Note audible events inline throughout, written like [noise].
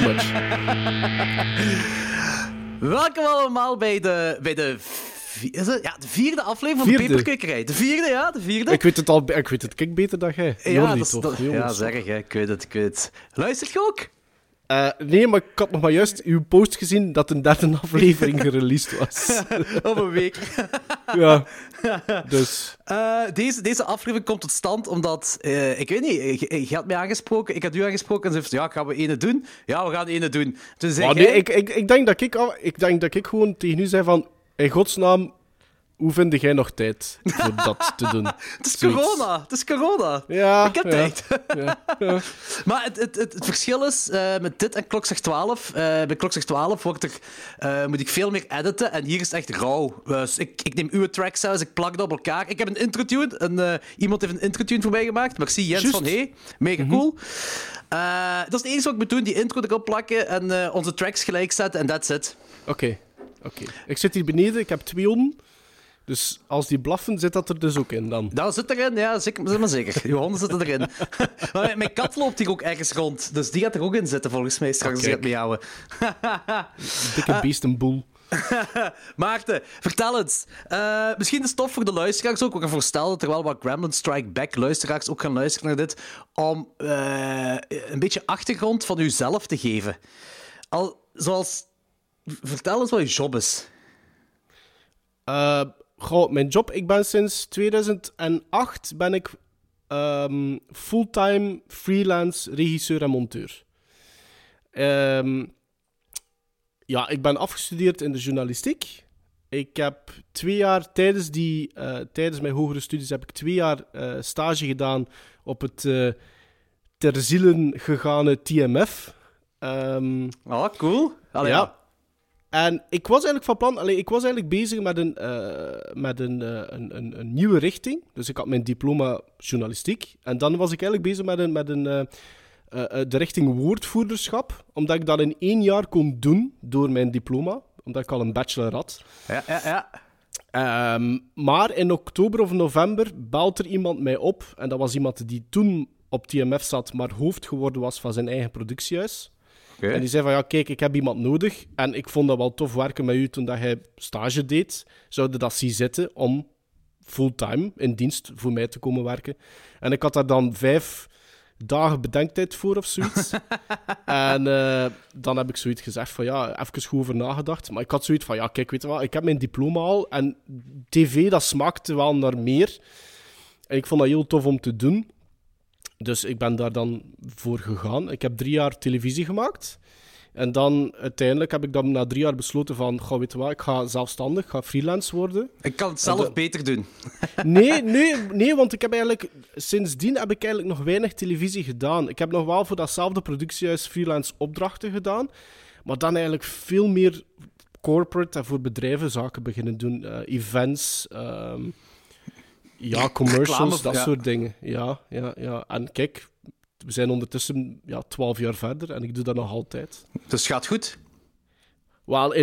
genoeg. Pretty much. Welkom allemaal bij de, bij de, is het? Ja, de vierde aflevering van de Peperkwekerij. De vierde, ja, de vierde. Ik weet het al, ik weet het kijk beter dan jij. ja, Jordi, dat is- dat- ja, zeg hè. ik weet het, ik weet het. Luistert je ook? Eh, nee, maar ik had nog maar juist uw post gezien dat een derde [laughs] aflevering gereleased was. [laughs] Op een week. [laughs] ja. Dus. Eh, deze, deze aflevering komt tot stand omdat, eh, ik weet niet, je, je had mij aangesproken, ik had u aangesproken en ze zei, ja, gaan we ene doen? Ja, we gaan ene doen. Toen zei Maar jij- nee, ik, ik, ik, denk dat ik, ik denk dat ik gewoon tegen u zei van... In godsnaam, hoe vind jij nog tijd voor [laughs] dat te doen? het is zoiets. corona, het is corona. Ja, Ik heb ja, tijd. Ja, ja. [laughs] Maar het, het, het, het verschil is, eh, met dit en Klokslag 12, eh, bij Klokslag 12 wordt er, moet ik veel meer editen en hier is het echt rauw. Dus ik, ik neem uw tracks uit, ik plak dat op elkaar. Ik heb een intro-tune, een, eh, iemand heeft een intro-tune voor mij gemaakt. Merci Jens Juist. van Hey, mega cool. Eh, dat is het enige wat ik moet doen, die intro erop plakken en onze tracks gelijk zetten en that's it. Oké, oké. Ik zit hier beneden, ik heb twee honden. Dus als die blaffen, zit dat er dus ook in dan. Dat zit erin, ja, zeker, zeg maar zeker. Je honden zitten erin. [laughs] maar mijn- kat loopt hier ook ergens rond, dus die gaat er ook in zitten volgens mij straks als ik het miauwen. Dikke [laughs] beestenboel. [laughs] Maarten, vertel eens. Eh, misschien is het tof voor de luisteraars ook. We gaan voorstellen dat er wel wat Gremlin Strike Back luisteraars ook gaan luisteren naar dit. Om eh, een beetje achtergrond van uzelf te geven. Al, zoals... Vertel eens wat je job is. Eh, goh, mijn job, ik ben sinds 2008 ben ik ehm, fulltime freelance regisseur en monteur. Ehm, ja, ik ben afgestudeerd in de journalistiek. Ik heb twee jaar tijdens, die, eh, tijdens mijn hogere studies heb ik twee jaar eh, stage gedaan op het eh ter zielen gegane TMF. Ehm, Oh, cool. Allee, ja. En ik was eigenlijk van plan, allee, ik was eigenlijk bezig met, een, eh, met een, eh, een, een, een nieuwe richting. Dus ik had mijn diploma journalistiek. En dan was ik eigenlijk bezig met, een, met een, eh, de richting woordvoerderschap. Omdat ik dat in één jaar kon doen door mijn diploma. Omdat ik al een bachelor had. Ja, ja, ja. Ehm, maar in oktober of november belt er iemand mij op. En dat was iemand die toen op TMF zat, maar hoofd geworden was van zijn eigen productiehuis. En die zei van, ja, kijk, ik heb iemand nodig. En ik vond dat wel tof werken met u toen dat hij stage deed. Zouden dat zien zitten om fulltime in dienst voor mij te komen werken. En ik had daar dan vijf dagen bedenktijd voor of zoiets. [laughs] en eh, dan heb ik zoiets gezegd van, ja, even goed over nagedacht. Maar ik had zoiets van, ja, kijk, weet je wat, ik heb mijn diploma al. En tv, dat smaakte wel naar meer. En ik vond dat heel tof om te doen. Dus ik ben daar dan voor gegaan. Ik heb drie jaar televisie gemaakt. En dan uiteindelijk heb ik dan na drie jaar besloten van, goh, weet je wat, ik ga zelfstandig, ik ga freelance worden. Ik kan het zelf beter doen. [laughs] [laughs] Nee, nee, nee, want ik heb eigenlijk, sindsdien heb ik eigenlijk nog weinig televisie gedaan. Ik heb nog wel voor datzelfde productiehuis freelance opdrachten gedaan, maar dan eigenlijk veel meer corporate en voor bedrijven zaken beginnen doen. Eh, events, ehm, ja, [laughs] commercials, Reclame, dat ja. soort dingen. Ja, ja, ja. En kijk, we zijn ondertussen ja, twaalf jaar verder en ik doe dat nog altijd. Dus het gaat goed. Wel,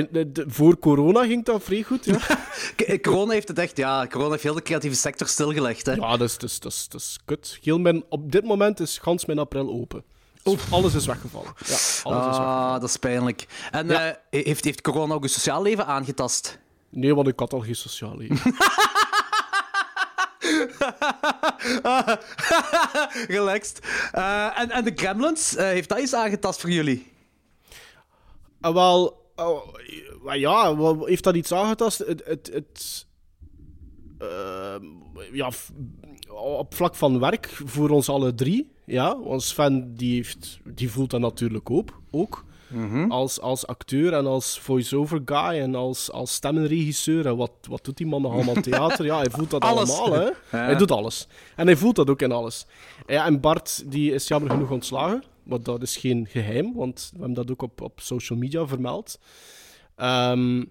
voor corona ging dat vrij goed, ja. [laughs] K- Corona heeft het echt, ja, corona heeft heel de creatieve sector stilgelegd. Hè. Ja, dat is, dat is, dat is, dat is kut. Heel mijn, op dit moment is gans mijn april open. Dus alles is weggevallen. Ja, alles is weggevallen. Ah, dat is pijnlijk. En Ja. eh, heeft, heeft corona ook je sociaal leven aangetast? Nee, want ik had al geen sociaal leven. [laughs] [laughs] Relaxed. Eh, en, en de Gremlins, eh, heeft dat iets aangetast voor jullie? en wel, ja, heeft dat iets aangetast? Het, het, het, ja, op vlak van werk voor ons alle drie. Ja, want Sven die heeft, die voelt dat natuurlijk ook. ook. Als, als acteur en als voice-over guy en als, als stemmenregisseur. En wat, wat doet die man nog allemaal theater? Ja, hij voelt dat Alles. allemaal. Hè? [laughs] Hij doet alles. En hij voelt dat ook in alles. Ja, en Bart die is jammer genoeg ontslagen. Maar dat is geen geheim, want we hebben dat ook op, op social media vermeld. Ehm,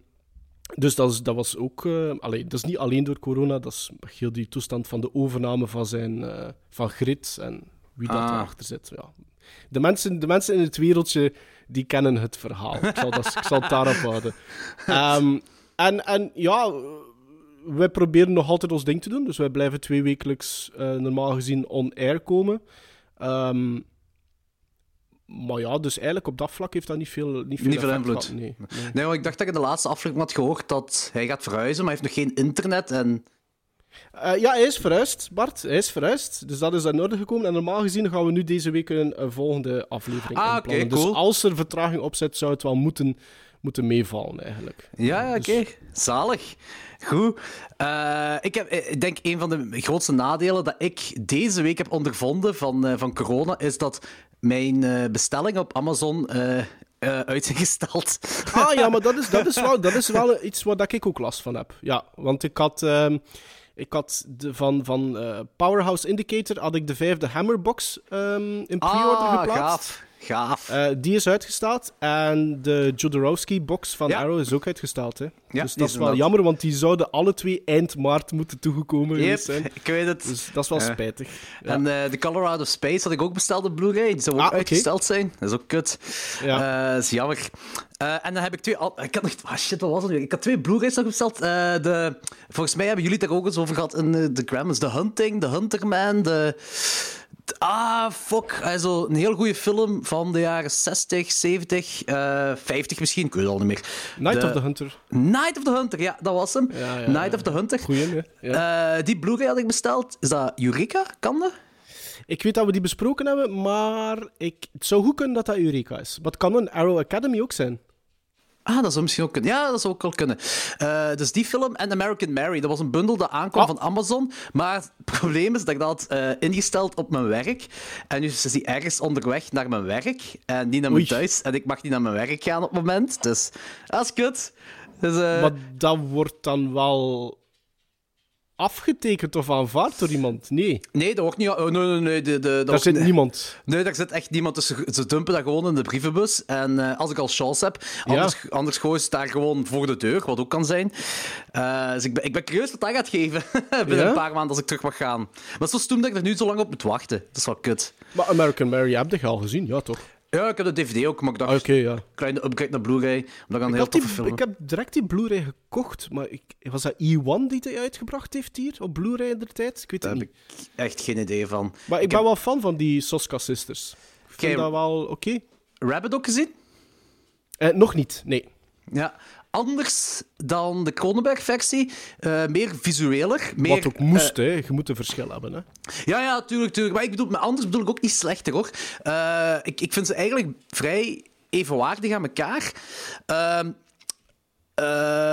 dus dat, is, dat was ook... allee, dat is niet alleen door corona, dat is heel die toestand van de overname van, zijn, eh, van Grit en wie dat Ah. erachter zit. Ja. De, mensen, de mensen in het wereldje, die kennen het verhaal. Ik zal, dat, ik zal het daarop houden. Ehm, en, en ja, wij proberen nog altijd ons ding te doen. Dus wij blijven twee wekelijks eh, normaal gezien on-air komen. Ehm, maar ja, dus eigenlijk op dat vlak heeft dat niet veel, niet veel, Niet veel invloed. gehad, Nee. nee. Ik dacht dat ik in de laatste aflevering had gehoord dat hij gaat verhuizen, maar hij heeft nog geen internet. En... Eh, ja, hij is verhuisd, Bart. Hij is verhuisd. Dus dat is in orde gekomen. En normaal gezien gaan we nu deze week een, een volgende aflevering Ah, cool. Dus als er vertraging op zit, zou het wel moeten, moeten meevallen, eigenlijk. Ja, ja, oké. Dus- Zalig. Goed. Eh, ik, heb, ik denk een van de grootste nadelen dat ik deze week heb ondervonden van, eh, van corona, is dat mijn eh, bestellingen op Amazon eh, eh, uit zijn gesteld. Ah ja, maar dat is, dat is, [laughs] wel, dat is wel iets waar dat ik ook last van heb. Ja, want ik had, ehm, ik had de, van, van eh, Powerhouse Indicator had ik de vijfde Hammerbox ehm, in pre-order Ah, geplaatst. gaaf. Gaaf. Eh, die is uitgesteld. En de Jodorowsky-box van Ja. Arrow is ook uitgesteld. Hè. Ja, dus dat is wel jammer, want die zouden alle twee eind maart moeten toegekomen Yep, zijn. ik weet het. Dus dat is wel spijtig. Ja. En eh, de Colorado Space had ik ook besteld op Blu-ray. Die zou ook Ah, uitgesteld zijn. Dat is ook kut. Ja. Eh, dat is jammer. Eh, en dan heb ik twee... Ik had nog... Ah, shit, wat was het nu? Ik had twee Blu-rays nog besteld. Eh, de, volgens mij hebben jullie het daar ook eens over gehad in eh, de Grammys. The Hunting, The Hunterman, de... de- Ah, fuck. Also, een heel goede film van de jaren 60, 70, eh 50 misschien. Ik weet het al niet meer. Night De- of the Hunter. Night of the Hunter, ja, dat was hem. Ja, ja, Night ja. of the Hunter. Goeie, hè? Ja. Eh, die Blu-ray had ik besteld. Is dat Eureka? Kan dat? Ik weet dat we die besproken hebben, maar ik, het zou goed kunnen dat dat Eureka is. Maar het kan een Arrow Academy ook zijn. Ah, dat zou misschien ook kunnen. Ja, dat zou ook wel kunnen. Eh, dus die film en American Mary, dat was een bundel dat aankwam Ah. van Amazon. Maar het probleem is dat ik dat had eh, ingesteld op mijn werk. En nu is die ergens onderweg naar mijn werk en niet naar mijn Oei. thuis. En ik mag niet naar mijn werk gaan op het moment. Dus dat is kut. Dus, Maar dat wordt dan wel afgetekend of aanvaard door iemand. Nee, Nee, dat wordt niet... Oh, nee, nee, nee. De, de, daar zit niemand. Nee, daar zit echt niemand tussen. Ze dumpen dat gewoon in de brievenbus. En eh, als ik al chance heb, anders, anders gooien ze daar gewoon voor de deur, wat ook kan zijn. Eh, dus ik ben, ik ben curieus wat dat gaat geven [laughs] binnen Ja? een paar maanden als ik terug mag gaan. Maar zo stom dat ik er nu zo lang op moet wachten. Dat is wel kut. Maar American Mary heb je al gezien, ja toch? Ja, ik heb de DVD ook, maar ik dacht, Ah, ja. kleine upgrade naar Blu-ray. Omdat ik een heel toffe film ik heb direct die Blu-ray gekocht, maar ik, was dat E1 die hij uitgebracht heeft hier op Blu-ray in de tijd? Ik weet het Daar niet. heb ik echt geen idee van. Maar ik, ik ben heb- wel fan van die Soska Sisters. Ik vind dat wel oké. Rabbit ook gezien? Eh, nog niet, nee. Ja. Anders dan de Cronenberg-versie. eh, meer visueler. Meer, Wat ook moest, hè. Je moet een verschil hebben, hè. Ja, ja, tuurlijk, tuurlijk. Maar ik bedoel, maar anders bedoel ik ook niet slechter, hoor. Eh, ik, ik vind ze eigenlijk vrij evenwaardig aan elkaar. Ehm, eh,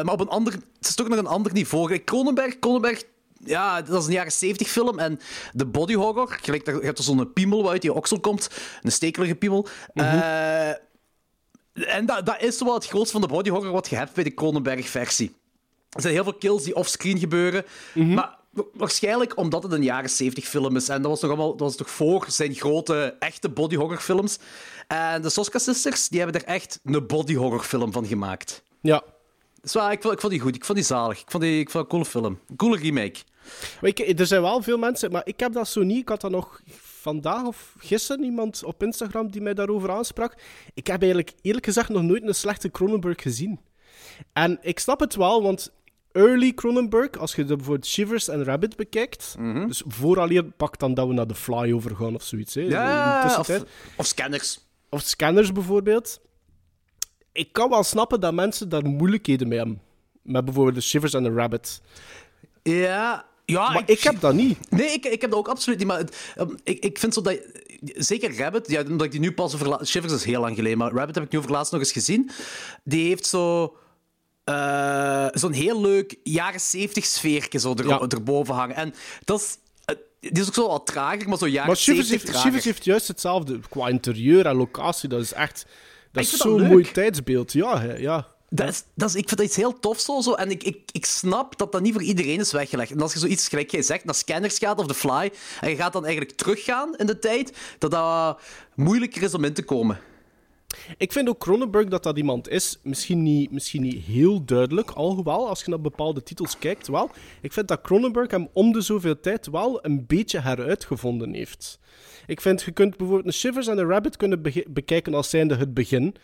maar op een ander... Het is toch nog een ander niveau. Kijk, Cronenberg, Cronenberg... Ja, dat is een jaren 70 film. En de body horror, gelijk, je hebt er zo'n piemel waar uit die oksel komt. Een stekelige piemel. Eh, en dat, dat is wel het grootste van de body horror wat je hebt bij de Cronenberg-versie. Er zijn heel veel kills die offscreen gebeuren. Maar wa- waarschijnlijk omdat het een jaren 70 film is. En dat was toch allemaal dat was toch voor zijn grote, echte body horror films. En de Soska Sisters die hebben er echt een body horror film van gemaakt. Ja. Dus ik, vond, ik vond die goed. Ik vond die zalig. Ik vond die ik vond een coole film. Een coole remake. Maar ik, er zijn wel veel mensen, maar ik heb dat zo niet. Ik had dat nog vandaag of gisteren iemand op Instagram die mij daarover aansprak. Ik heb eigenlijk eerlijk gezegd nog nooit een slechte Cronenberg gezien. En ik snap het wel, want early Cronenberg, als je de, bijvoorbeeld Shivers en Rabbit bekijkt, dus vooraleer pak dan dat we naar The Fly overgaan of zoiets. Hè, de Ja, of scanners. Of scanners bijvoorbeeld. Ik kan wel snappen dat mensen daar moeilijkheden mee hebben. Met bijvoorbeeld de Shivers en de Rabbit. Ja, ja Maar ik heb dat niet. Nee, ik, ik heb dat ook absoluut niet. Maar het, ehm, ik, ik vind zo dat. Zeker Rabbit, ja, omdat ik die nu pas over. Shivers is heel lang geleden, maar Rabbit heb ik nu over laatst nog eens gezien. Die heeft zo. eh, Zo'n heel leuk jaren 70 sfeertje zo er, Ja. erboven hangen. En dat is. eh, Die is ook zo wat trager, maar zo jaren Maar Shivers 70 heeft, trager. Shivers heeft juist hetzelfde. Qua interieur en locatie, dat is echt... Dat is zo'n mooi tijdsbeeld. Ja, hè, ja. Dat is, dat is, ik vind dat iets heel tof zo. zo. En ik, ik, ik snap dat dat niet voor iedereen is weggelegd. En als je zoiets, gelijk jij zegt, naar scanners gaat of The Fly, en je gaat dan eigenlijk teruggaan in de tijd, dat dat moeilijker is om in te komen. Ik vind ook Cronenberg dat dat iemand is. Misschien niet, misschien niet heel duidelijk, alhoewel, als je naar bepaalde titels kijkt, wel. Ik vind dat Cronenberg hem om de zoveel tijd wel een beetje heruitgevonden heeft. Ik vind, je kunt bijvoorbeeld een Shivers en een Rabbit kunnen bekijken als zijnde het begin.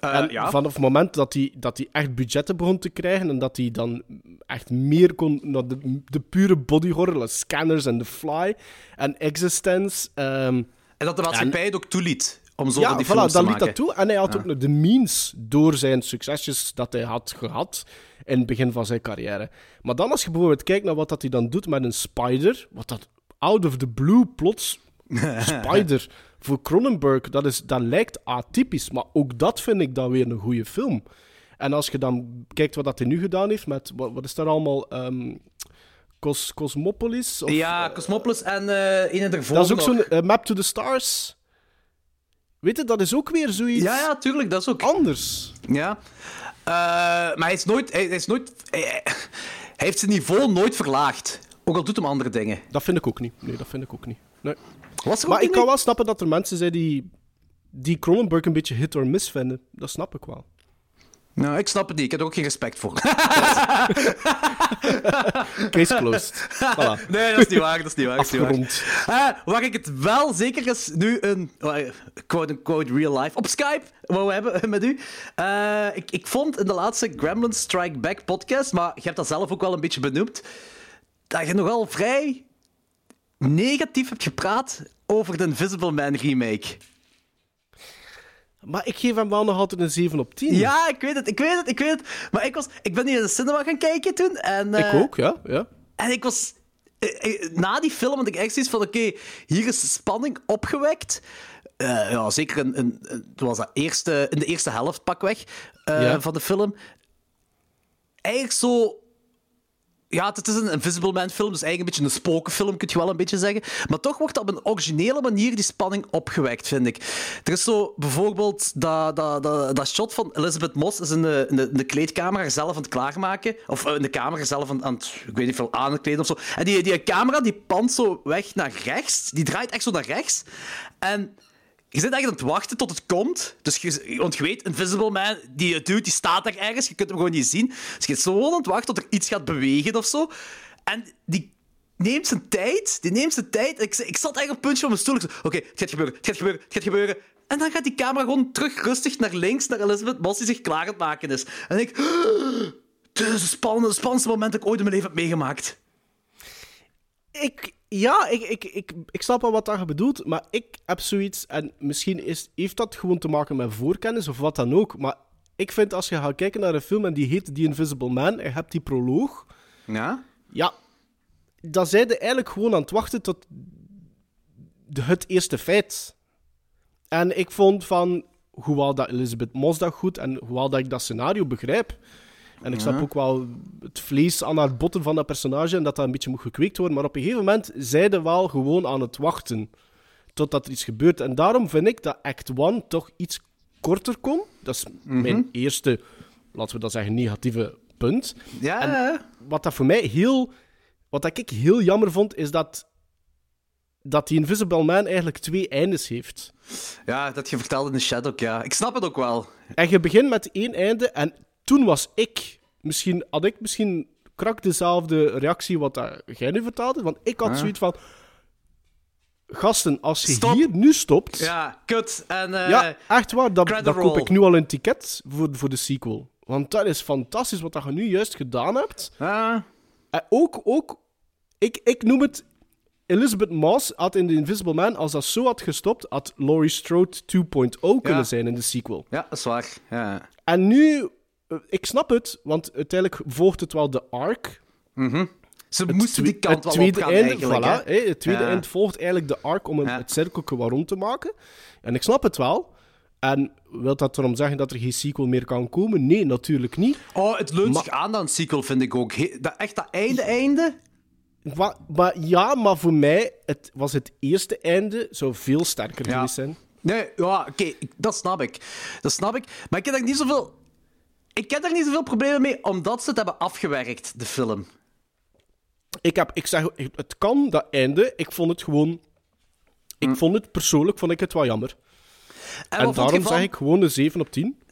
Eh, ja. vanaf het moment dat hij, dat hij echt budgetten begon te krijgen en dat hij dan echt meer kon naar de, de pure body horror, Scanners en The Fly en Existence. ehm, En dat de maatschappij het ook toeliet om zo ja, die voilà, films te dat liet maken. dat toe. En hij had ook nog de means door zijn succesjes dat hij had gehad in het begin van zijn carrière. Maar dan als je bijvoorbeeld kijkt naar wat dat hij dan doet met een Spider, wat dat out of the blue plots [laughs] Spider voor Cronenberg, dat, is, dat lijkt atypisch, maar ook dat vind ik dan weer een goede film. En als je dan kijkt wat dat hij nu gedaan heeft met, wat, wat is daar allemaal, Ehm, Cos, Cosmopolis? Of, Ja, Cosmopolis en eh een ervoor dat is ook zo'n eh, Map to the Stars. Weet je, dat is ook weer zoiets Ja, ja, tuurlijk, dat is ook... anders. Ja. Eh, maar hij is nooit... Hij, hij is nooit hij, hij heeft zijn niveau nooit verlaagd. Ook al doet hem andere dingen. Dat vind ik ook niet. Nee, dat vind ik ook niet. Nee. Was er Maar ik kan wel snappen dat er mensen zijn die, die Cronenberg een beetje hit or miss vinden. Dat snap ik wel. Nou, ik snap het niet. Ik heb er ook geen respect voor. [laughs] Case closed. Voilà. nee, dat is niet waar. Dat is niet waar. dat is niet waar. Afgerond. Eh, waar ik het wel zeker is nu een eh, quote-unquote real life op Skype wou hebben met u. Eh, ik, ik vond in de laatste Gremlin Strike Back podcast, maar je hebt dat zelf ook wel een beetje benoemd, dat je nogal vrij negatief hebt gepraat over de Invisible Man remake. Maar ik geef hem wel nog altijd een 7 op 10. Ja, ik weet het, ik weet het, ik weet het. Maar ik, was, ik ben hier in de cinema gaan kijken toen. En, Ik eh, ook, ja. ja. En ik was... eh, eh, Na die film had ik echt zoiets van, oké, hier is spanning opgewekt. Ja, zeker in, was dat eerste, in de eerste helft pakweg Ja. van de film. Eigenlijk zo... Ja, het is een Invisible Man film, dus eigenlijk een beetje een spokenfilm, kun je wel een beetje zeggen. Maar toch wordt op een originele manier die spanning opgewekt, vind ik. Er is zo bijvoorbeeld dat, dat, dat, dat shot van Elizabeth Moss is in de, in de, kleedkamer haarzelf aan het klaarmaken. Of eh, in de kamer haarzelf aan, aan het, ik weet niet veel, aan of zo. En die, die camera die pant zo weg naar rechts. Die draait echt zo naar rechts. En je zit eigenlijk aan het wachten tot het komt. Dus je, want je weet, Invisible Man, die dude, die staat daar ergens. Je kunt hem gewoon niet zien. Dus je zit zo aan het wachten tot er iets gaat bewegen of zo. En die neemt zijn tijd. Die neemt zijn tijd. Ik, ik zat eigenlijk op het puntje van mijn stoel. Oké, het gaat gebeuren, het gaat gebeuren, het gaat gebeuren. En dan gaat die camera gewoon terug rustig naar links, naar Elizabeth Moss, die zich klaar aan het maken is. En ik... [gasps] Dit is het spannendste moment dat ik ooit in mijn leven heb meegemaakt. Ik, ja, ik, ik, ik, ik snap wel wat dat je bedoelt, maar ik heb zoiets, en misschien is, heeft dat gewoon te maken met voorkennis of wat dan ook, maar ik vind als je gaat kijken naar een film en die heet The Invisible Man, en je hebt die proloog, Ja? ja, dan zijn je eigenlijk gewoon aan het wachten tot het eerste feit. En ik vond van, hoewel dat Elizabeth Moss dat goed en hoewel dat ik dat scenario begrijp, en ik snap ook wel het vlees aan haar botten van dat personage en dat dat een beetje moet gekweekt worden, maar op een gegeven moment zijn ze wel gewoon aan het wachten totdat er iets gebeurt. En daarom vind ik dat Act 1 toch iets korter kon. Dat is mijn eerste, laten we dat zeggen, negatieve punt. Ja, En-. Wat dat voor mij heel... Wat dat ik heel jammer vond, is dat... Dat die Invisible Man eigenlijk twee eindes heeft. ja, dat je vertelde in de chat ook, ja. Ik snap het ook wel. En je begint met één einde en toen was ik... Misschien had ik misschien krak dezelfde reactie wat jij nu vertaalde. Want ik had zoiets van... Gasten, als je Stop. hier nu stopt... Ja, kut. En, eh, Ja, echt waar. Dat koop ik nu al een ticket voor, voor de sequel. Want dat is fantastisch wat dat je nu juist gedaan hebt. ah, En ook, ook ik, ik noem het... Elizabeth Moss had in The Invisible Man, als dat zo had gestopt, had Laurie Strode 2.0 kunnen zijn in de sequel. ja, dat is waar. Ja. En nu, ik snap het, want uiteindelijk volgt het wel de arc. Ze Het moesten die kant wel tweede eigenlijk. voilà, hè. het tweede Ja. eind volgt eigenlijk de arc om een, Ja. het cirkeltje wat rond te maken. En ik snap het wel. En wil dat erom zeggen dat er geen sequel meer kan komen? Nee, natuurlijk niet. Oh, het leunt Maar- zich aan dan sequel, vind ik ook. He- dat, echt dat einde-einde? Maar, maar ja, maar voor mij het, was het eerste einde zou veel sterker Ja. geweest zijn. Nee, ja, oké, dat snap ik. Dat snap ik. Maar ik heb daar niet zoveel... Ik heb daar niet zoveel problemen mee, omdat ze het hebben afgewerkt, de film. Ik, heb, ik zeg, het kan, dat einde. Ik vond het gewoon... Ik vond het persoonlijk vond ik het wel jammer. En, daarom van- zeg ik gewoon een 7 op 10.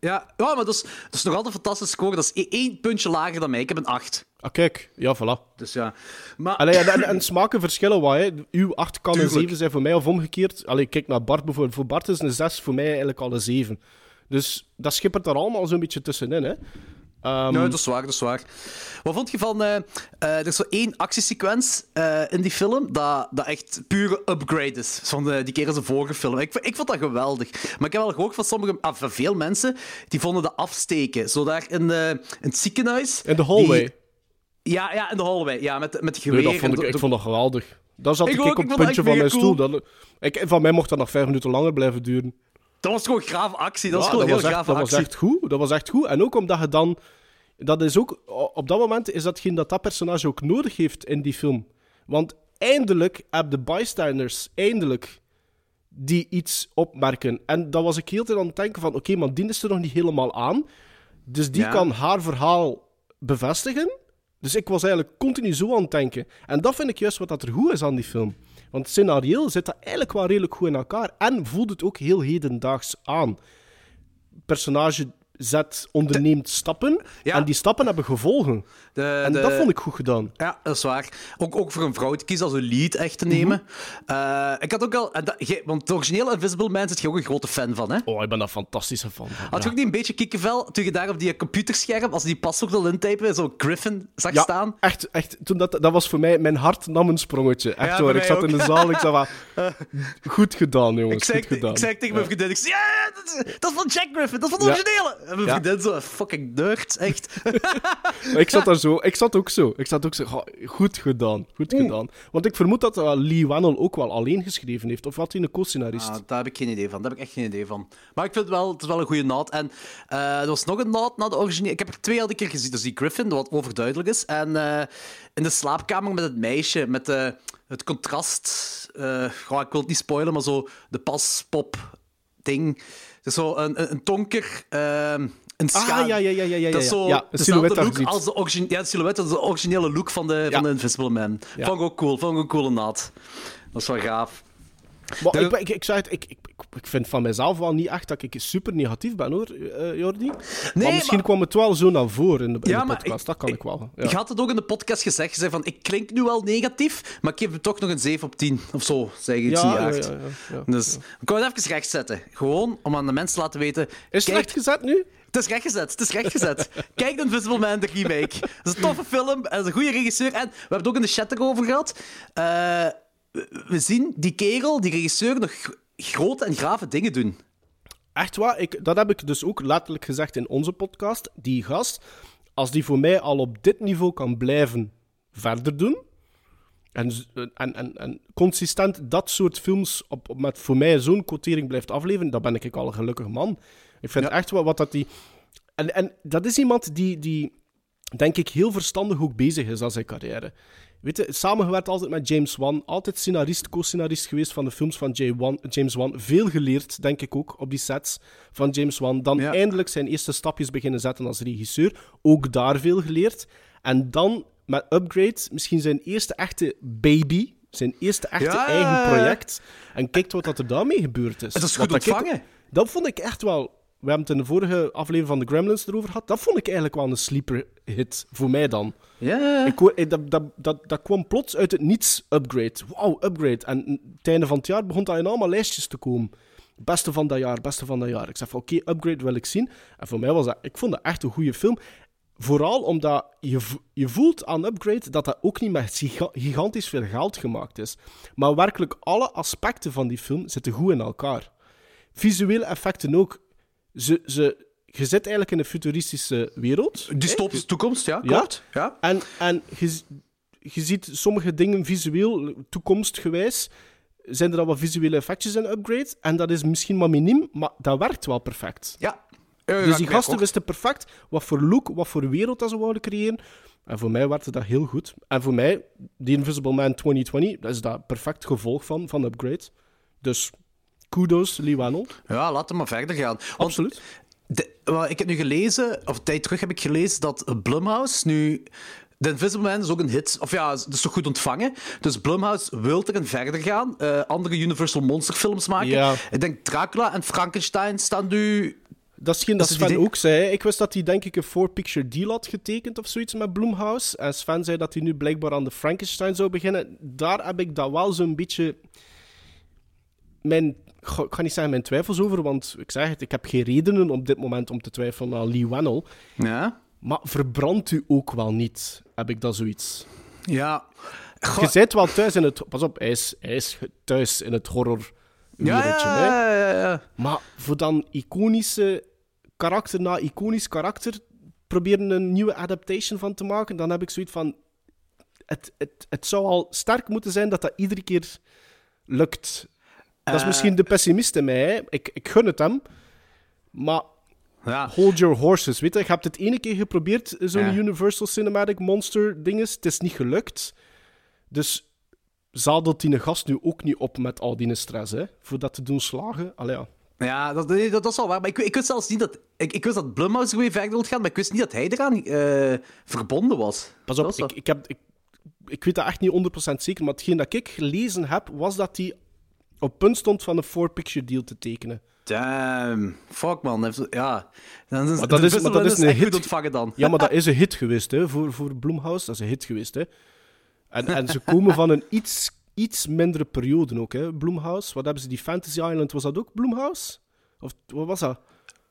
Ja, ja maar dat is, dat is nog altijd een fantastische score. Dat is e- één puntje lager dan mij. Ik heb een 8. Ah, kijk. Ja, voilà. Dus ja. Maar... Allee, en, en smaken verschillen wat, hè. Uw 8 kan een Tuurlijk. 7 zijn voor mij, of omgekeerd. Allee, kijk naar Bart bijvoorbeeld. Voor Bart is een 6 voor mij eigenlijk al een 7. Dus dat schippert er allemaal zo'n beetje tussenin, hè. Ehm, Nee, dat is waar, dat is waar. Wat vond je van... eh, eh, er is zo één actiesequence eh, in die film dat, dat echt pure upgrade is van de, die keer als de vorige film. Ik, ik vond dat geweldig. Maar ik heb wel gehoord van sommige... Ah, van veel mensen, die vonden dat afsteken. Zo daar in, in het ziekenhuis. in de hallway. die- ja, ja, in de hallway. Ja, met, met Nee, geweer. dat vond ik, en ik vond dat geweldig. Daar zat Ik ook, op het puntje van mijn stoel. Dat, ik, van mij mocht dat nog vijf minuten langer blijven duren. Dat was gewoon grave actie. Dat was gewoon heel echt, grave dat was echt goed. Dat was echt goed. En ook omdat je dan... Dat is ook... Op dat moment is datgene dat dat personage ook nodig heeft in die film. Want eindelijk heb de bystanders... Eindelijk die iets opmerken. En dan was ik heel tijd aan het denken van... Oké, maar die is er nog niet helemaal aan. Dus die Ja. kan haar verhaal bevestigen. Dus ik was eigenlijk continu zo aan het denken. En dat vind ik juist wat dat er goed is aan die film. Want scenario zit dat eigenlijk wel redelijk goed in elkaar. En voelt het ook heel hedendaags aan. Personage zet, onderneemt stappen. Ja. En die stappen hebben gevolgen. De, En de- dat vond ik goed gedaan. Ja, dat is waar. Ook, ook voor een vrouw te kiezen als een lead echt te nemen. Mhm. Eh, ik had ook al... en dat- want de originele Invisible Man zit je ook een grote fan van, hè? Oh, ik ben daar fantastische fan van. Had je Ja. ook niet een beetje kikkenvel toen je daar op die computerscherm, als die paswoord al intypen, zo Griffin zag Ja, staan? echt, echt. Toen dat, dat was voor mij... Mijn hart nam een sprongetje. Echt hoor. Ik zat in ook. de zaal. Ik zei van... [laughs] Goed gedaan, jongens. Ik zei, goed gedaan. ik zei tegen mijn vriendin, ik zei, ja, ja, dat, is, van Jack Griffin, dat is van de originele. En mijn Ja. vriendin zo, fucking nerd, echt. [laughs] Ik zat daar zo. Ik zat ook zo. Ik zat ook zo. "Goh, Goed gedaan. Goed gedaan. Want ik vermoed dat uh, Lee Wannell ook wel alleen geschreven heeft. Of had hij een co-scenarist? Ah, daar heb ik geen idee van. Daar heb ik echt geen idee van. Maar ik vind het wel, het is wel een goede naad. En eh, er was nog een naad naar de originele. Ik heb er twee al een keer gezien. Dus die Griffin, wat overduidelijk is. En eh, in de slaapkamer met het meisje, met eh, het contrast. eh, goh, ik wil het niet spoilen, maar zo de paspop-ding. Dus zo een, een, een donker. ehm een Ah, ja, ja, ja, ja, ja. Dat is zo Ja, dezelfde look ziet. als de, origine, ja, de silhouet, dat is de originele look van de, Ja. van de Invisible Man. Ja. Vond ik ook cool. Vond ik een coole naad. Dat is wel gaaf. Maar ik, ik, ik, het, ik, ik, ik- ik vind van mezelf wel niet echt dat ik super negatief ben, hoor, eh, Jordi. maar misschien maar- kwam het wel zo naar voren in de, in Ja, de maar podcast. ik- dat kan ik, ik- wel. Ja. Ik had het ook in de podcast gezegd. Je zei van, ik klink nu wel negatief, maar ik geef het toch nog een 7 op 10. Of zo, zeg je iets ja, niet echt. Dus ik wou het even rechtzetten. Gewoon om aan de mensen te laten weten... Is het kijk, recht gezet nu? Het is rechtgezet, het is rechtgezet. [laughs] Kijk de Invisible Man, de remake. Dat is een toffe film, en is een goede regisseur. En we hebben het ook in de chat erover gehad. Eh, we zien die kerel, die regisseur, nog gr- grote en grave dingen doen. Echt waar? Ik, dat heb ik dus ook letterlijk gezegd in onze podcast. Die gast, als die voor mij al op dit niveau kan blijven verder doen. En, en, en, en consistent dat soort films op, op- met voor mij zo'n quotering blijft afleveren, dan ben ik al een gelukkig man. Ik vind Ja. echt wel wat dat die. En, en dat is iemand die, die, denk ik, heel verstandig ook bezig is aan zijn carrière. Weet je, samengewerkt altijd met James Wan. Altijd scenarist, co-scenarist geweest van de films van Jay Wan, James Wan. Veel geleerd, denk ik ook, op die sets van James Wan. Dan Ja. eindelijk zijn eerste stapjes beginnen zetten als regisseur. Ook daar veel geleerd. En dan met Upgrade misschien zijn eerste echte baby. Zijn eerste echte Ja, eigen project. En kijk wat dat er daarmee gebeurd is. Het is Wat goed dat ik- ontvangen. dat vond ik echt wel. We hebben het in de vorige aflevering van de Gremlins erover gehad. Dat vond ik eigenlijk wel een sleeper hit voor mij dan. Ja. Ik dat, dat, dat, dat kwam plots uit het niets. Upgrade. Wauw, upgrade. En het einde van het jaar begon dat in allemaal lijstjes te komen. Beste van dat jaar, beste van dat jaar. Ik zei van oké, upgrade wil ik zien. En voor mij was dat, ik vond dat echt een goede film. Vooral omdat je, je voelt aan Upgrade dat dat ook niet met giga- gigantisch veel geld gemaakt is. Maar werkelijk alle aspecten van die film zitten goed in elkaar. Visuele effecten ook. Ze, ze, je zit eigenlijk in een futuristische wereld. Dystopische toekomst, ja, Ja. klopt. Ja. En, en je, je ziet sommige dingen visueel, toekomstgewijs, zijn er al wat visuele effectjes in Upgrade. En dat is misschien maar miniem, maar dat werkt wel perfect. Ja. Dus die gasten wisten perfect wat voor look, wat voor wereld dat ze wouden creëren. En voor mij werkte dat heel goed. En voor mij, The Invisible Man 2020, dat is dat perfect gevolg van, van Upgrade. Dus kudos, Lee Wannell. Ja, laten we maar verder gaan. Want Absoluut. de- ik heb nu gelezen, of een tijd terug heb ik gelezen, dat Blumhouse nu... The Invisible Man is ook een hit, of ja, is toch goed ontvangen. Dus Blumhouse wil erin verder gaan. eh, andere Universal Monster films maken. Ja. Ik denk Dracula en Frankenstein staan nu... Dat is geen dat Sven idee. ook zei. Ik wist dat hij denk ik een four-picture deal had getekend of zoiets met Blumhouse. En Sven zei dat hij nu blijkbaar aan de Frankenstein zou beginnen. Daar heb ik dat wel zo'n beetje... Mijn, ik ga niet zeggen mijn twijfels over, want ik zeg het, ik heb geen redenen op dit moment om te twijfelen aan Lee Wannell. Ja. Maar verbrandt u ook wel niet, heb ik dat zoiets. Ja. Je zit wel thuis in het... Pas op, hij is, hij is thuis in het horror ja, ja. Maar voor dan iconische karakter na iconisch karakter proberen een nieuwe adaptation van te maken, dan heb ik zoiets van... Het, het, het zou al sterk moeten zijn dat dat iedere keer lukt. Dat is Eh. misschien de pessimist in mij. Hè. Ik, ik gun het hem. Maar ja. hold your horses, weet je. Je hebt het ene keer geprobeerd, zo'n Ja. Universal Cinematic Monster dinges. Het is niet gelukt. Dus zadelt die gast nu ook niet op met al die stress, hè. Voor dat te doen slagen. Allee, ja. Ja, dat, dat, dat is wel waar. Maar ik, ik wist zelfs niet dat... Ik, ik wist dat Blumhouse er weer verder wil gaan, maar ik wist niet dat hij eraan eh, verbonden was. Pas op, ik, ik, heb, ik, ik weet dat echt niet 100% zeker, maar hetgeen dat ik gelezen heb, was dat hij op punt stond van een four-picture deal te tekenen. Damn. Fuck, man. Heeft- Ja. Dan is, Maar dat is- maar dat is een echt hit. goed ontvangen dan. Ja, maar dat [laughs] is een hit geweest hè, voor, voor Blumhouse. Dat is een hit geweest. Hè. En, en ze komen van een iets, iets mindere periode ook, hè, Blumhouse. Wat hebben ze? Die Fantasy Island, was dat ook Blumhouse? Of wat was dat?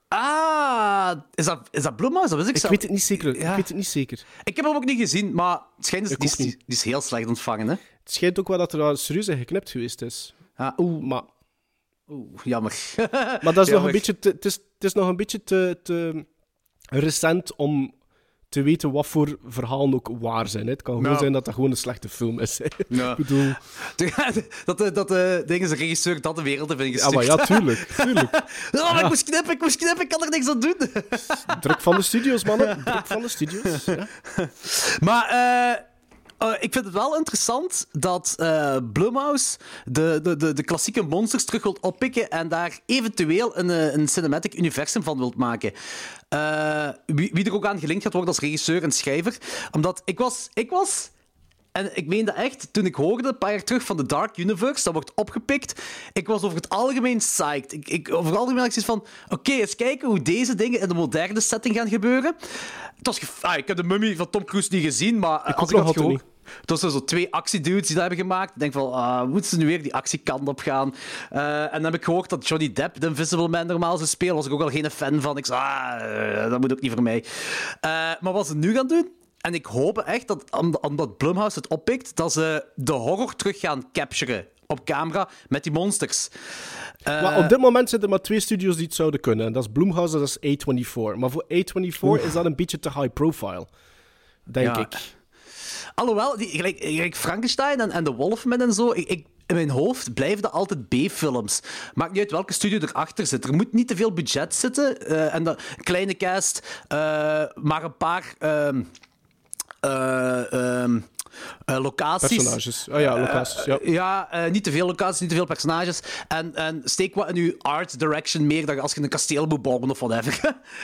Ah, is dat, is dat Blumhouse? Dat wist ik, Ik zelf. weet het niet zeker. Ja. Ik weet het niet zeker. Ik heb hem ook niet gezien, maar het schijnt dus, die, is, niet. die is heel slecht ontvangen, hè? Het schijnt ook wel dat er daar serieus in geknipt geweest is. Ah, oeh, Maar, oeh, jammer. [laughs] maar dat is nog een beetje te, het, is, het is nog een beetje te, te recent om te weten wat voor verhalen ook waar zijn. Hè. Het kan gewoon Ja. zijn dat dat gewoon een slechte film is. Ja. [laughs] Ik bedoel... dat de, dat de, ding is de regisseur dat de wereld heeft Ja, ingestuurd. maar ja, tuurlijk. tuurlijk. [laughs] Oh, maar ik moest knippen, ik moest knippen, ik kan er niks aan doen. Druk van de studios, mannen. Druk van de studios. Ja. Maar eh, eh, ik vind het wel interessant dat eh Blumhouse de, de, de, de klassieke monsters terug wilt oppikken en daar eventueel een, eh, een cinematic universum van wilt maken. Wie, wie er ook aan gelinkt gaat worden als regisseur en schrijver. Omdat ik was... Ik was en ik meen dat echt, toen ik hoorde, een paar jaar terug, van de Dark Universe, dat wordt opgepikt, ik was over het algemeen psyched. Ik, ik, over het algemeen had ik van, oké, eens kijken hoe deze dingen in de moderne setting gaan gebeuren. Het was ah, ik heb de mummy van Tom Cruise niet gezien, maar Ik als ik had altijd gehoord... Het was zo twee actiedudes die dat hebben gemaakt. Ik denk van, ah, moeten ze nu weer die actiekant op gaan? Eh, en dan heb ik gehoord dat Johnny Depp de Invisible Man normaal zou spelen. was ik ook al geen fan van. Ik zei, ah, eh, dat moet ook niet voor mij. Eh, maar wat ze nu gaan doen... En ik hoop echt dat, om- omdat Blumhouse het oppikt, dat ze de horror terug gaan capturen op camera met die monsters. Maar op dit moment zijn er maar twee studios die het zouden kunnen. En dat is Blumhouse en dat is A24. Maar voor A24 is dat een beetje te high profile. Denk Ja. ik. Alhoewel, die, gelijk, gelijk Frankenstein en, en The Wolfman en zo, ik, ik- in mijn hoofd blijven dat altijd B-films. Maakt niet uit welke studio erachter zit. Er moet niet te veel budget zitten. eh, en dat kleine cast, eh, maar een paar ehm, eh, ehm, eh, locaties. Personages. Oh ja, locaties. Ja. Ja, niet te veel locaties, niet te veel personages. En, en steek wat in uw art direction meer dan als je een kasteel moet bouwen of whatever.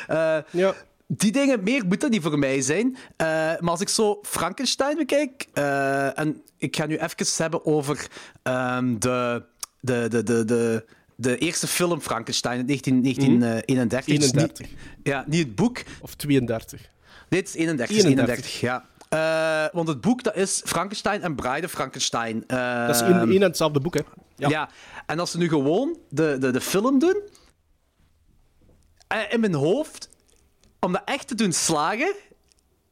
[laughs] Ja. Die dingen, meer moet dat niet voor mij zijn. Eh, maar als ik zo Frankenstein bekijk, eh, en ik ga nu even hebben over ehm, de, de, de, de, de, de eerste film Frankenstein in 19, 1931. Dus 31. niet, ja, niet het boek. Of 32. Dit is 31. 31. 31 ja. Eh, want het boek dat is Frankenstein en Bride Frankenstein. Dat is één één en hetzelfde boek, hè. ja. Ja. en als ze nu gewoon de, de, de film doen, in mijn hoofd, om dat echt te doen slagen,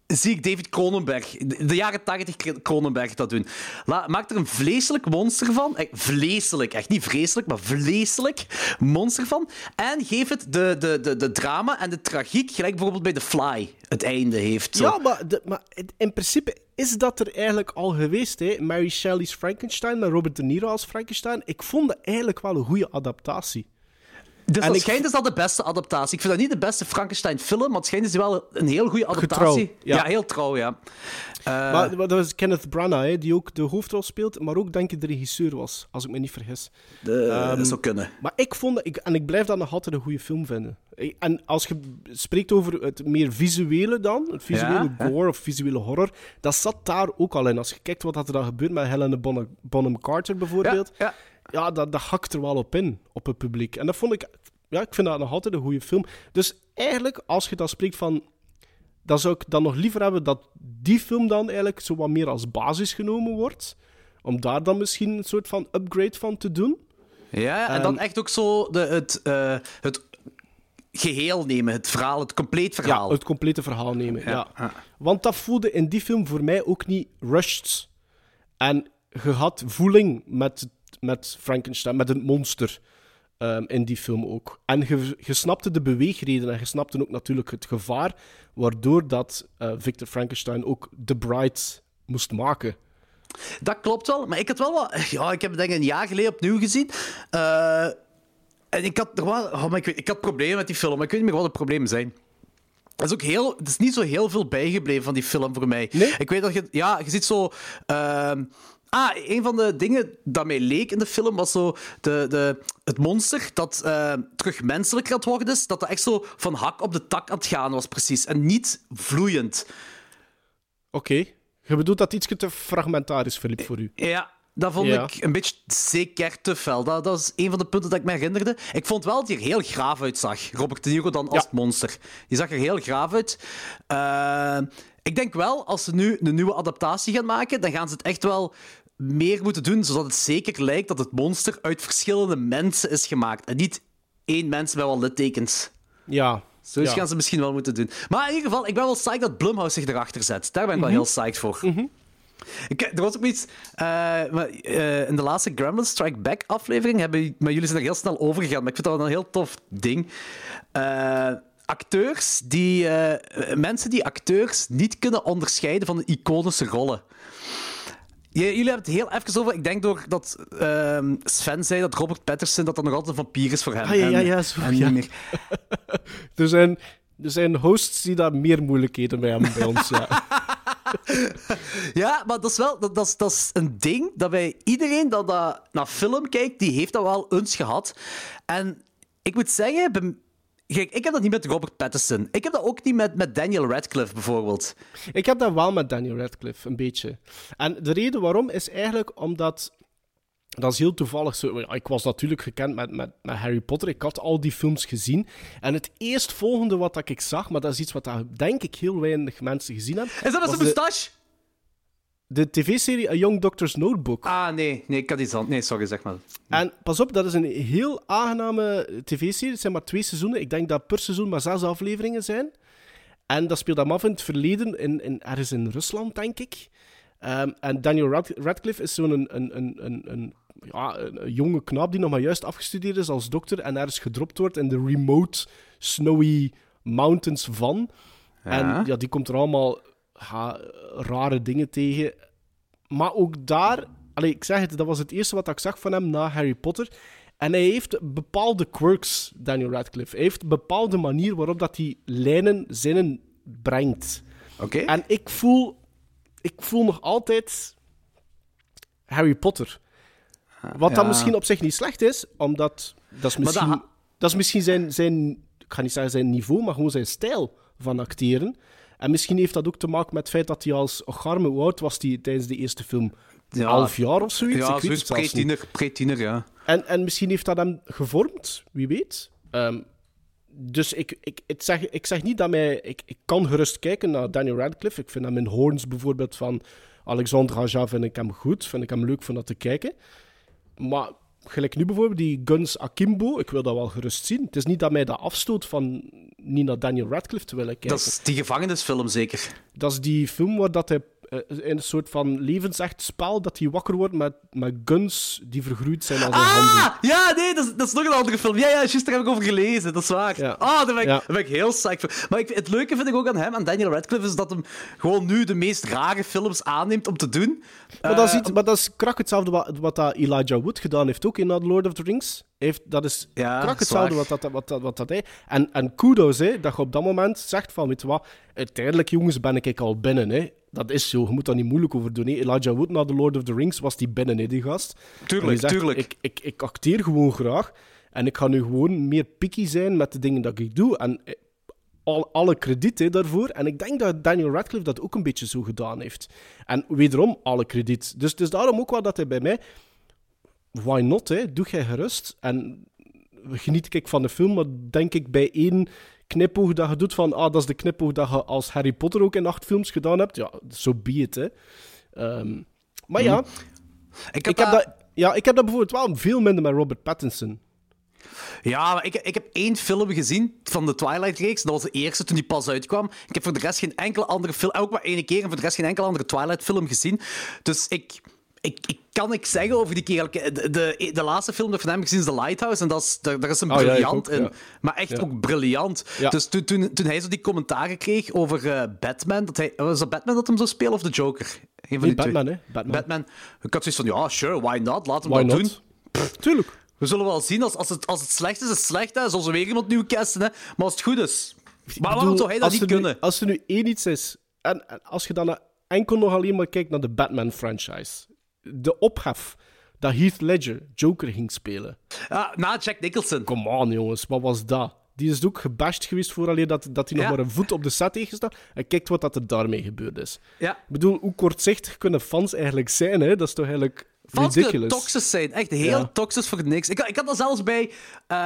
zie ik David Cronenberg, de, jaren 80 Cronenberg dat doen. La, maak er een vleeselijk monster van. Eh, vleeselijk, echt niet vreselijk, maar vleeselijk monster van. En geef het de, de, de, de drama en de tragiek, gelijk bijvoorbeeld bij The Fly het einde heeft. Ja, maar, de- maar in- in principe is dat er eigenlijk al geweest. Hè? Mary Shelley's Frankenstein met Robert De Niro als Frankenstein. Ik vond dat eigenlijk wel een goede adaptatie. Dus En dat ik- schijnt is dat de beste adaptatie. Ik vind dat niet de beste Frankenstein-film, maar het schijnt is wel een heel goede adaptatie. Getrouw, ja. heel trouw, ja. Eh, maar, maar dat was Kenneth Branagh, hè, die ook de hoofdrol speelt, maar ook denk ik de regisseur was, als ik me niet vergis. de, ehm, dat zou kunnen. Maar ik vond dat, ik, en ik blijf dat nog altijd een goede film vinden. En als je spreekt over het meer visuele dan, het visuele Ja, hè? gore of visuele horror, dat zat daar ook al in. Als je kijkt wat er dan gebeurt met Helena Bonham, Bonham Carter bijvoorbeeld, Ja, ja. dat, dat hakt er wel op in, op het publiek. En dat vond ik, ja, ik vind dat nog altijd een goede film. Dus eigenlijk, als je dan spreekt van, dan zou ik dan nog liever hebben dat die film dan eigenlijk zo wat meer als basis genomen wordt. Om daar dan misschien een soort van upgrade van te doen. Ja, en dan Ehm, echt ook zo de, het, eh, het geheel nemen, het verhaal, het compleet verhaal. Ja, het complete verhaal nemen. Ja. ja. Want dat voelde in die film voor mij ook niet rushed. En je had voeling met, met Frankenstein, met het monster ehm, in die film ook. En je, je snapte de beweegreden en je snapte ook natuurlijk het gevaar waardoor dat uh, Victor Frankenstein ook The Bride moest maken. Dat klopt wel, maar ik had wel wat... [laughs] Ja, ik heb het denk ik een jaar geleden opnieuw gezien. Uh, en ik had, er wel, oh, maar ik, weet, ik had problemen met die film, maar ik weet niet meer wat de problemen zijn. Er is ook heel, het is niet zo heel veel bijgebleven van die film voor mij. Nee? Ik weet dat je, ja, je ziet zo. Uh, ah, een van de dingen dat mij leek in de film was zo de, de, het monster dat uh, terug menselijk gaat worden. Is, dat dat echt zo van hak op de tak aan het gaan was, precies. En niet vloeiend. Oké. Okay. Je bedoelt dat iets te fragmentarisch, Filip, voor u? Ja, dat vond ik een beetje zeker te fel. Dat, dat is een van de punten dat ik me herinnerde. Ik vond wel dat hij er heel graaf uitzag. Robert De Niro dan als het monster. Die zag er heel graaf uit. Uh, ik denk wel, als ze nu een nieuwe adaptatie gaan maken, dan gaan ze het echt wel meer moeten doen, zodat het zeker lijkt dat het monster uit verschillende mensen is gemaakt. En niet één mens met wel littekens. Ja. Zoiets ja. gaan ze misschien wel moeten doen. Maar in ieder geval, ik ben wel psyched dat Blumhouse zich erachter zet. Daar ben ik mm -hmm. wel heel psyched voor. Mm -hmm. Ik, er was ook iets. Uh, maar, uh, in de laatste Gremlins Strike Back aflevering hebben maar jullie zijn er heel snel over gegaan. Maar ik vind dat een heel tof ding. Uh, acteurs die. mensen die acteurs niet kunnen onderscheiden van de iconische rollen. Jullie hebben het heel even over. Ik denk door dat uh, Sven zei dat Robert Patterson dat dan nog altijd een vampier is voor hem. Ah, ja, ja, ja. Zo, en ja. niet meer. [laughs] er, zijn, er zijn hosts die daar meer moeilijkheden mee hebben bij ons. Ja. [laughs] ja, maar dat is wel dat, dat, is, dat is een ding dat bij iedereen dat, dat naar film kijkt, die heeft dat wel eens gehad. En ik moet zeggen, Kijk, ik heb dat niet met Robert Pattinson. Ik heb dat ook niet met, met Daniel Radcliffe, bijvoorbeeld. Ik heb dat wel met Daniel Radcliffe, een beetje. En de reden waarom is eigenlijk omdat... Dat is heel toevallig zo. Ik was natuurlijk gekend met, met, met Harry Potter. Ik had al die films gezien. En het eerstvolgende wat ik zag, maar dat is iets wat denk ik heel weinig mensen gezien hebben... Is dat een moustache? De, tv-serie A Young Doctor's Notebook. Ah, nee. Nee, ik had iets anders. Nee, sorry, zeg maar. En pas op, dat is een heel aangename tv-serie. Het zijn maar twee seizoenen. Ik denk dat per seizoen maar zes afleveringen zijn. En dat speelt hem af in het verleden, in, in, ergens in Rusland, denk ik. Um, en Daniel Rad Radcliffe is zo'n een, een, een, een, een, ja, een jonge knap die nog maar juist afgestudeerd is als dokter en ergens gedropt wordt in de remote, snowy mountains van. Ja. En ja, die komt er allemaal ha, rare dingen tegen. Maar ook daar, allee, ik zeg het, dat was het eerste wat ik zag van hem na Harry Potter. En hij heeft bepaalde quirks, Daniel Radcliffe. Hij heeft een bepaalde manier waarop dat hij lijnen, zinnen brengt. Oké. Okay. En ik voel, ik voel nog altijd Harry Potter. Wat ja. dan misschien op zich niet slecht is, omdat dat is misschien, dat... dat is misschien zijn, zijn, ik ga niet zeggen zijn niveau, maar gewoon zijn stijl van acteren. En misschien heeft dat ook te maken met het feit dat hij als hoe oud was hij tijdens de eerste film? Ja. Half jaar of zoiets? Ja, ik weet niet. pre-tiener, pre-tiener, ja. En, en misschien heeft dat hem gevormd, wie weet. Um, dus ik, ik, ik, zeg, ik zeg niet dat mij... Ik, ik kan gerust kijken naar Daniel Radcliffe. Ik vind hem in Horns bijvoorbeeld van Alexandre Aja vind ik hem goed. Vind ik hem leuk van dat te kijken. Maar gelijk nu bijvoorbeeld, die Guns Akimbo, ik wil dat wel gerust zien. Het is niet dat mij dat afstoot van niet naar Daniel Radcliffe te willen kijken. Dat is die gevangenisfilm zeker? Dat is die film waar dat hij in een soort van levensecht spel, dat hij wakker wordt met, met guns die vergroeid zijn aan zijn ah, handen. Ja, nee, dat is, dat is nog een andere film. Ja, ja, juist, daar heb ik over gelezen. Dat is waar. Ja. Ah, daar ben, ik, Ja. daar ben ik heel psyched voor. Maar ik, het leuke vind ik ook aan hem, aan Daniel Radcliffe, is dat hem gewoon nu de meest rare films aanneemt om te doen. Maar, dat is Eh, iets, maar dat is krak hetzelfde wat, wat dat Elijah Wood gedaan heeft ook in The Lord of the Rings. Heeft, dat is Ja, krak hetzelfde wat dat, wat, dat, wat dat hij... En, en kudos, hè, dat je op dat moment zegt van, weet je wat, uiteindelijk jongens ben ik al binnen. Hè. Dat is zo, je moet daar niet moeilijk over doen. Hè. Elijah Wood na The Lord of the Rings was die binnen, hè, die gast. Tuurlijk, zegt, tuurlijk. Ik, ik, ik acteer gewoon graag. En ik ga nu gewoon meer picky zijn met de dingen dat ik doe. En eh, al, alle krediet hè, daarvoor. En ik denk dat Daniel Radcliffe dat ook een beetje zo gedaan heeft. En wederom, alle krediet. Dus het is daarom ook wel dat hij bij mij... Why not, hè? Doe jij gerust. En geniet ik van de film, maar denk ik bij één knipoog dat je doet van... Ah, dat is de knipoog dat je als Harry Potter ook in acht films gedaan hebt. Ja, zo be it, hè. Ehm, maar ja, ik heb, ik heb, dat, ja, ik heb dat bijvoorbeeld wel veel minder met Robert Pattinson. Ja, maar ik, ik heb één film gezien van de Twilight-reeks. Dat was de eerste toen die pas uitkwam. Ik heb voor de rest geen enkele andere film... Ook maar één keer en voor de rest geen enkele andere Twilight-film gezien. Dus ik... Ik, ik kan niks zeggen over die kerel. De, de, de laatste film dat ik van hem gezien is The Lighthouse. En dat is, daar, daar is een Oh, ja, ik briljant ook, in. ja. Maar echt Ja. ook briljant. Ja. Dus toen, toen, toen hij zo die commentaren kreeg over eh, Batman... Dat hij, was dat Batman dat hem zou spelen of de Joker? Een van Nee, twee. Batman, hè? Batman. Batman. Ik had zoiets van, ja, sure, why not? Laten we Why dat not? doen. Tuurlijk. We zullen wel zien. Als, als, het, als het slecht is, is het slecht. Hè. Zullen ze weer iemand nieuw casten. Hè. Maar als het goed is... Maar Ik waarom bedoel, zou hij dat niet nu- kunnen? als er nu één iets is, en, en als je dan enkel nog alleen maar kijkt naar de Batman-franchise, de ophef dat Heath Ledger Joker ging spelen. Na Jack Nicholson. Come on, jongens, wat was dat? Die is ook gebashed geweest voor alleen dat, dat hij nog maar een voet op de set heeft gestaan. En kijk wat dat er daarmee gebeurd is. Ja. Ik bedoel, hoe kortzichtig kunnen fans eigenlijk zijn, hè? Dat is toch eigenlijk Fans kunnen ridiculous. toxisch zijn. Echt heel Ja. toxisch voor niks. Ik, ik had dat zelfs bij, eh,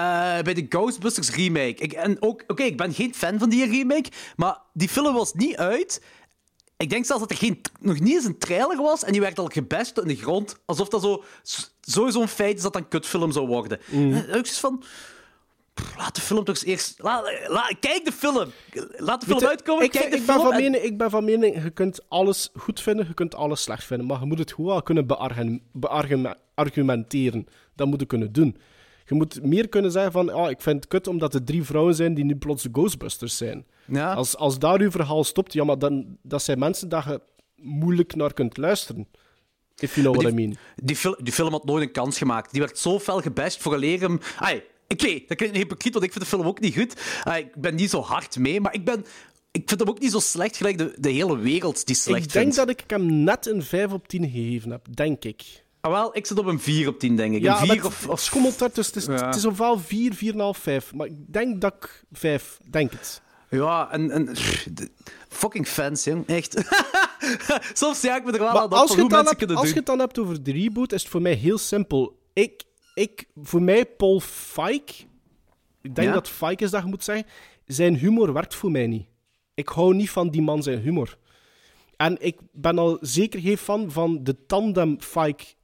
bij de Ghostbusters remake. Ik, en ook, oké, ik ben geen fan van die remake, maar die film was niet uit. Ik denk zelfs dat er geen, nog niet eens een trailer was en die werd al gebest in de grond. Alsof dat zo, sowieso een feit is dat dat een kutfilm zou worden. Mm. En ik zoiets van... pff, Laat de film toch eens eerst... Laat, laat- kijk de film! Laat de film Weet uitkomen, ik, kijk de ik, ben film. van en- mening, ik ben van mening, je kunt alles goed vinden, je kunt alles slecht vinden, maar je moet het gewoon wel kunnen beargum- beargum- argumenteren. Dat moet je kunnen doen. Je moet meer kunnen zeggen van, ah, ik vind het kut omdat er drie vrouwen zijn die nu plots de Ghostbusters zijn. Ja. Als, als daar uw verhaal stopt, ja, maar dan, dat zijn mensen dat je moeilijk naar kunt luisteren. If you know what I mean. Die, fil- die film had nooit een kans gemaakt. Die werd zo fel gebashed voor alleen hem. Ai, Oké, dat klinkt een hypocriet, want ik vind de film ook niet goed. Ai, ik ben niet zo hard mee, maar ik, ben, ik vind hem ook niet zo slecht gelijk de, de hele wereld die slecht Ik denk vindt. dat ik hem net een 5 op 10 gegeven heb, denk ik. Ah, wel, ik zit op een 4 op 10, denk ik. Ja, een maar 4 het, of, schommelt daar, dus het is, Ja. het is ofwel 4, 4,5, 5. Maar ik denk dat ik 5, denk het. Ja, en, en fucking fans, jong. Echt. [laughs] Soms ja ik me er wel Maar aan op als je, het hebt, als je het dan hebt over de reboot, is het voor mij heel simpel. Ik, ik, voor mij, Paul Feig, ik denk Ja? dat Feig is dat je moet zeggen, zijn humor werkt voor mij niet. Ik hou niet van die man zijn humor. En ik ben al zeker geen fan van de tandem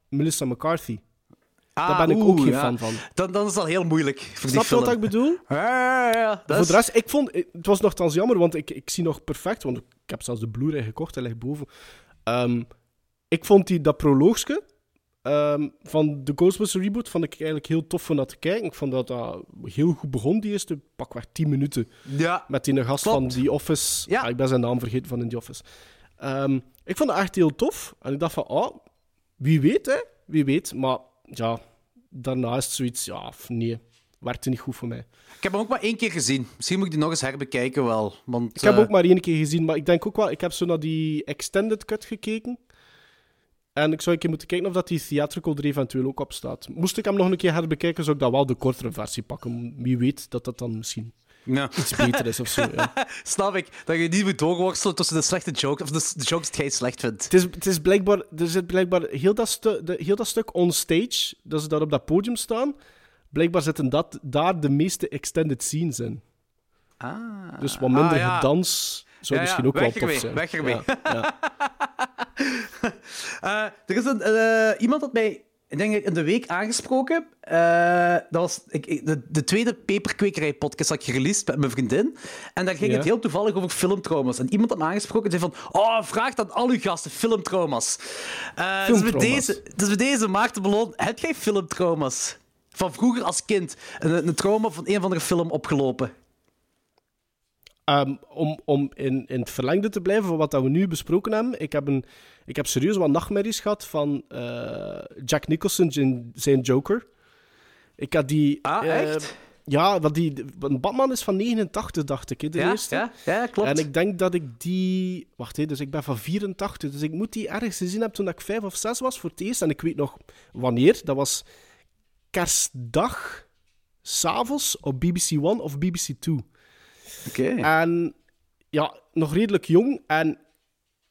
Feig-Melissa McCarthy. Ah, Daar ben ik ook geen ja. fan van. Dan, dan is het al heel moeilijk voor Snap je wat ik bedoel? [laughs] Ja, ja, ja. Dat Voor is- de rest, ik vond, het was nogthans jammer, want ik, ik zie nog perfect, want ik heb zelfs de Blu-ray gekocht, hij ligt boven. Ehm, ik vond die, dat proloogske ehm, van de Ghostbusters reboot vond ik eigenlijk heel tof om dat te kijken. Ik vond dat dat heel goed begon, die eerste pakweg 10 minuten, Ja, met die gast Klopt. van The Office. Ja. Ah, ik ben zijn naam vergeten van in The Office. Ehm, ik vond dat echt heel tof. En ik dacht van, ah, wie weet, hè? Wie weet. Maar ja, daarna is het zoiets, ja, nee, werkte niet goed voor mij. ik heb hem ook maar één keer gezien. Misschien moet ik die nog eens herbekijken wel. Want, Ik heb eh, ook maar één keer gezien, maar ik denk ook wel... Ik heb zo naar die extended cut gekeken. En ik zou een keer moeten kijken of dat die theatrical er eventueel ook op staat. Moest ik hem nog een keer herbekijken, zou ik dat wel de kortere versie pakken. Wie weet dat dat dan misschien Ja. iets beter is of zo. Ja. [laughs] Snap ik. Dat je niet moet doorworstelen tussen de slechte jokes, of de, de jokes die jij slecht vindt. Het, is, het is blijkbaar... Er zit blijkbaar heel dat, stu, de, heel dat stuk on stage, dat ze daar op dat podium staan, blijkbaar zitten dat, daar de meeste extended scenes in. Ah. Dus wat minder Ah, ja. gedans zou Ja, misschien ook wel tof zijn. weg ermee. [laughs] Eh, er is een, eh, iemand had mij, ik denk in de week aangesproken. Eh, dat was ik, ik- de, de tweede peperkwekerij-podcast dat ik gereleased met mijn vriendin. En daar ging Ja. het heel toevallig over filmtrauma's. En iemand had me aangesproken en zei van... Oh, vraag aan al uw gasten filmtrauma's. Eh, dus, bij Filmtrauma's. deze, dus bij deze, Maarten Ballon, heb jij filmtrauma's? Van vroeger als kind. Een, een trauma van een of andere film opgelopen. Ehm, om om in, in het verlengde te blijven van wat dat we nu besproken hebben, ik heb, een, ik heb serieus wat nachtmerries gehad van eh, Jack Nicholson zijn, zijn Joker. Ik had die... Ah, eh, echt? ja, want die, Batman is van 89, dacht ik, hè, de Ja, eerste. ja, ja, klopt. En ik denk dat ik die... Wacht, hè, dus ik ben van 84, dus ik moet die ergens gezien hebben toen ik vijf of zes was voor het eerst. En ik weet nog wanneer. Dat was kerstdag, s'avonds op BBC One of BBC Two. Oké. En ja, nog redelijk jong. En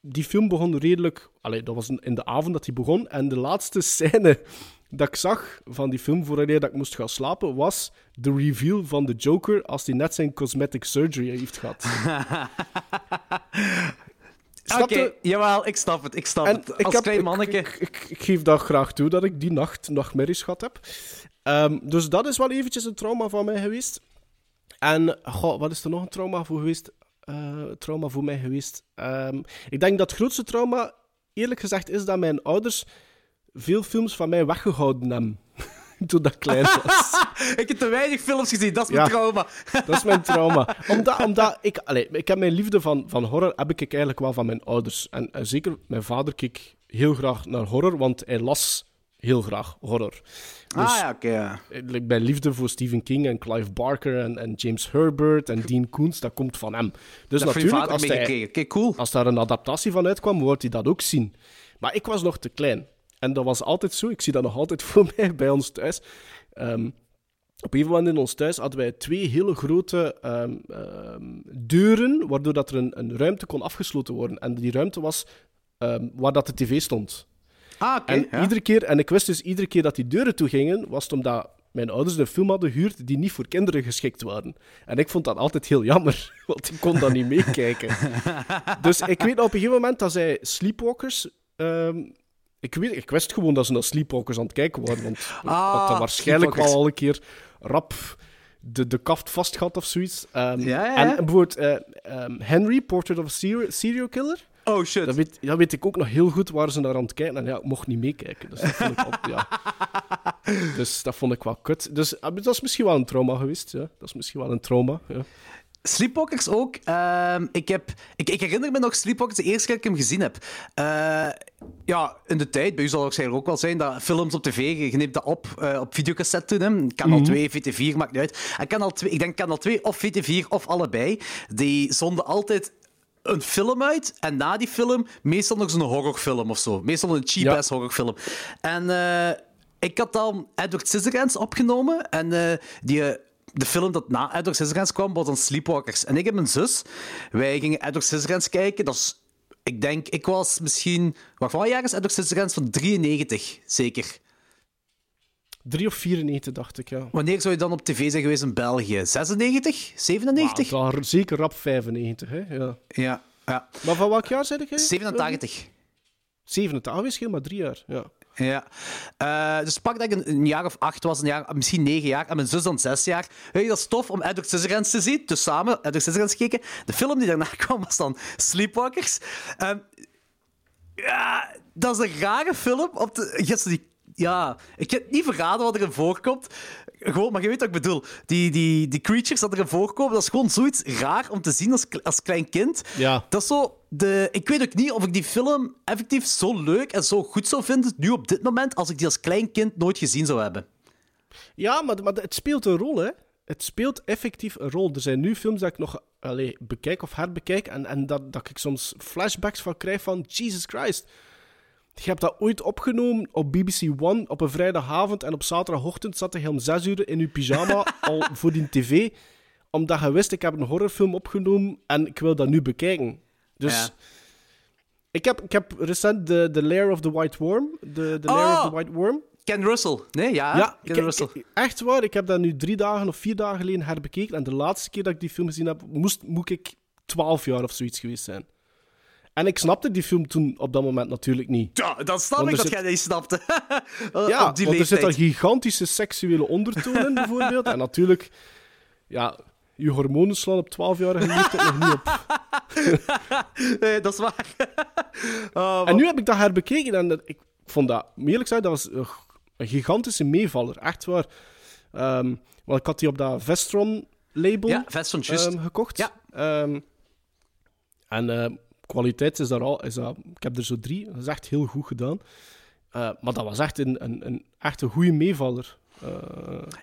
die film begon redelijk... Allee, dat was in de avond dat die begon. En de laatste scène dat ik zag van die film, voordat dat ik moest gaan slapen, was de reveal van de Joker als hij net zijn cosmetic surgery heeft gehad. [laughs] Oké, je? jawel, ik snap het, ik snap En het. Als heb, klein ik, manneke... ik, ik, ik geef dat graag toe dat ik die nacht nachtmerries gehad heb. Ehm, dus dat is wel eventjes een trauma van mij geweest. En goh, wat is er nog een trauma voor geweest? Uh, trauma voor mij geweest. Um, ik denk dat het grootste trauma, eerlijk gezegd, is dat mijn ouders veel films van mij weggehouden hebben. [laughs] Toen dat klein was. [laughs] ik heb te weinig films gezien, dat is mijn trauma. dat is mijn trauma. [laughs] Omdat, omdat ik, allez, ik heb mijn liefde van, van horror heb ik eigenlijk wel van mijn ouders. En, en zeker mijn vader keek heel graag naar horror, want hij las heel graag horror. ah dus ja, oké. ja. Mijn liefde voor Stephen King en Clive Barker en, en James Herbert en Dean Koontz, dat komt van hem. Dus dat natuurlijk, als, hij, cool. als daar een adaptatie van uitkwam, wordt hij dat ook zien. Maar ik was nog te klein. En dat was altijd zo. Ik zie dat nog altijd [laughs] voor mij bij ons thuis. Um, op een moment in ons thuis hadden wij twee hele grote um, um, deuren, waardoor dat er een, een, ruimte kon afgesloten worden. En die ruimte was waar dat de tv stond. Ah, oké. en iedere keer, en ik wist dus iedere keer dat die deuren toegingen, was het omdat mijn ouders een film hadden gehuurd die niet voor kinderen geschikt waren. En ik vond dat altijd heel jammer, [laughs] want ik kon dat niet meekijken. [laughs] dus ik weet op een gegeven moment dat zij Sleepwalkers ik, weet, ik wist gewoon dat ze naar Sleepwalkers aan het kijken waren. Want ah, had waarschijnlijk wel al een keer rap de, de kaft vast gehad of zoiets. Um, ja, ja, En bijvoorbeeld uh, um, Henry, Portrait of a serial Killer. Oh shit. Dat weet, dat weet ik ook nog heel goed waar ze naar aan het kijken. En ja, ik mocht niet meekijken. Dus dat vond ik, altijd, ja. [laughs] dus dat vond ik wel kut. Dus dat is misschien wel een trauma geweest. Ja. Dat is misschien wel een trauma. Ja. Sleepwalkers ook. Uh, ik, heb, ik, ik, herinner me nog Sleepwalkers de eerste keer dat ik hem gezien heb. Uh, ja, in de tijd, bij u zal het waarschijnlijk ook wel zijn, dat films op tv, je neemt dat op uh, op videocassette toen. Hè. Kanaal mm 2, VT4, maakt niet uit. En kanaal 2, ik denk kanaal 2 of VT4 of allebei, die zonden altijd een film uit en na die film meestal nog zo'n horrorfilm of zo. Meestal een cheap-ass horrorfilm. En uh, ik had dan Edward Scissorhands opgenomen en uh, die de film dat na Edward Scissorhands kwam, was dan Sleepwalkers. En ik heb mijn zus, wij gingen Edward Scissorhands kijken. Dat is, ik denk, ik was misschien... Wat jaar is Edward Scissorhands? Van 93, zeker. 3 of 94, dacht ik, ja. Wanneer zou je dan op tv zijn geweest in België? 96? 97? Ah, daar, zeker rap 95, hè. Ja. ja. ja. Maar van welk jaar zei ik? 87. 87, is maar drie jaar, ja. Ja. Uh, dus pak dat ik een, jaar of acht was, een jaar, misschien negen jaar, en mijn zus dan zes jaar. Weet je, dat is tof om Edward Scissorhands te zien. Dus samen Edward Scissorhands gekeken. De film die daarna [laughs] kwam was dan Sleepwalkers. Uh, ja, dat is een rare film. Op de, die ja, ik heb niet verraden wat erin voorkomt. Gewoon, maar je weet wat ik bedoel. Die, die, die creatures dat erin voorkomen, dat is gewoon zoiets raar om te zien als, als klein kind. Ja. Dat is zo... De, ik weet ook niet of ik die film effectief zo leuk en zo goed zou vinden, nu op dit moment, als ik die als klein kind nooit gezien zou hebben. Ja, maar, maar het speelt een rol, hè. Het speelt effectief een rol. Er zijn nu films dat ik nog allez, bekijk of herbekijk en, en dat, dat ik soms flashbacks van krijg van Jesus Christ je hebt dat ooit opgenomen op BBC One op een vrijdagavond en op zaterdagochtend zat je om zes uur in je pyjama [laughs] al voor die tv, omdat je wist, ik heb een horrorfilm opgenomen en ik wil dat nu bekijken. Dus... Ik heb, ik heb recent de, The Lair of the White Worm. De, the Lair of the oh! White Worm. Ken Russell. Nee, ja. ja Ken Russell. echt waar. Ik heb dat nu drie dagen of vier dagen geleden herbekeken. En de laatste keer dat ik die film gezien heb, moest, moet ik twaalf jaar of zoiets geweest zijn. En ik snapte die film toen op dat moment natuurlijk niet. Ja, dan snap ik dat jij niet snapte. [laughs] ja, want er zit een gigantische seksuele ondertoon in, [laughs] bijvoorbeeld. En natuurlijk, ja, je hormonen slaan op 12-jarige leeftijd nog niet op. [laughs] nee, dat is waar. Oh, en nu heb ik dat herbekeken en ik vond dat, eerlijk gezegd, dat was een gigantische meevaller. Echt waar. Um, want ik had die op dat Vestron-label ja, Vestron, um, gekocht. Ja. Um, en kwaliteit is daar al. Is ik heb er zo drie. Dat is echt heel goed gedaan. Uh, maar dat was echt een, een, een, echt een goede meevaller. Uh,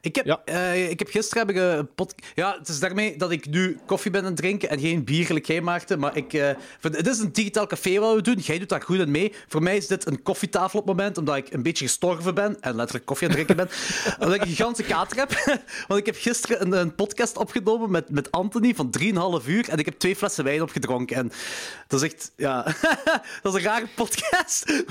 ik, heb, ja. uh, ik heb gisteren heb ik een pot. Ja, het is daarmee dat ik nu koffie ben aan het drinken en geen bier gelijk jij maakte. Maar ik, uh, het is een digitaal café wat we doen. Jij doet daar goed in mee. Voor mij is dit een koffietafel op het moment, omdat ik een beetje gestorven ben en letterlijk koffie aan het drinken ben. [laughs] omdat ik een gigantische kater heb. [laughs] Want ik heb gisteren een, een, podcast opgenomen met, met Anthony van 3,5 uur en ik heb twee flessen wijn opgedronken. En dat is echt, ja, [laughs] dat is een rare podcast.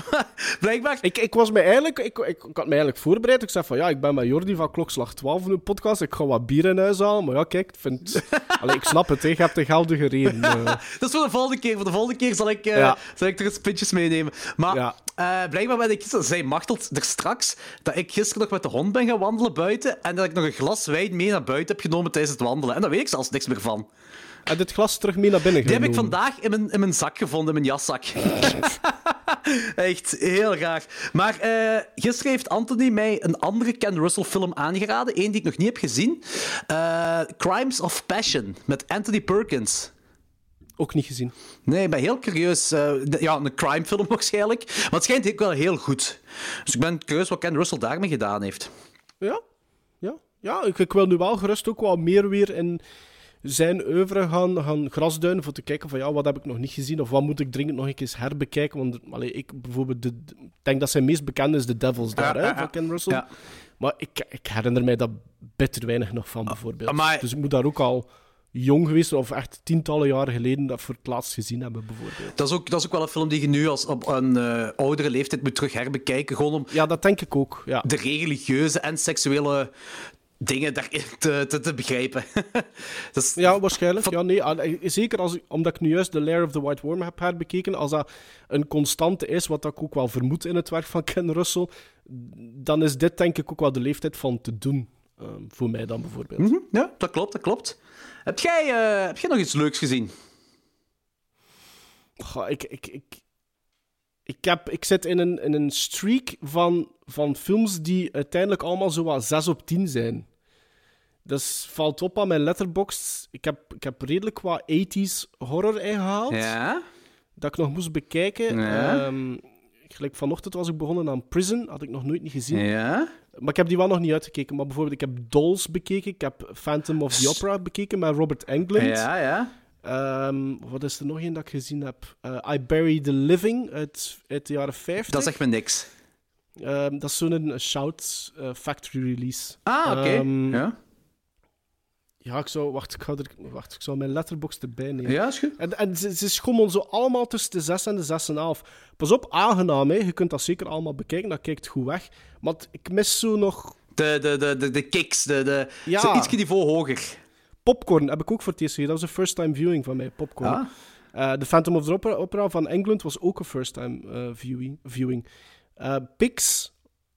Blijkbaar. Ik, ik was me eigenlijk, ik, ik, ik had me eigenlijk voorbereid. Ik zei van ja, ik ben met Jordi van Klokslag 12 in een podcast. Ik ga wat bier in huis halen. Maar ja, kijk, ik vind... [laughs] Allee, ik snap het, hè. je hebt de geldige reden. [laughs] eh. Dat is voor de volgende keer. Voor de volgende keer zal ik, Ja. zal ik er eens pintjes meenemen. Maar Ja. eh, blijkbaar ben ik gisteren... Zij machtelt er straks dat ik gisteren nog met de hond ben gaan wandelen buiten en dat ik nog een glas wijn mee naar buiten heb genomen tijdens het wandelen. En daar weet ik zelfs niks meer van. En dit glas terug mee naar binnen Die heb ik vandaag in mijn, in mijn zak gevonden, in mijn jaszak. [laughs] Echt heel graag. Maar eh, gisteren heeft Anthony mij een andere Ken Russell film aangeraden. Eén die ik nog niet heb gezien. Eh, Crimes of Passion met Anthony Perkins. Ook niet gezien. Nee, ik ben heel curieus. De- ja, een crime film [laughs] waarschijnlijk. Maar het schijnt ook wel heel goed. Dus ik ben curieus wat Ken Russell daarmee gedaan heeft. Ja, ja. ja ik, ik wil nu wel gerust ook wat meer weer in zijn oeuvre gaan, gaan grasduinen voor te kijken van ja, wat heb ik nog niet gezien of wat moet ik dringend nog een keer herbekijken. Want allee, ik bijvoorbeeld, de, denk dat zijn meest bekende is The Devil's daar, Ja, hè, ja, van Ken Russell. Ja. Maar ik, ik herinner mij dat bitter weinig nog van, bijvoorbeeld. maar- Dus ik moet daar ook al jong geweest of echt tientallen jaren geleden dat voor het laatst gezien hebben, bijvoorbeeld. Dat is ook, dat is ook wel een film die je nu als op een eh, oudere leeftijd moet terug herbekijken. Gewoon om Ja, dat denk ik ook, ja. de religieuze en seksuele dingen daarin te, te, te begrijpen. [laughs] dat is, Ja, waarschijnlijk. Ja, nee, eh, zeker als, omdat ik nu juist The Lair of the White Worm heb herbekeken. Als dat een constante is, wat ik ook wel vermoed in het werk van Ken Russell, dan is dit denk ik ook wel de leeftijd van te doen. eh, voor mij dan bijvoorbeeld. Mhm, ja, dat klopt, dat klopt. Heb jij, eh, heb jij nog iets leuks gezien? Goh, ik, ik, ik, ik, heb, ik zit in een, in een streak van, van films die uiteindelijk allemaal zo wat 6 op 10 zijn. Dus valt op aan mijn letterbox. Ik heb, ik heb redelijk wat 80s horror ingehaald. Ja? dat ik nog moest bekijken. Ja. Ehm, gelijk vanochtend was ik begonnen aan Prison, had ik nog nooit niet gezien. Ja? Maar ik heb die wel nog niet uitgekeken. Maar bijvoorbeeld, ik heb Dolls bekeken, ik heb Phantom of the Opera bekeken met Robert Englund. Ja, ja. Ehm, wat is er nog een dat ik gezien heb? Eh, I Bury the Living uit, uit de jaren 50. Dat zegt me niks. Ehm, dat is zo'n eh, Shout eh, Factory release. Ah, oké. Ja. Ja, ik zou... Wacht, ik, ga er, wacht, ik zou mijn letterbox erbij nemen. ja, is goed. En, en ze, ze schommelen zo allemaal tussen de 6 en de 6,5. Pas op, aangenaam, hè. je kunt dat zeker allemaal bekijken, dat kijkt goed weg. Maar ik mis zo nog... De, de, de, de, de kicks, de, de, Ja. zo ietsje niveau hoger. Popcorn heb ik ook voor het eerst gezien. Dat was een first-time viewing van mij, Popcorn. Ah. Eh, The Phantom of the Opera, Opera van Engeland was ook een first-time eh, viewing. viewing. Eh, Pix,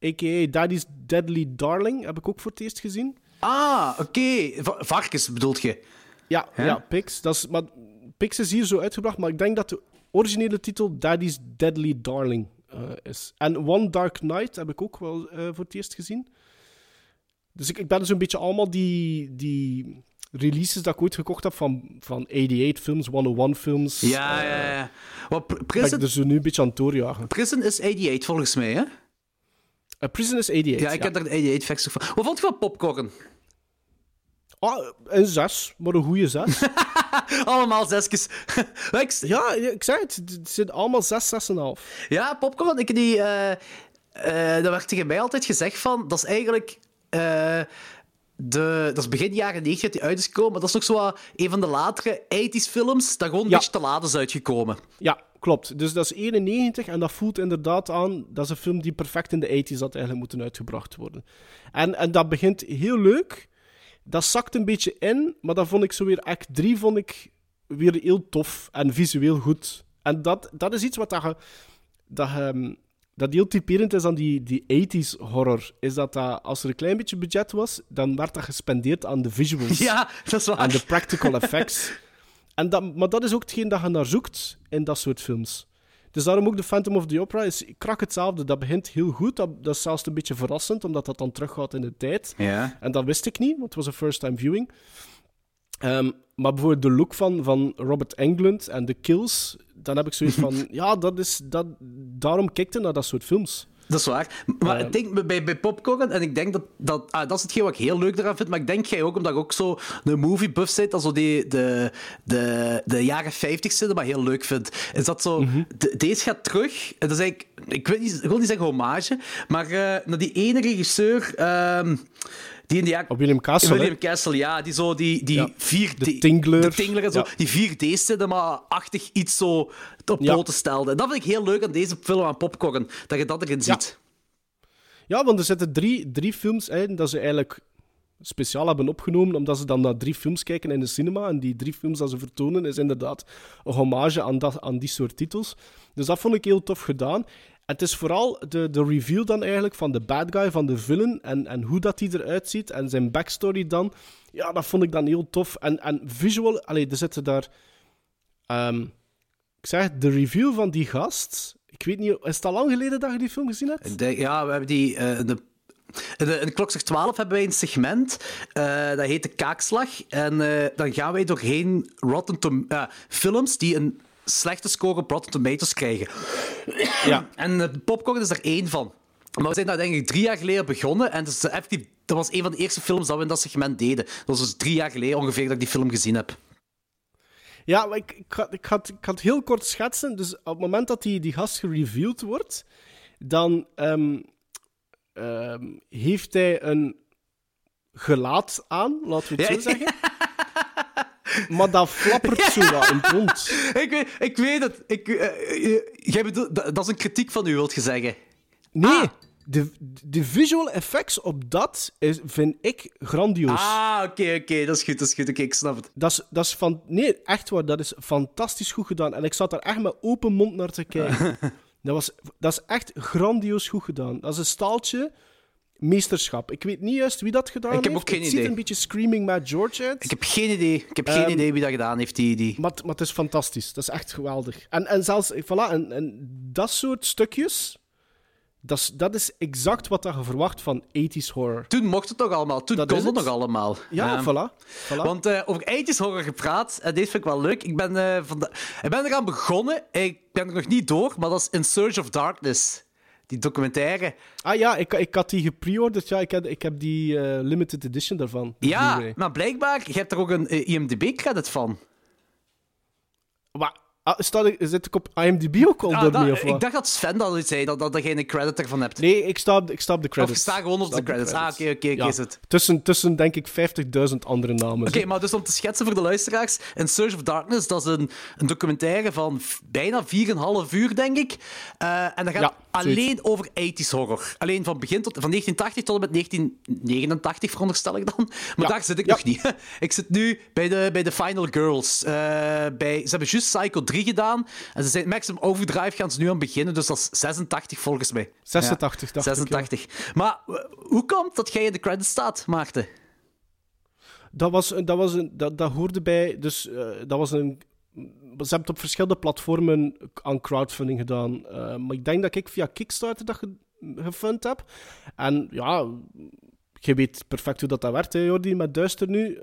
a.k.a. Daddy's Deadly Darling, heb ik ook voor het eerst gezien. Ah, oké. Va- Varkens bedoelt je? Ja, ja Pix. Dat is, maar Pix is hier zo uitgebracht, maar ik denk dat de originele titel Daddy's Deadly Darling eh, is. En One Dark Night heb ik ook wel eh, voor het eerst gezien. Dus ik, ik ben zo'n beetje allemaal die, die releases dat ik ooit gekocht heb van, van 88 films, 101 films. Ja, eh, ja, ja. Wat, Pr- Ben ik Prison, er zo nu een beetje aan het doorjagen. Prison is 88 volgens mij, hè? Eh, Prison is 88. Ja, ik heb daar een 88 vekstig van. Wat vond je van popcorn? Ah, een 6, maar een goede 6. [laughs] Allemaal zesjes. [laughs] ja, ik zei het, het zijn allemaal 6, 6,5. Ja, popcorn, ik die... eh dat werd tegen mij altijd gezegd van... Dat is eigenlijk... eh, de, dat is begin jaren 90 dat die uit is gekomen, maar dat is nog zo wat een van de latere 80s films dat gewoon een Ja. beetje te laat is uitgekomen. Ja, klopt. Dus dat is 91 en dat voelt inderdaad aan. Dat is een film die perfect in de 80s had eigenlijk moeten uitgebracht worden. En, en dat begint heel leuk. Dat zakt een beetje in, maar dan vond ik zo weer act 3 vond ik weer heel tof en visueel goed. En dat, dat is iets wat dat je, dat, je, dat heel typerend is aan die, die 80s horror. Is dat, dat als er een klein beetje budget was, dan werd dat gespendeerd aan de visuals [laughs] Ja, dat is waar. aan de practical effects. en dat, maar dat is ook hetgeen dat je naar zoekt in dat soort films. Dus daarom ook The Phantom of the Opera is krak hetzelfde. Dat begint heel goed. Dat, dat is zelfs een beetje verrassend, omdat dat dan teruggaat in de tijd. Ja. En dat wist ik niet, want het was een first-time viewing. Ehm, maar bijvoorbeeld de look van, van Robert Englund en de kills, dan heb ik zoiets van... [laughs] ja, dat is, dat, daarom kijk je naar dat soort films. Dat is waar. Maar Eh. ik denk bij, bij popcorn, en ik denk dat, dat, ah, dat is hetgeen wat ik heel leuk eraan vind, maar ik denk jij ook, omdat je ook zo een movie buff zit, als die, de, de, de jaren 50 cinema heel leuk vindt, is dat zo, de- deze gaat terug, en dat is eigenlijk, ik, weet niet, ik wil niet zeggen hommage, maar eh, naar die ene regisseur, ehm, die in. Op William Castle, hè? William Castle, ja, die zo die, die Ja. 4D... De Tingler. De Tingler en zo, Ja. die 4D-cinema-achtig iets zo op poten stelde. En dat vind ik heel leuk aan deze film aan Popcorn, dat je dat erin ziet. Ja, want er zitten drie, drie films in dat ze eigenlijk speciaal hebben opgenomen, omdat ze dan naar drie films kijken in de cinema. En die drie films dat ze vertonen is inderdaad een hommage aan, dat, aan die soort titels. Dus dat vond ik heel tof gedaan. Het is vooral de, de reveal dan eigenlijk van de bad guy, van de villain, en, en hoe dat hij eruit ziet, en zijn backstory dan. Ja, dat vond ik dan heel tof. En, en visual, allee, er zitten daar... Um, ik zeg, de review van die gast... Ik weet niet, is het al lang geleden dat je die film gezien hebt? Ja, we hebben die... Uh, de... In de, Klokslag 12 hebben wij een segment, uh, dat heet de Kaakslag. En uh, dan gaan wij doorheen Rotten Tom films die een slechte score op Rotten Tomatoes krijgen. Ja. [clears throat] En uh, Popcorn is er één van. Maar we zijn daar denk ik drie jaar geleden begonnen. En dus effectief, dat was een van de eerste films dat we in dat segment deden. Dat was dus drie jaar geleden ongeveer dat ik die film gezien heb. Ja, ik, ik had heel kort schetsen. Dus op het moment dat die, die gast gereveeld wordt, dan um, um, heeft hij een gelaat aan, laten we het zo zeggen. [laughs] maar dat flappert zo wat in het rond. [laughs] ik, weet, ik weet het. Ik, uh, jij bedoelt, dat, is een kritiek van u, wilt je zeggen? Nee. Ah. De, de visual effects op dat is, vind ik grandioos. Ah, oké, oké. Dat is goed, dat is goed. Oké, ik snap het. Dat is, dat is van... Nee, echt waar. Dat is fantastisch goed gedaan. En ik zat daar echt met open mond naar te kijken. [laughs] dat, was, dat is echt grandioos goed gedaan. Dat is een staaltje meesterschap. Ik weet niet juist wie dat gedaan heeft. Ik heb ook geen het idee. ziet een beetje Screaming Mad George uit. Ik heb geen idee. Ik heb geen um, idee wie dat gedaan heeft, die, die. Maar, maar het is fantastisch. Dat is echt geweldig. En, en zelfs, voilà, en, en dat soort stukjes... Dat is, dat is exact wat je verwacht van 80s horror. Toen mocht het nog allemaal. Toen dat kon het nog allemaal. Ja, um, voilà, voilà. Want uh, over 80s horror gepraat, en deze vind ik wel leuk. Ik ben, uh, ik ben eraan begonnen. Ik ben er nog niet door, maar dat is In Search of Darkness die documentaire. Ah ja, ik, ik had die gepreorderd. Ja, ik heb, ik heb die uh, limited edition daarvan. Ja, maar blijkbaar, je hebt er ook een uh, IMDb-credit van. Maar Ah, staat, zit ik op IMDb ook al ah, door mee, of Ik dacht dat Sven dat iets zei, dat, dat, dat je een credit ervan hebt. Nee, ik sta, ik sta op de credits. Of staat gewoon op de credits. Ah, oké, oké, is het. Tussen, tussen, denk ik, 50.000 andere namen. Oké, maar dus om te schetsen voor de luisteraars, In Search of Darkness, dat is een, een documentaire van bijna 4,5 uur, denk ik. Uh, en dat gaat ja, alleen over 80s horror. Alleen van, begin tot, van 1980 tot en met 1989, veronderstel ik dan. Maar ja. daar zit ik nog niet. [laughs] ik zit nu bij de, bij de Final Girls. Uh, bij, ze hebben juist Psycho 3 gedaan. En ze zijn Maximum Overdrive gaan ze nu aan beginnen, dus dat is 86 volgens mij. 86, ja, 86. Ik, ja. Maar hoe komt dat jij in de credits staat, Maarten? Dat, was, dat, was een, dat, dat hoorde bij. Dus uh, dat was een. Ze hebben het op verschillende platformen aan crowdfunding gedaan. Uh, maar ik denk dat ik via Kickstarter dat ge, gefund heb. En ja, je weet perfect hoe dat, dat werkt, hè, Jordi, met Duister nu. Uh,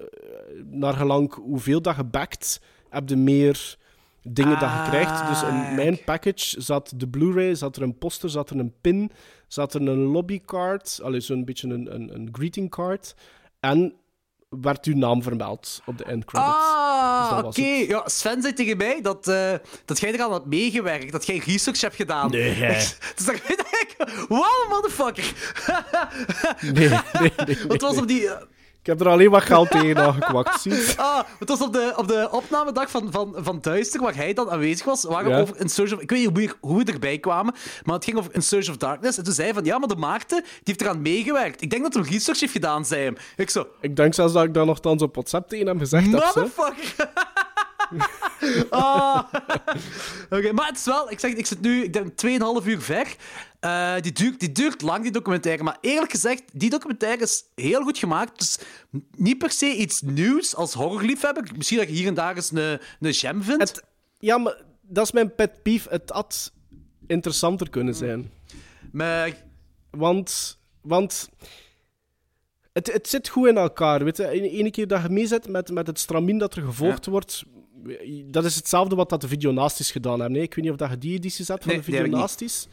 naar gelang hoeveel dat je backt, heb je meer dingen ah, dat je krijgt. Dus in mijn package zat de Blu-ray, zat er een poster, zat er een pin, zat er een lobbycard, zo'n beetje een, een, een greeting card. En werd uw naam vermeld op de end credits. Ah, dus oké. Okay. Ja, Sven zei tegen mij dat, uh, dat jij eraan had meegewerkt, dat jij research hebt gedaan. Nee. [laughs] dus dan [laughs] denk ik, wow, motherfucker. nee, nee, nee. [laughs] Wat was op die... Ik heb er alleen wat geld tegen aangekwakt, zie [laughs] Ah, het was op de, op de opnamedag van, van, van Duister, waar hij dan aanwezig was, waar ja. over In Search of... Ik weet niet hoe, hoe we erbij kwamen, maar het ging over In Search of Darkness. En toen zei hij van, ja, maar de Maarten, die heeft eraan meegewerkt. Ik denk dat hij research heeft gedaan, zei hem. Ik zo... Ik denk zelfs dat ik daar nogthans op WhatsApp tegen hem gezegd heb. Motherfucker! oh. [laughs] [laughs] Oké, okay, maar het is wel... Ik zeg, ik zit nu, ik denk, 2,5 uur ver. Uh, die, duurt, die duurt lang, die documentaire. Maar eerlijk gezegd, die documentaire is heel goed gemaakt. Dus niet per se iets nieuws als horrorliefhebber. Misschien dat je hier en daar eens een, een gem vindt. Het, ja, maar dat is mijn pet peeve. Het had interessanter kunnen zijn. Maar... Want... Want... Het, het zit goed in elkaar, weet je. Ene keer dat je meezet met, met het stramien dat er gevolgd ja. wordt... Dat is hetzelfde wat dat de videonasties gedaan hebben. Nee, ik weet niet of dat je die editie zet van nee, de videonasties.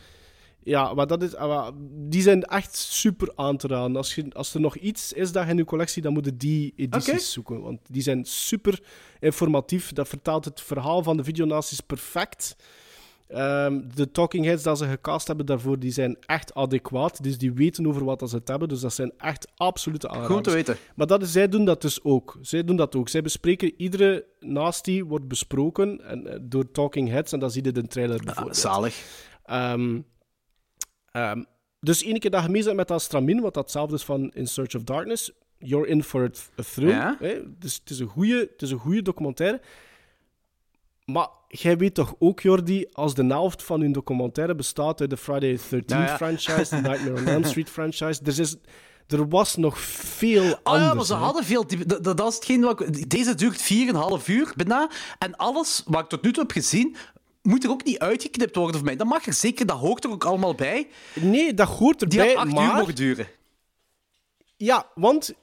Ja, maar, dat is, maar die zijn echt super aan te raden. Als, je, als er nog iets is dat je in je collectie, dan moet je die edities okay. zoeken. Want die zijn super informatief. Dat vertaalt het verhaal van de videonasties perfect. Um, de talking heads dat ze gecast hebben daarvoor, die zijn echt adequaat. Dus die weten over wat ze het hebben. Dus dat zijn echt absolute aanraders. Goed te weten. Maar dat zij doen dat dus ook. Zij doen dat ook. Zij bespreken, iedere nasty wordt besproken en, door talking heads. En dan zie je de trailer bijvoorbeeld. Ah, zalig. Um, Um, dus ene keer dat je mee bent met dat wat datzelfde is van In Search of Darkness, you're in for a thrill. Ja. Hè? Dus het is een goede, het is een goede documentaire. Maar jij weet toch ook, Jordi, als de helft van hun documentaire bestaat uit de Friday the 13th Ja, ja. franchise, de Nightmare on Elm Street [laughs] franchise, er, is, er was nog veel Oh anders. ja, maar ze hè. hadden veel. Dat, dat is hetgeen wat ik- Deze duurt 4,5 uur bijna. En alles wat ik tot nu toe heb gezien, moet er ook niet uitgeknipt worden voor mij. Dat mag er zeker, dat hoort er ook allemaal bij. Nee, dat hoort Die erbij, had 8 maar... uur mogen duren. Ja, want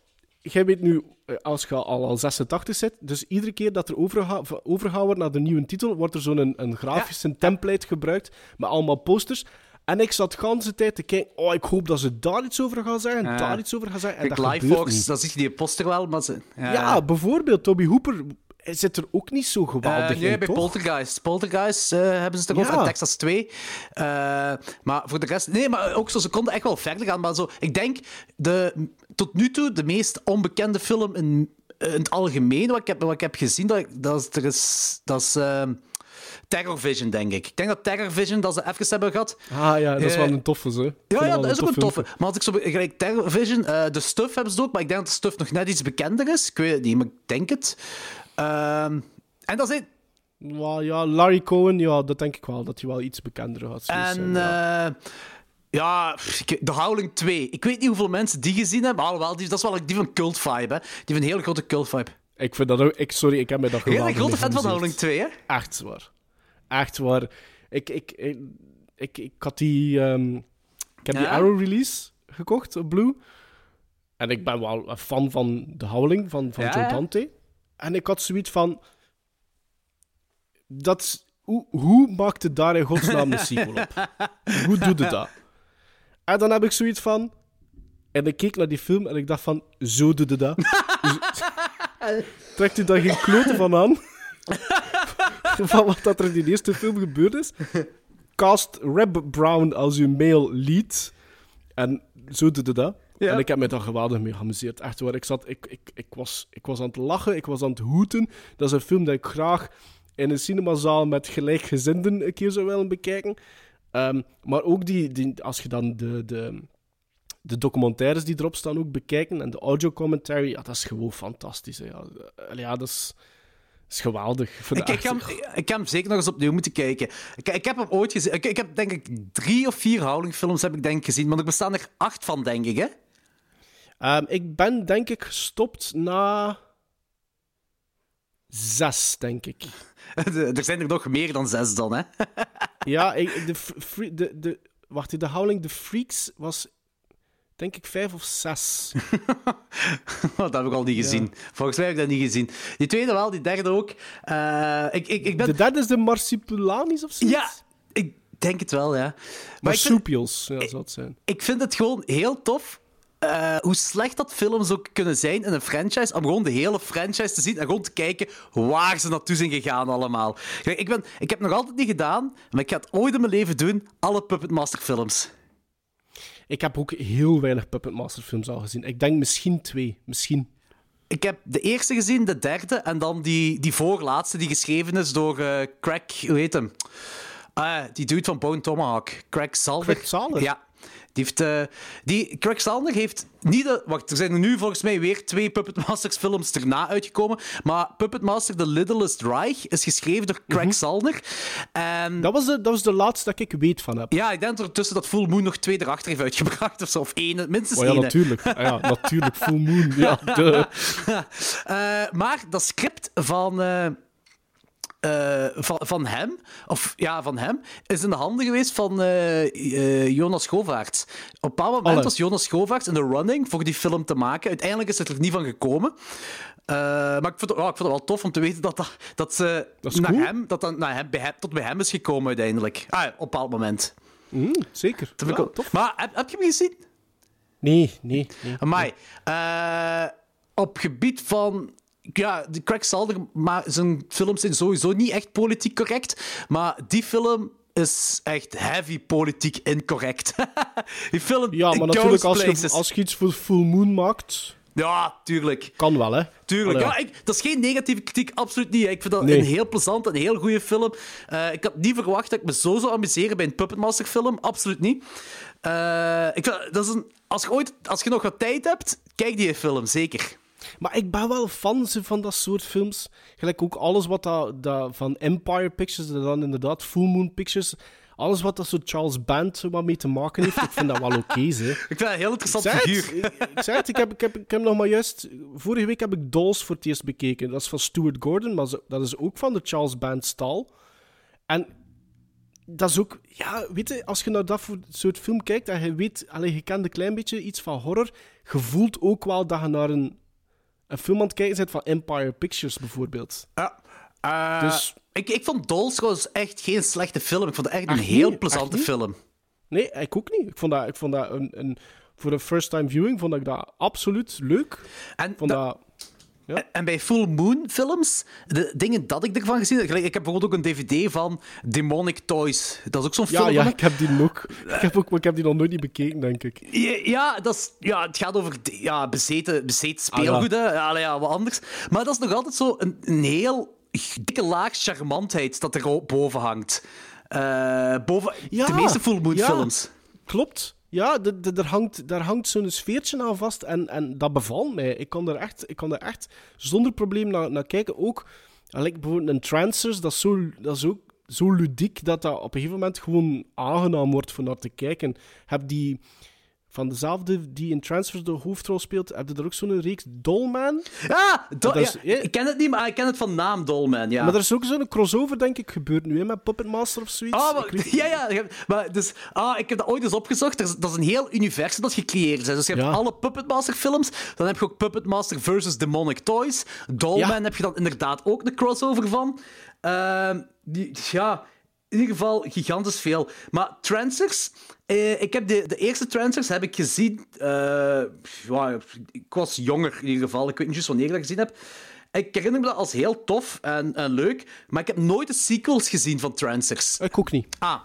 jij weet nu, eh, als je al al 86 zit, dus iedere keer dat er overga overgegaan wordt naar de nieuwe titel, wordt er zo'n een, een grafische template gebruikt met allemaal posters. En ik zat de hele tijd te kijken, oh, ik hoop dat ze daar iets over gaan zeggen, daar iets over gaan zeggen. En Kijk, dat dan zie je die poster wel, maar ze... Ja, bijvoorbeeld, Toby Hooper zit er ook niet zo Eh, geweldig nee, in, bij toch? Poltergeist. Poltergeist eh, hebben ze het erover, Ja. en Texas 2. Eh, maar voor de rest... Nee, maar ook zo, ze konden echt wel verder gaan. Maar zo, ik denk, de, tot nu toe, de meest onbekende film in, in het algemeen, wat ik heb, wat ik heb gezien, dat, dat is... Er is dat is ehm, Terror Vision, denk ik. Ik denk dat Terror Vision, dat ze even hebben gehad, Ah ja, dat is wel een toffe, vind ja, ja, dat is ook een tof toffe. Maar als ik zo gelijk Terror Vision, eh, de Stuff hebben ze ook, maar ik denk dat de Stuff nog net iets bekender is. Ik weet het niet, maar ik denk het. Ehm, en dat is het. ja, Larry Cohen, ja, dat denk ik wel, dat hij wel iets bekender zijn. En ja. ja, The Howling 2. Ik weet niet hoeveel mensen die gezien hebben, maar alhoewel, die, dat is wel die van cult vibe, hè. Die van een hele grote cult vibe. Ik vind dat ook... Ik, sorry, ik heb mij dat Hele geweldig grote mee fan van The. Howling 2, hè. Echt waar. Echt waar. Ik, ik, ik, ik, ik had die... ehm, ik heb die? Arrow release gekocht op Blue. En ik ben wel een fan van The Howling, van, van Ja, Joe ja. Dante. En ik had zoiets van... Dat, hoe, hoe maakt het daar in godsnaam een sequel op? [laughs] hoe doet het dat? En dan heb ik zoiets van... En ik keek naar die film en ik dacht van... Zo doet het dat. [laughs] Trekt u daar geen kloten van aan? [laughs] van wat dat er in die eerste film gebeurd is. Cast Reb Brown als uw male lead. En zo doet het dat. Ja. En ik heb me daar geweldig mee geamuseerd. Echt waar. Ik, zat, ik, ik, ik, was, ik was aan het lachen, ik was aan het hoeten. Dat is een film dat ik graag in een cinemazaal met gelijkgezinden een keer zou willen bekijken. Ehm, maar ook die, die, als je dan de, de, de documentaires die erop staan ook bekijken en de audio commentary, ja, dat is gewoon fantastisch. Hè. Ja, ja dat is, dat is geweldig. Ik Ik, ik, hem- ik heb hem zeker nog eens opnieuw moeten kijken. Ik, ik heb hem ooit gezien. Ik, ik heb denk ik drie of vier Howling-films heb ik denk gezien. Maar er bestaan er acht van, denk ik, hè? Ehm, ik ben denk ik gestopt na zes, denk ik. [laughs] er zijn er nog meer dan zes dan, hè? [laughs] Ja, ik, de, free- de, de, wacht, de Howling the Freaks was denk ik vijf of zes. [laughs] dat heb ik al niet gezien. Volgens mij heb ik dat niet gezien. Die tweede wel, die derde ook. Eh, ik, ik, ik ben... De derde is de Marsupilami's of zo? Ja, ik denk het wel, ja. Maar vind, Marsupials, ja, zou het zijn. ik vind het gewoon heel tof eh, hoe slecht dat films ook kunnen zijn in een franchise, om gewoon de hele franchise te zien en gewoon te kijken waar ze naartoe zijn gegaan allemaal. Kijk, ik, ben, ik heb nog altijd niet gedaan, maar ik ga het ooit in mijn leven doen, alle Puppet Master films. Ik heb ook heel weinig Puppet Master films al gezien. Ik denk misschien twee, misschien. Ik heb de eerste gezien, de derde, en dan die, die voorlaatste die geschreven is door eh Craig, hoe heet hem? Ah, die dude van Bone Tomahawk, Craig Salder? Ja. Die heeft, eh, die, Craig Salder heeft niet de... Wacht, er zijn er nu volgens mij weer twee Puppet Masters films erna uitgekomen. Maar Puppet Master The Littlest Reich is geschreven door Craig Salder. En Dat was, de, dat was de laatste dat ik weet van heb. ja, ik denk ondertussen dat Full Moon nog twee erachter heeft uitgebracht of zo. Of één, minstens Oh ja, één. natuurlijk. Ah, ja, natuurlijk. Full Moon. Ja, [laughs] de. Eh, maar dat script van, eh, van, van hem, of ja, van hem, is in de handen geweest van eh, eh, Jonas Govaerts. Op een bepaald moment Alle. was Jonas Govaerts in de running voor die film te maken. Uiteindelijk is het er niet van gekomen. Maar ik vond, het, ik vond het wel tof om te weten dat, dat, dat ze Dat naar cool. hem, dat dat naar hem, bij hem, tot bij hem is gekomen uiteindelijk. Ah, op een bepaald moment. Mm, zeker. Ja, wel- tof. Maar heb, heb je hem gezien? Nee, nee. nee. Amai. Op gebied van... Ja, Craig Salder, maar zijn films zijn sowieso niet echt politiek correct. Maar die film is echt heavy politiek incorrect. [laughs] die film Ja, maar natuurlijk, als je, als je iets voor Full Moon maakt. Ja, tuurlijk. Kan wel, hè? Tuurlijk. Allee, Ja, ik, dat is geen negatieve kritiek, absoluut niet. Ik vind dat Nee. een heel plezant en heel goede film. Eh, ik had niet verwacht dat ik me zo zou amuseren bij een Puppetmaster film. Absoluut niet. Eh, ik vind, dat is een, als, je ooit, als je nog wat tijd hebt, kijk die film, zeker. Maar ik ben wel fan van dat soort films. Gelijk ook alles wat dat, dat van Empire Pictures, dan inderdaad Full Moon Pictures, alles wat dat zo Charles Band wat mee te maken heeft, ik vind dat wel oké, [laughs] hè. Ik vind dat een heel interessant Ik figuur. het, ik, ik zei het, ik heb, ik, heb, ik heb nog maar juist... Vorige week heb ik Dolls voor het eerst bekeken. Dat is van Stuart Gordon, maar dat is ook van de Charles Band stal. En dat is ook... Ja, weet je, als je naar dat soort film kijkt en je weet... Allee, je kent een klein beetje iets van horror, je voelt ook wel dat je naar een, een film aan het kijken bent van Empire Pictures, bijvoorbeeld. Ja. Eh, Dus- ik, ik vond Dolls echt geen slechte film. Ik vond het echt een heel plezante film. Nee, ik ook niet. Ik vond dat, ik vond dat een, een... Voor een first-time viewing vond ik dat absoluut leuk. En Ik vond dat- dat... En bij Full Moon films, de dingen dat ik ervan gezien heb, ik heb bijvoorbeeld ook een DVD van Demonic Toys. Dat is ook zo'n Ja, film. ja, ik heb die ook. Ik heb, ook, maar ik heb die nog nooit niet bekeken, denk ik. Ja, dat is, ja, het gaat over ja, bezeten, bezeten Ah, speelgoed. hè. ja. allee, ja, wat anders. Maar dat is nog altijd zo een, een heel dikke laag charmantheid dat er boven hangt. Eh, boven Ja, de meeste Full Moon films. Klopt. Ja, er hangt, daar hangt zo'n sfeertje aan vast en, en dat bevalt mij. Ik kan er echt, ik kan er echt zonder probleem naar, naar kijken. Ook, like bijvoorbeeld een Trancers, dat is, zo, dat is ook zo ludiek dat dat op een gegeven moment gewoon aangenaam wordt voor naar te kijken. Heb die van dezelfde die in Transfers de hoofdrol speelt, heb je er ook zo'n reeks Dollman? Ja, do- Dat is- ja, ik ken het niet, maar ik ken het van naam Dolman. Ja. Maar er is ook zo'n crossover, denk ik, gebeurd nu, hè, met Puppet Master of zoiets. Ah, maar, ja, ja. Maar dus, ah, ik heb dat ooit eens opgezocht. Er is- dat is een heel universum dat gecreëerd is. Dus je hebt Ja. alle Puppet Master films. Dan heb je ook Puppet Master versus Demonic Toys. Dollman Ja. heb je dan inderdaad ook een crossover van. Ehm, die, ja, in ieder geval gigantisch veel. Maar Trancers... eh, ik heb de, de eerste Trancers heb ik gezien... eh, ja, ik was jonger in ieder geval. Ik weet niet juist wanneer ik dat gezien heb. Ik herinner me dat als heel tof en, en leuk. Maar ik heb nooit de sequels gezien van Trancers. Ik ook niet. Ah,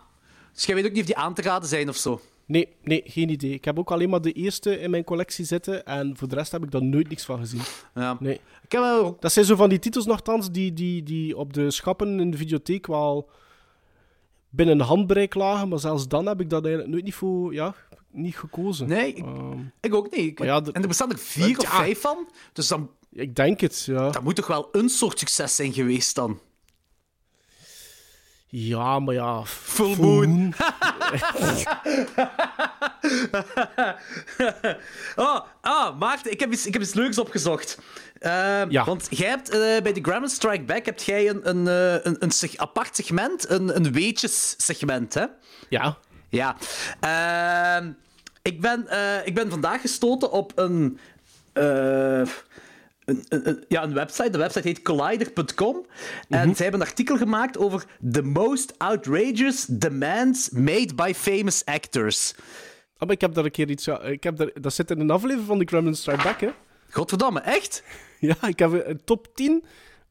dus jij weet ook niet of die aan te raden zijn of zo? Nee, nee, geen idee. Ik heb ook alleen maar de eerste in mijn collectie zitten en voor de rest heb ik daar nooit niks van gezien. Ja. Nee. Ik heb wel. Dat zijn zo van die titels nogthans die, die, die op de schappen in de videotheek wel binnen handbereik lagen, maar zelfs dan heb ik dat eigenlijk nooit niet, voor, ja, niet gekozen. Nee, ik, Ehm, ik ook niet. Ik- ja, de- En er bestaan er vier of vijf van. Dus dan, ik denk het, ja. dat moet toch wel een soort succes zijn geweest dan? Ja, maar ja. Full Moon. [laughs] Oh, ah, Maarten, ik heb iets, ik heb iets leuks opgezocht. Ehm, Ja. Want jij hebt eh, bij de Gremlin Strike Back heb jij een, een, eh, een, een seg- apart segment, een, een weetjes-segment, hè? Ja. Ja. Ehm, ik, ben, eh, ik ben vandaag gestoten op een, eh, een, ja, een website. De website heet collider.com. En zij hebben een artikel gemaakt over the most outrageous demands made by famous actors. Ah, maar ik heb daar een keer iets... Ik heb daar, dat zit in een aflevering van de Gremlin Strike Back, hè. Godverdamme, echt? [laughs] Ja, ik heb een top 10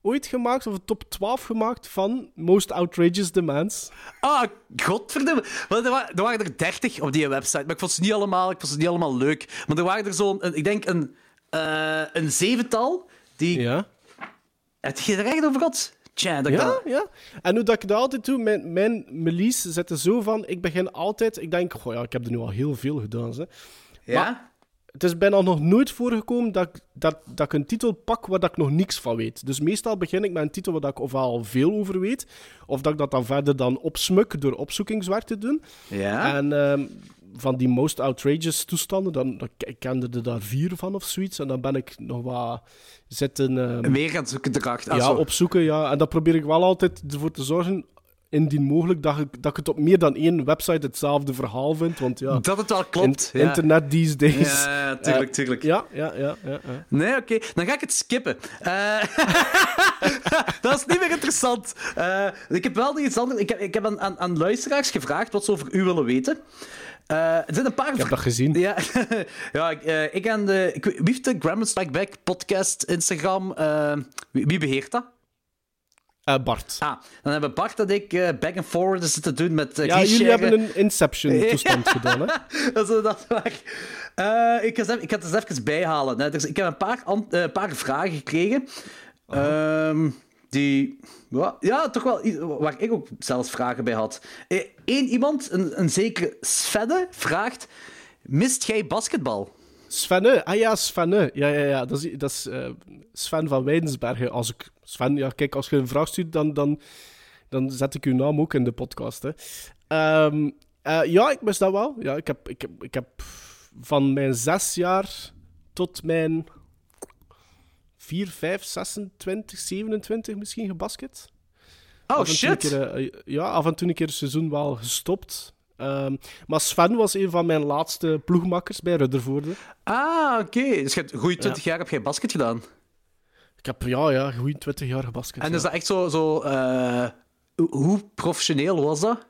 ooit gemaakt, of een top 12 gemaakt van Most Outrageous Demands. Ah, godverdomme. Want er, wa- er waren er 30 op die website, maar ik vond ze niet allemaal, ik vond ze niet allemaal leuk. Maar er waren er zo'n, ik denk een, eh, een zevental die... Ja. Heb je er echt over gehad? Tja, dat Ja, kan... ja. En hoe dat ik dat altijd doe, mijn, zet er zo van, ik begin altijd, ik denk, goh ja, ik heb er nu al heel veel gedaan. Hè. Ja? Maar- Het is bijna nog nooit voorgekomen dat ik, dat, dat ik een titel pak waar dat ik nog niks van weet. Dus meestal begin ik met een titel waar dat ik ofwel veel over weet, of dat ik dat dan verder dan opsmuk door opzoekingswerk te doen. Ja? En ehm, van die most outrageous toestanden, dan, dan ik kende er daar vier van of zoiets. En dan ben ik nog wat zitten... Meer gaan zoeken erachter. Ah, ja, zo. opzoeken, ja. En dat probeer ik wel altijd ervoor te zorgen, indien mogelijk, dat ik, dat ik het op meer dan één website hetzelfde verhaal vind. Want ja, Dat het wel klopt. in- ja. internet these days. Ja, tuurlijk, Eh, tuurlijk. Ja, ja, ja. ja, ja. Nee, oké. Dan ga ik het skippen. Eh, [laughs] dat is niet meer interessant. Eh, ik heb wel iets anders. Ik heb, ik heb aan, aan, aan luisteraars gevraagd wat ze over u willen weten. Eh, er zijn een paar... Ik heb dat gezien. Ja, [laughs] ja ik, eh, ik en de... Ik, wie heeft de Gremlin Strike Back podcast, Instagram? eh, wie, wie beheert dat? Uh, Bart. Ah, dan hebben Bart en ik uh, back and forward zitten doen met uh, Ja, jullie hebben een Inception-toestand [laughs] gedaan, hè? [laughs] dat is dat waar. ik, ga, ik ga het eens even bijhalen. Hè. Dus ik heb een paar, paar vragen gekregen. -huh. Die... Ja, toch wel... Waar ik ook zelfs vragen bij had. Eén iemand, een, een zekere Svenne, vraagt... Mist jij basketbal? Svenne? Ah ja, Svenne. Ja, ja, ja. Dat is, dat uh, Sven van Weidensbergen. Als ik, Sven, ja, kijk, als je een vraag stuurt, dan, dan, dan zet ik uw naam ook in de podcast. Hè. Um, uh, ja, ik mis dat wel. Ja, ik, heb, ik, heb, ik heb van mijn zes jaar tot mijn 4, 5, 26, 27 misschien gebasket. Oh shit! Keer, uh, ja, af en toe een keer een seizoen wel gestopt. Um, maar Sven was een van mijn laatste ploegmakkers bij Ruddervoorde. Ah, oké. Okay. Dus je hebt goede 20 ja. jaar heb jij basket gedaan? Ik heb, ja, ja, goede 20 jaar gebasket. En ja. is dat echt zo... zo uh, hoe professioneel was dat?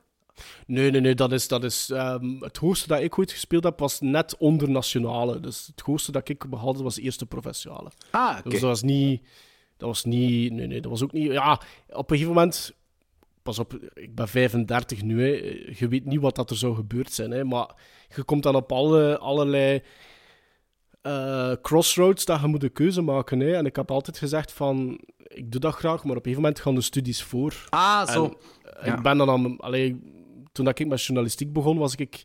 Nee, nee, nee. Dat is, dat is, um, het hoogste dat ik ooit gespeeld heb, was net onder nationale. Dus het hoogste dat ik behaalde, was eerste professionale. Ah, oké. Okay. Dus dat was niet... Dat was niet... Nee, nee, dat was ook niet... Ja, op een gegeven moment pas op, ik ben 35 nu. Hè. Je weet niet wat dat er zou gebeurd zijn. Hè. Maar je komt dan op alle, allerlei uh, crossroads dat je moet een keuze maken. Hè. En ik heb altijd gezegd van, ik doe dat graag, maar op een gegeven moment gaan de studies voor. Ah, zo. En, ja. Ik ben dan aan... Allee, toen ik met journalistiek begon, was ik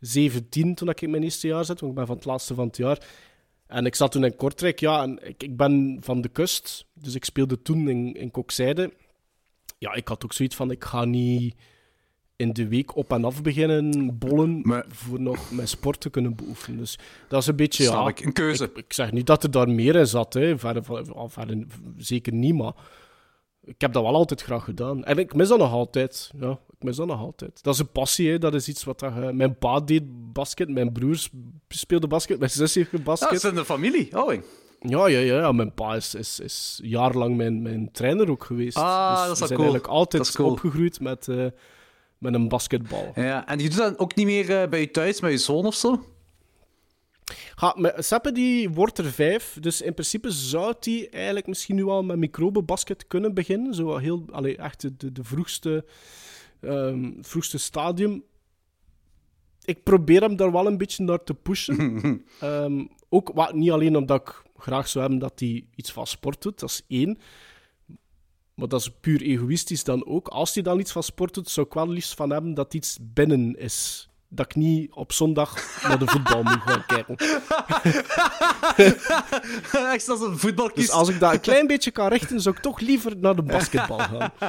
17 toen ik in mijn eerste jaar zat. Want ik ben van het laatste van het jaar. En ik zat toen in Kortrijk, ja, en ik, ik ben van de kust. Dus ik speelde toen in, in Kokzijde ja, ik had ook zoiets van, ik ga niet in de week op en af beginnen bollen maar... voor nog mijn sport te kunnen beoefenen. Dus dat is een beetje, ja... Ik, een keuze. Ik, ik, zeg niet dat er daar meer in zat, hè. Verder, verder, zeker niet, maar ik heb dat wel altijd graag gedaan. En ik mis dat nog altijd, ja. Ik mis dat nog altijd. Dat is een passie, hè. Dat is iets wat... Uh, mijn pa deed basket, mijn broers speelden basket, mijn zus heeft basket. Ja, dat is in de familie, oh. Ja, ja, ja, mijn pa is, is, is jarenlang mijn, mijn trainer ook geweest. Ah, dus dat is we zijn cool. eigenlijk altijd cool. opgegroeid met, uh, met een basketbal. Ja, en je doet dat ook niet meer uh, bij je thuis, met je zoon of zo? Ja, Seppe die wordt er vijf, dus in principe zou hij eigenlijk misschien nu al met microbebasket kunnen beginnen. Zo heel, allee, echt de, de vroegste, um, vroegste stadium. Ik probeer hem daar wel een beetje naar te pushen. um, [laughs] ook wat, niet alleen omdat ik graag zou hebben dat hij iets van sport doet, dat is één. Maar dat is puur egoïstisch dan ook. Als hij dan iets van sport doet, zou ik wel liefst van hebben dat iets binnen is. Dat ik niet op zondag naar de voetbal moet gaan kijken. [laughs] Echt als een voetbalkist. Dus als ik dat een klein beetje kan richten, zou ik toch liever naar de basketbal gaan. [laughs]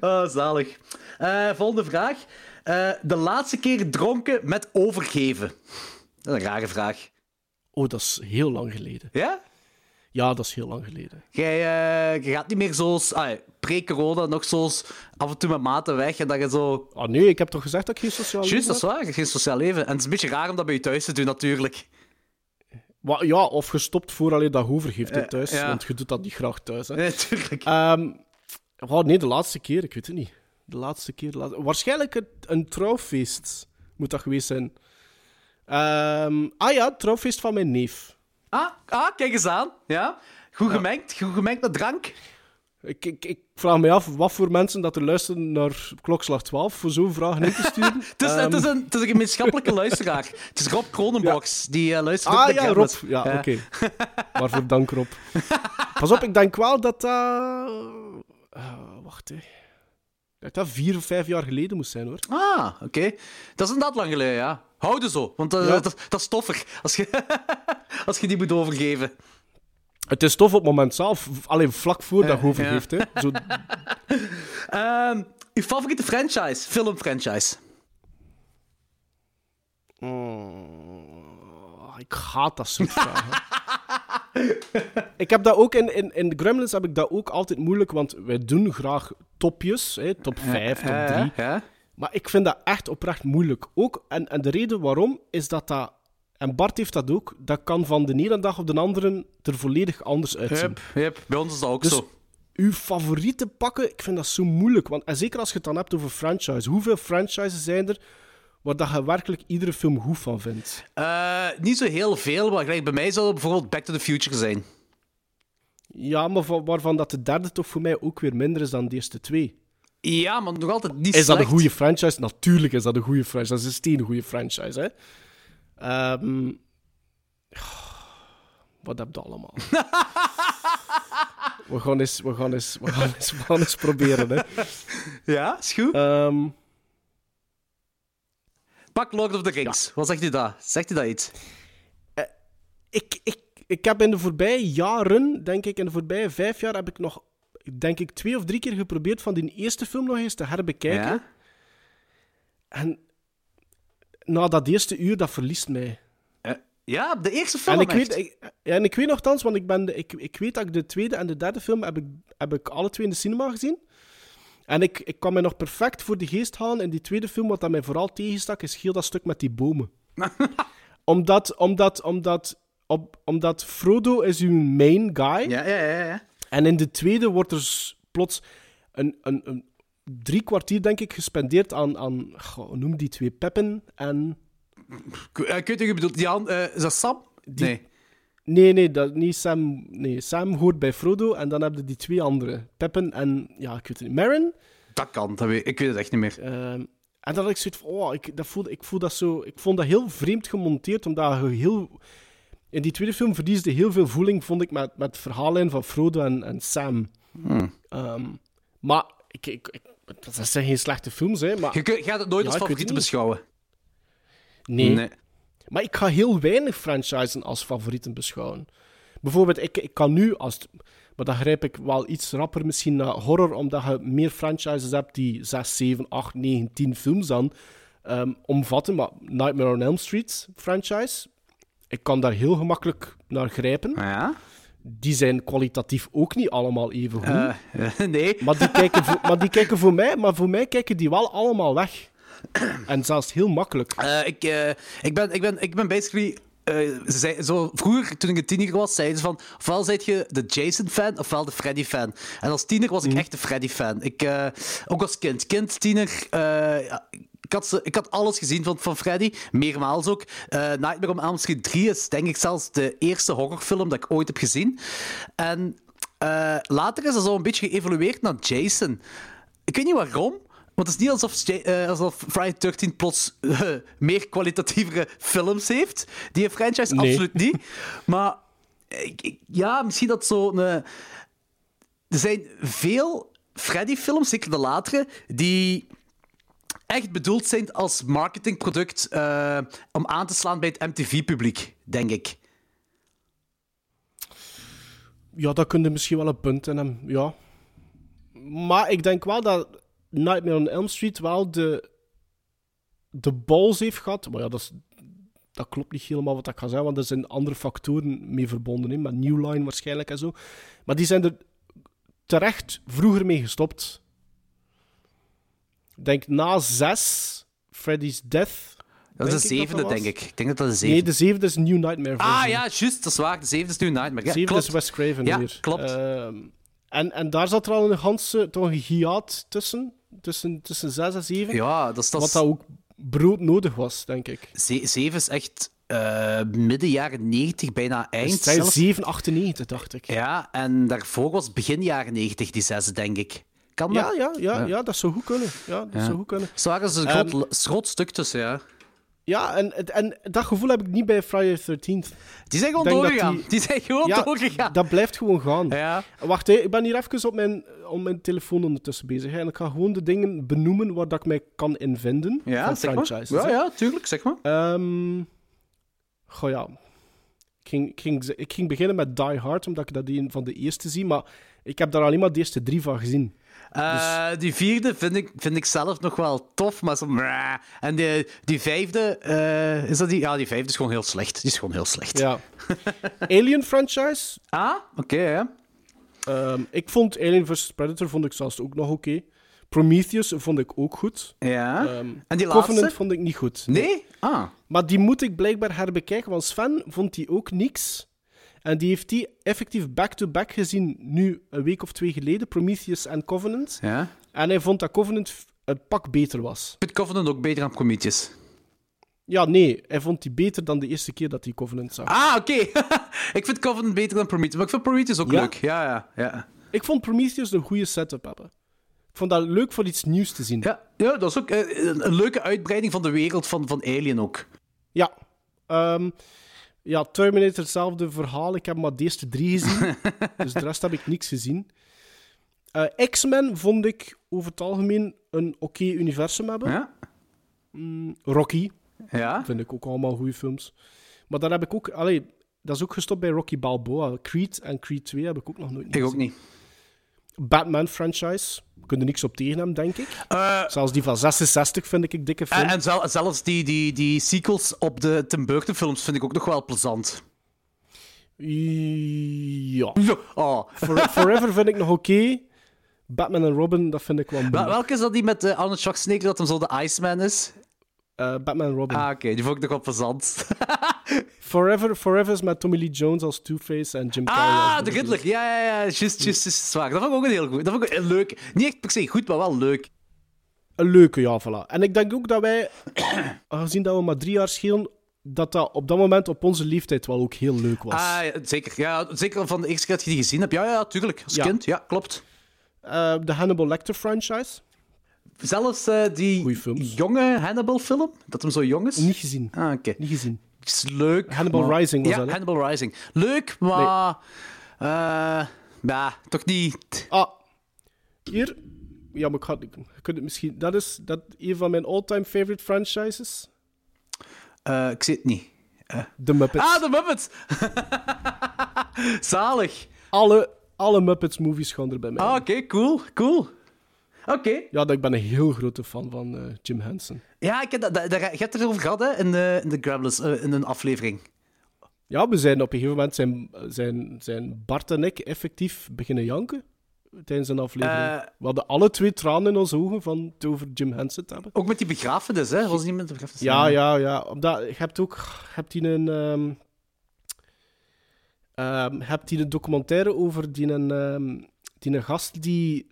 Oh, zalig. Uh, volgende vraag. Uh, de laatste keer dronken met overgeven. Dat is een rare vraag. Oh, dat is heel lang geleden. Ja? Ja, dat is heel lang geleden. Jij uh, je gaat niet meer zoals ah, pre-corona nog zoals af en toe met maten weg en dat je zo... Ah nee, ik heb toch gezegd dat ik geen sociaal leven Juist, dat is waar. Geen sociaal leven. En het is een beetje raar om dat bij je thuis te doen, natuurlijk. Ja, of gestopt voor alleen dat overgeeft uh, thuis, ja. want je doet dat niet graag thuis. Hè. Nee, tuurlijk. Um, oh, nee, de laatste keer, ik weet het niet. De laatste keer... De laatste... Waarschijnlijk een, een trouwfeest moet dat geweest zijn. Um, ah ja, het trouwfeest van mijn neef. Ah, ah, kijk eens aan. Ja. Goed gemengd, goed gemengd met drank. Ik, ik, ik vraag me af wat voor mensen dat er luisteren naar klokslag 12 voor zo'n vragen in te sturen. [laughs] het, is, um... het, is een, het is een gemeenschappelijke luisteraar. Het is Rob Kronenbox, ja. die uh, luistert ah, ja, Rob. Ja, ja. oké. Okay. [laughs] Waarvoor dank, Rob. Pas op, ik denk wel dat dat... Uh, wacht, hè. Dat dat vier of vijf jaar geleden moest zijn, hoor. Ah, oké. Okay. Dat is inderdaad lang geleden, ja. Houden zo, want uh, ja. dat, dat, is toffer als je, [laughs] als je die moet overgeven. Het is tof op het moment zelf, alleen vlak voor dat je overgeeft. Ja. Hè. Zo... um, [laughs] uw favoriete franchise, filmfranchise? Oh, ik haat dat soort vragen. [laughs] ik heb dat ook in, in, in de Gremlins heb ik dat ook altijd moeilijk, want wij doen graag topjes, hè, top 5, top 3. Ja, ja. Maar ik vind dat echt oprecht moeilijk. Ook, en, en de reden waarom is dat dat. En Bart heeft dat ook. Dat kan van de ene dag op de andere er volledig anders uitzien. Yep, yep. Bij ons is dat ook dus zo. Uw favoriete pakken, ik vind dat zo moeilijk. Want, en zeker als je het dan hebt over franchise. Hoeveel franchises zijn er waar dat je werkelijk iedere film goed van vindt? Uh, niet zo heel veel, maar gelijk bij mij zou het bijvoorbeeld Back to the Future zijn. Ja, maar van- waarvan dat de derde toch voor mij ook weer minder is dan de eerste twee. Ja, maar nog altijd niet Is dat slecht. een goede franchise? Natuurlijk is dat een goede franchise. Dat is een steengoede franchise, hè. Ehm, wat heb je allemaal? [laughs] we, gaan eens, we, gaan eens, we, gaan eens, we gaan eens proberen, hè. Ja, is goed. Ehm, Pak Lord of the Rings. Wat zegt u dat? Zegt u dat iets? ik, ik, ik heb in de voorbije jaren, denk ik, in de voorbije vijf jaar, heb ik nog, denk ik, twee of drie keer geprobeerd van die eerste film nog eens te herbekijken. Ja? En na dat eerste uur, dat verliest mij. Eh, ja, de eerste film En ik, echt. weet, ik, ja, en ik weet nogthans, want ik, ben de, ik, ik weet dat ik de tweede en de derde film heb ik, heb ik alle twee in de cinema gezien. En ik, ik kan mij nog perfect voor de geest halen in die tweede film. Wat dat mij vooral tegenstak, is heel dat stuk met die bomen. [laughs] omdat, omdat, omdat, op, omdat Frodo is uw main guy. Ja, ja, ja. ja. En in de tweede wordt er plots een, een, een drie kwartier, denk ik, gespendeerd aan, aan goh, noem die twee, Peppen en... Ik, ik weet wat je bedoelt. Jan, eh, is dat Sam? Nee. Nee, nee, dat, niet Sam. Nee, Sam hoort bij Frodo en dan heb je die twee andere. Peppen en, ja, ik weet het niet, Merrin. Dat kan, dat weet, ik weet het echt niet meer. Ehm, en dan had ik zoiets van, oh, ik, dat voelde, ik, voel dat zo, ik vond dat heel vreemd gemonteerd, omdat je heel... In die tweede film verliesde heel veel voeling, vond ik, met, met het verhaallijn van Frodo en, en Sam. Hmm. Ehm, maar, ik, ik, ik, dat zijn geen slechte films, hè, maar... Je gaat het nooit Ja, als niet. beschouwen. Nee. Maar ik ga heel weinig franchises als favorieten beschouwen. Bijvoorbeeld, ik, ik kan nu, als maar dan grijp ik wel iets rapper misschien naar horror, omdat je meer franchises hebt die 6, 7, 8, 9, 10 films dan ehm, omvatten. Maar Nightmare on Elm Street franchise, ik kan daar heel gemakkelijk naar grijpen. Ja? Die zijn kwalitatief ook niet allemaal even goed. Eh, [laughs] nee. Maar, die kijken voor, maar die kijken voor mij, maar voor mij kijken die wel allemaal weg. [clears throat] En zelfs heel makkelijk. Eh, ik, eh, ik, ben, ik, ben, ik ben basically. eh, ze zei, zo, vroeger, toen ik een tiener was, zeiden ze van... Ofwel zijt je de Jason-fan, ofwel de Freddy-fan. En als tiener was ik echt de Freddy-fan. Ik, ook als kind. Kind, tiener... ik had, ze, ik had alles gezien van, van Freddy, meermaals ook. Nightmare on Elm Street 3 is denk ik zelfs de eerste horrorfilm dat ik ooit heb gezien. En later is dat zo een beetje geëvolueerd naar Jason. Ik weet niet waarom, want het is niet alsof, eh, alsof Friday 13 plots eh, meer kwalitatieve films heeft. Die franchise Nee. absoluut niet. Maar ik, ik- ja, misschien dat zo. eh, er zijn veel Freddy-films, zeker de latere, die echt bedoeld zijn als marketingproduct eh, om aan te slaan bij het MTV-publiek, denk ik. Ja, dat kun je misschien wel een punt in hem, ja. Maar ik denk wel dat Nightmare on Elm Street wel de, de balls heeft gehad. Maar ja, dat, is, dat klopt niet helemaal wat ik ga zeggen, want er zijn andere factoren mee verbonden, hè, met New Line waarschijnlijk en zo. Maar die zijn er terecht vroeger mee gestopt. Ik denk na zes, Freddy's Death. Dat is de dat zevende, dat denk ik. Ik denk dat dat de Nee, zevende de zevende is New Nightmare Ah ja, juist, dat is waar. De zevende is nu Nightmare. Ja, Zevende klopt. is Wes Craven Ja, weer. klopt. Ehm, en, en daar zat er al een ganse, toch een hiaat tussen, tussen, tussen 6 en 7. Ja, dat is... Dat wat dat ook broodnodig was, denk ik. ze- zeven is echt eh, midden jaren 90, bijna eind. Het zijn zelfs. 7, 98, dacht ik. Ja, en daarvoor was begin jaren 90, die zesde, denk ik. Kan dat? Ja, ja, ja, Ja. dat zou goed kunnen. Ja, dat Ja. zou goed kunnen. Is een groot, groot stuk tussen, ja. Ja, en, en dat gevoel heb ik niet bij Friday the 13th. Die zijn gewoon doorgegaan. die- Die... zijn gewoon Ja, doorgegaan. dat blijft gewoon gaan. Ja. Wacht, ik ben hier even op mijn, op mijn telefoon ondertussen bezig. Hè, en ik ga gewoon de dingen benoemen waar dat ik mij kan in vinden. Ja, van zeg maar. franchises. Ja, hè. ja, tuurlijk, zeg maar. Ehm goh ja. Ik ging, ik, ging, ik ging beginnen met Die Hard, omdat ik dat een van de eerste zie. Maar ik heb daar alleen maar de eerste drie van gezien. Eh, Die vierde vind ik, vind ik zelf nog wel tof, maar zo... En die, die vijfde, eh, is dat die? Ja, die vijfde is gewoon heel slecht. Die is gewoon heel slecht. Ja. [laughs] Alien franchise. Ah, oké, ja. Ehm, ik vond Alien vs. Predator vond ik zelfs ook nog oké. Prometheus vond ik ook goed. Ja. Ehm, en die Covenant laatste? vond ik niet goed. Nee? Ah. Maar die moet ik blijkbaar herbekijken, want Sven vond die ook niks. En die heeft die effectief back-to-back gezien, nu een week of twee geleden, Prometheus en Covenant. Ja. En hij vond dat Covenant een pak beter was. Ik vind Covenant ook beter dan Prometheus. Ja, nee, hij vond die beter dan de eerste keer dat hij Covenant zag. Ah, oké. [laughs] ik vind Covenant beter dan Prometheus. Maar ik vind Prometheus ook Ja? leuk. Ja, ja, ja. Ik vond Prometheus een goede setup hebben. Ik vond dat leuk voor iets nieuws te zien. Ja, ja dat is ook eh, een, een leuke uitbreiding van de wereld van, van Alien ook. Ja. Ehm, ja, Terminator, hetzelfde verhaal. Ik heb maar de eerste drie gezien. [laughs] dus de rest heb ik niks gezien. Eh, X-Men vond ik over het algemeen een oké universum hebben. Ja? Rocky Ja? vind ik ook allemaal goede films. Maar daar heb ik ook... Allee, dat is ook gestopt bij Rocky Balboa. Creed en Creed 2 heb ik ook nog nooit Ik ook gezien. niet. Batman-franchise. We kunnen niks op tegen hem, denk ik. Eh, Zelfs die van 66 vind ik een dikke film. en en zel- zelfs die, die, die sequels op de Tim Burton films vind ik ook nog wel plezant. Ja. Oh. For- Forever vind ik nog oké. Batman en Robin, dat vind ik wel moeilijk. welke is dat die met eh, Arnold Schwarzenegger dat hem zo de Iceman is? Eh, Batman Robin. Ah, oké, die vond ik nog wel plezant. [laughs] Forever, Forever is met Tommy Lee Jones als Two-Face en Jim Carrey ah, de Riddler. Ja, ja, ja. Just, just, just, zwaar. Dat vond ik ook een heel goed. Dat vond ik heel leuk. Niet echt per se goed, maar wel leuk. Een leuke, ja, voilà. En ik denk ook dat wij, [coughs] aangezien dat we maar drie jaar schelen, dat dat op dat moment op onze leeftijd wel ook heel leuk was. Ah, ja, zeker. Ja, zeker van de eerste keer dat je die gezien hebt. Ja, ja, tuurlijk. Als Ja. kind. Ja, klopt. Eh, de Hannibal Lecter franchise, Zelfs eh, die jonge Hannibal-film, dat hem zo jong is. niet gezien. Ah, oké. Niet gezien. is leuk. Hannibal maar- Rising was ja, dat? Hannibal Rising. Leuk, maar... eh, ja, toch niet... Ah, hier. Ja, maar ik ga, je kunt het misschien... Dat is dat een van mijn all-time favorite franchises. eh, ik zie het niet. The Muppets. Ah, de Muppets! [laughs] Zalig. alle, alle Muppets movies gaan er bij mij. Ah, oké, cool, cool. Oké. Ja, dat- ik ben een heel grote fan van eh, Jim Henson. Ja, ik heb dat, dat, dat- je hebt het erover gehad hè, in de, in de Gremlins, eh, in een aflevering. Ja, we zijn op een gegeven moment zijn, zijn, zijn Bart en ik effectief beginnen janken tijdens een aflevering. Eh. we hadden alle twee tranen in onze ogen van het over Jim Henson te hebben. Ook met die begrafenis, hè? Was niet met de begrafenis? Ja, ja, ja. Omdat, je hebt ook je hebt die een, je hebt die een documentaire over die een, ehm, die een gast die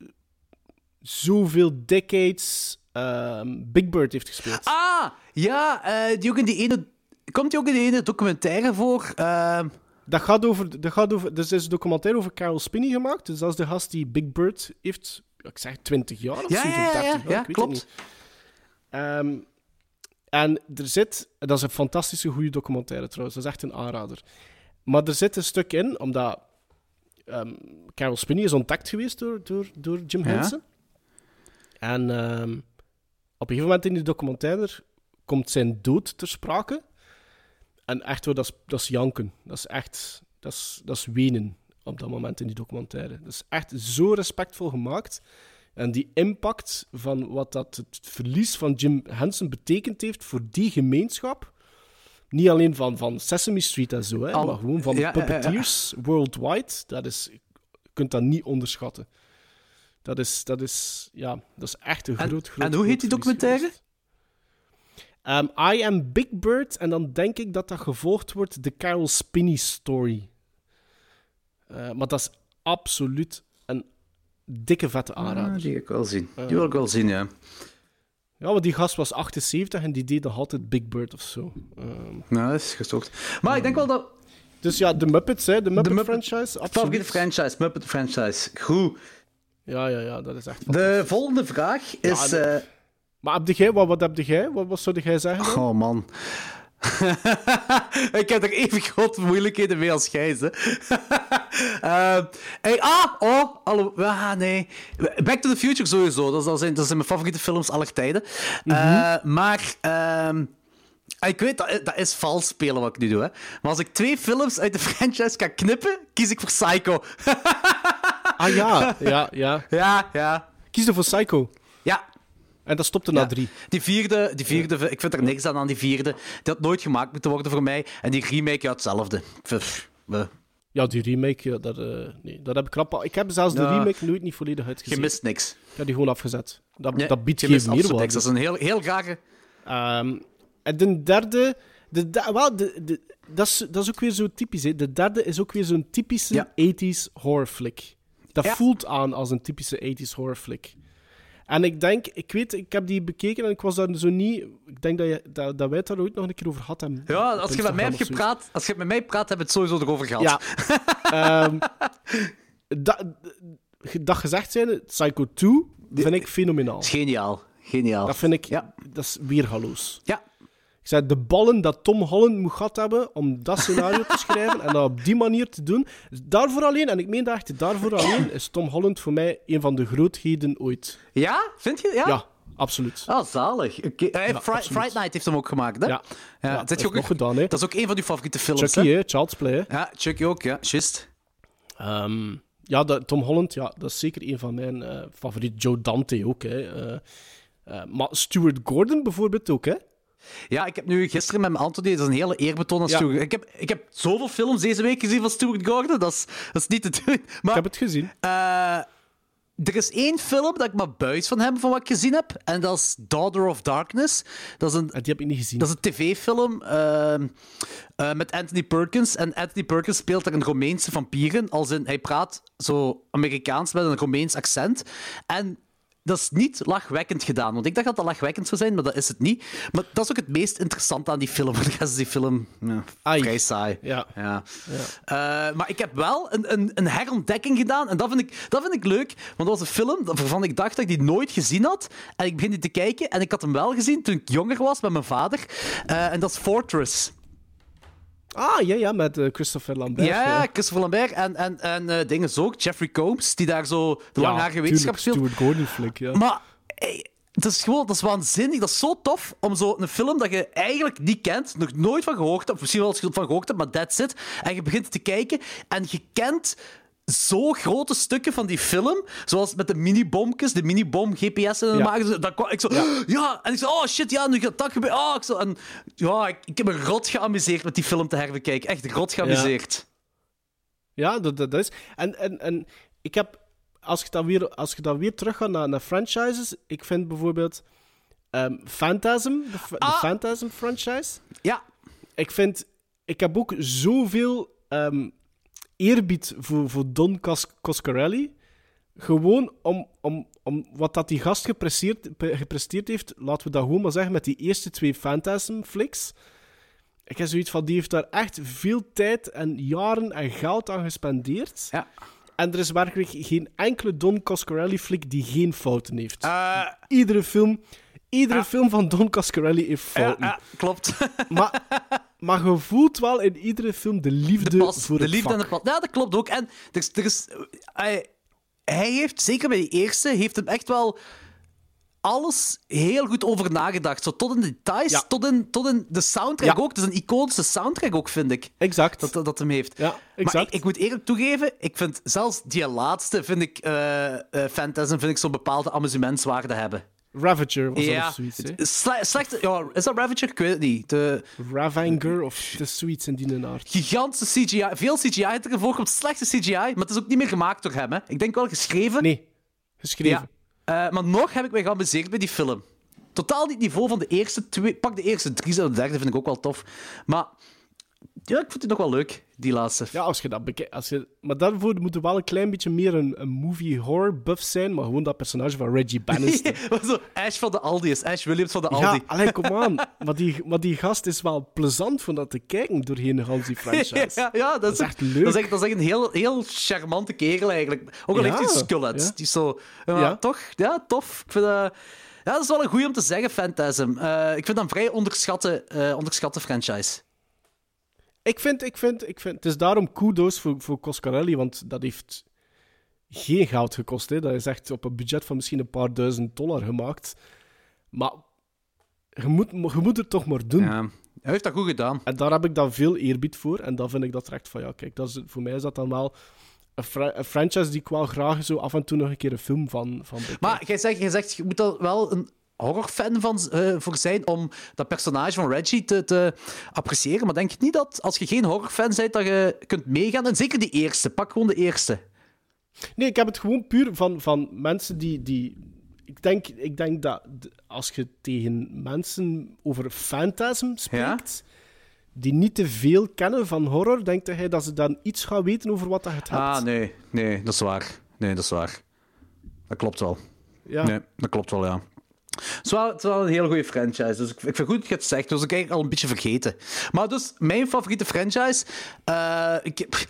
zoveel decades ehm, Big Bird heeft gespeeld. Ah, ja, eh, die ook in die ene... Komt die ook in die ene documentaire voor? Ehm, Dat gaat over, dat gaat over, dus er is een documentaire over Carol Spinney gemaakt. Dus dat is de gast die Big Bird heeft, ik zeg 20 jaar of ja, zo, ja, ja, 30 ja, jaar, ja, ik weet het klopt. niet. Ehm, en er zit, dat is een fantastische goede documentaire trouwens, dat is echt een aanrader. Maar er zit een stuk in, omdat Carol Spinney is ontdekt geweest door, door, door Jim. Henson. En ehm, op een gegeven moment in die documentaire komt zijn dood ter sprake. En echt, hoor, dat is, dat is janken. Dat is echt, dat is, dat is wenen op dat moment in die documentaire. Dat is echt zo respectvol gemaakt. En die impact van wat dat het verlies van Jim Henson betekend heeft voor die gemeenschap. Niet alleen van, van Sesame Street en zo, hè, Al- maar gewoon van ja, ja, ja. puppeteers worldwide. Dat is, je kunt dat niet onderschatten. Dat is, dat is, ja, dat is echt een En- groot, groot en hoe heet die groot documentaire? Ehm, I Am Big Bird. En dan denk ik dat dat gevolgd wordt de Carol Spinney story. Eh, maar dat is absoluut een dikke vette aanrader. Ah, die wil ik wel zien. Die wil ik wel zien, ja. Ja, want die gast was 78 en die deed nog altijd Big Bird of zo. Ehm, Nou, dat is gestoord. Maar ik denk wel dat... dus ja, de Muppets, hè, de Muppet, Muppet- franchise. Favoriete franchise, Muppet franchise. Goed. Ja, ja, ja, dat is echt De volgende vraag is... de- eh, Maar heb jij, wat, wat heb jij? Wat, wat zou jij zeggen? dan? Oh man. [laughs] ik heb er even grote moeilijkheden mee als jij, hè. [laughs] Eh, hey, ah, oh, hallo. Ah, nee. Back to the Future sowieso. Dat, is- dat, zijn, dat zijn mijn favoriete films aller tijden. Eh, maar... ehm, ik weet, dat, dat is vals spelen wat ik nu doe. Hè. Maar als ik twee films uit de [laughs] franchise kan knippen, kies ik voor Psycho. Ah ja, [laughs] ja, ja. ja, ja. Kies er voor Psycho. Ja, En dat stopte na Ja. drie. Die vierde, die vierde, ik vind er niks aan aan die vierde. Die had nooit gemaakt moeten worden voor mij. En die remake, ja, hetzelfde. Pff, Ja, die remake, ja, dat, eh, nee, dat heb ik krap. Ik heb zelfs de remake nooit niet volledig je uitgezien. mist niks. Ik heb die gewoon afgezet. Dat, Nee, dat biedt je geen meerwaarde. niks. Dat is een heel, heel rare... Ehm, en de derde... De, de- wel, de, de, dat, is, dat is ook weer zo typisch. Hè. De derde is ook weer zo'n typische Ja. 80s horror flick. Dat Ja. voelt aan als een typische 80s horror flick. En ik denk, ik weet, ik heb die bekeken en ik was daar zo niet... Ik denk dat, je, dat, dat wij het daar ooit nog een keer over gehad hebben. Ja, als je met mij hebt gepraat, als je met mij praat, hebben we het sowieso erover gehad. Ja. [laughs] Ehm, dat, dat gezegd zijn, Psycho 2 vind ik fenomenaal. geniaal. Geniaal. Dat vind ik, Ja. dat is weergaloos. Ja. Ik zei, de ballen dat Tom Holland moet gehad hebben om dat scenario te schrijven en dat op die manier te doen. Daarvoor alleen, en ik meen dat echt, daarvoor alleen is Tom Holland voor mij een van de grootheden ooit. Ja? Vind je? Ja? Ja, absoluut. Ah, zalig. Fri- absoluut. Fright Night heeft hem ook gemaakt, hè? Ja, Ja, dat, ook, nog gedaan, hè. dat is ook een van uw favoriete films, Chucky, hè? hè, Child's Play. Hè. Ja, Chucky ook, ja. Just. Ehm, ja, dat, Tom Holland, ja, dat is zeker een van mijn eh favorieten. Joe Dante ook, hè. Eh, eh, maar Stuart Gordon bijvoorbeeld ook, hè. Ja, ik heb nu gisteren met mijn Anthony, dat is een hele eerbetoon aan Ja. Stuart. Ik heb, ik heb zoveel films deze week gezien van Stuart Gordon, dat is, dat is niet te doen. [laughs] Ik Maar heb het gezien. eh, er is één film dat ik maar buis van heb van wat ik gezien heb, en dat is Daughter of Darkness. Dat is een En die heb ik niet gezien. Dat is een tv-film ehm, eh, met Anthony Perkins. En Anthony Perkins speelt er een Romeinse vampier in. Als in, hij praat zo Amerikaans met een Romeins accent. En dat is niet lachwekkend gedaan. Want ik dacht dat dat lachwekkend zou zijn, maar dat is het niet. Maar dat is ook het meest interessante aan die film. [laughs] Want is die film ja, vrij saai. Ja. Ja. Eh, maar ik heb wel een, een, een herontdekking gedaan. En dat vind, ik, dat vind ik leuk. Want dat was een film waarvan ik dacht dat ik die nooit gezien had. En ik begin die te kijken. En ik had hem wel gezien toen ik jonger was met mijn vader. Eh, en dat is Fortress. Ah, ja, ja, met eh, Christopher Lambert. ja, Christopher Lambert. En, en, en eh dingen zo ook. Jeffrey Combs, die daar zo de Ja, langharige wetenschap speelt. Stuart Gordon flik, ja. Maar het is gewoon, dat is waanzinnig. Dat is zo tof om zo een film dat je eigenlijk niet kent, nog nooit van gehoord hebt, of misschien wel eens van gehoord hebt, maar that's it. En je begint te kijken en je kent zo grote stukken van die film, zoals met de mini-bomkes, de mini-bom GPS en Ja. maken. Dat kwam, ik zo, ja. en ik zo, oh shit, ja, nu gaat dat gebeuren. Oh, ik zo, en ja, ik, ik heb me rot geamuseerd met die film te herbekijken. Echt rot geamuseerd. Ja, dat, dat, is. En, en, en ik heb, als je dan weer, als je dan weer teruggaat naar, naar franchises, ik vind bijvoorbeeld Phantasm, de, fa- de Ah. Phantasm franchise. Ja, Ik vind, ik heb ook zoveel ehm, eerbied voor, voor Don Cos Coscarelli. Gewoon om, om, om wat dat die gast gepresteerd, pre- gepresteerd heeft, laten we dat gewoon maar zeggen, met die eerste twee Phantasm-flicks. Ik heb zoiets van, die heeft daar echt veel tijd en jaren en geld aan gespendeerd. ja. En er is werkelijk geen enkele Don Coscarelli-flik die geen fouten heeft. Eh, Iedere film... Iedere film van Don Coscarelli heeft fouten. ja, klopt. Maar, [laughs] maar je voelt wel in iedere film de liefde de pas, voor de het liefde vak. en de pas. Ja, dat klopt ook. En er is, er is, hij, hij heeft, zeker bij die eerste, heeft hem echt wel alles heel goed over nagedacht. Zo tot in de details, Ja. tot, in, tot in de soundtrack Ja. ook. Het is een iconische soundtrack ook, vind ik. Exact. Dat, dat, hem heeft. Ja, Maar exact. ik, ik moet eerlijk toegeven, ik vind zelfs die laatste, vind ik, Phantasm, vind ik zo'n bepaalde amusementswaarde hebben. Ravager was dat ja, of zoiets, hè? Sle- slechte, ja, is dat Ravager? Ik weet het niet. De Ravanger of is zoiets in die aard. gigantische CGI, veel CGI heeft er voorkomt, slechte CGI, maar het is ook niet meer gemaakt door hem. Hè. Ik denk wel geschreven. Nee, geschreven. Ja. Eh, maar nog heb ik mij geamuseerd bij die film. Totaal niet het niveau van de eerste twee. Pak de eerste drie, de derde vind ik ook wel tof. Maar ja, ik vind het nog wel leuk, die laatste. Ja, als je dat bekijkt. Als je... Maar daarvoor moet er wel een klein beetje meer een, een movie horror buff zijn, maar gewoon dat personage van Reggie [laughs] Bannister. Zo, Ash van de Aldi is Ash Williams van de Aldi. ja, alleen kom aan. [laughs] Maar die, maar die gast is wel plezant van dat te kijken doorheen de hele die franchise. [laughs] Ja, ja, dat, Dat is echt leuk. Dat is echt, dat is echt een heel, heel charmante kerel eigenlijk. Ook al Ja, heeft hij skelet. ja. Die zo... Ja. Toch? Ja, tof. Ik vind dat... Ja, dat is wel een goeie om te zeggen, Phantasm. Eh, ik vind dat een vrij onderschatte, eh, onderschatte franchise. Ik vind, ik vind, ik vind, het is daarom kudos voor, voor Coscarelli, want dat heeft geen geld gekost. Hè. Dat is echt op een budget van misschien een paar duizend dollar gemaakt. Maar je moet, je moet het toch maar doen. Ja. Hij heeft dat goed gedaan. En daar heb ik dan veel eerbied voor. En dan vind ik dat recht van, ja, kijk, dat is, voor mij is dat dan wel een, fra- een franchise die ik wel graag zo af en toe nog een keer een film van, van bekijk. Maar jij zegt, jij zegt, je moet er wel een horrorfan van, eh, voor zijn om dat personage van Reggie te, te appreciëren. Maar denk je niet dat als je geen horrorfan bent, dat je kunt meegaan? En zeker die eerste. Pak gewoon de eerste. Nee, ik heb het gewoon puur van, van mensen die. die ik, denk, ik denk dat als je tegen mensen over fantasm spreekt. die niet te veel kennen van horror, denkt hij dat ze dan iets gaan weten over wat dat het hebt. Ah, nee. Nee, dat is waar. Nee, dat is waar. Dat klopt wel. Ja. Nee, dat klopt wel, ja. Het is wel, het is wel een hele goede franchise. Dus ik, ik vind goed dat je het zegt. Dus ik eigenlijk al een beetje vergeten. Maar dus, mijn favoriete franchise. eh, ik,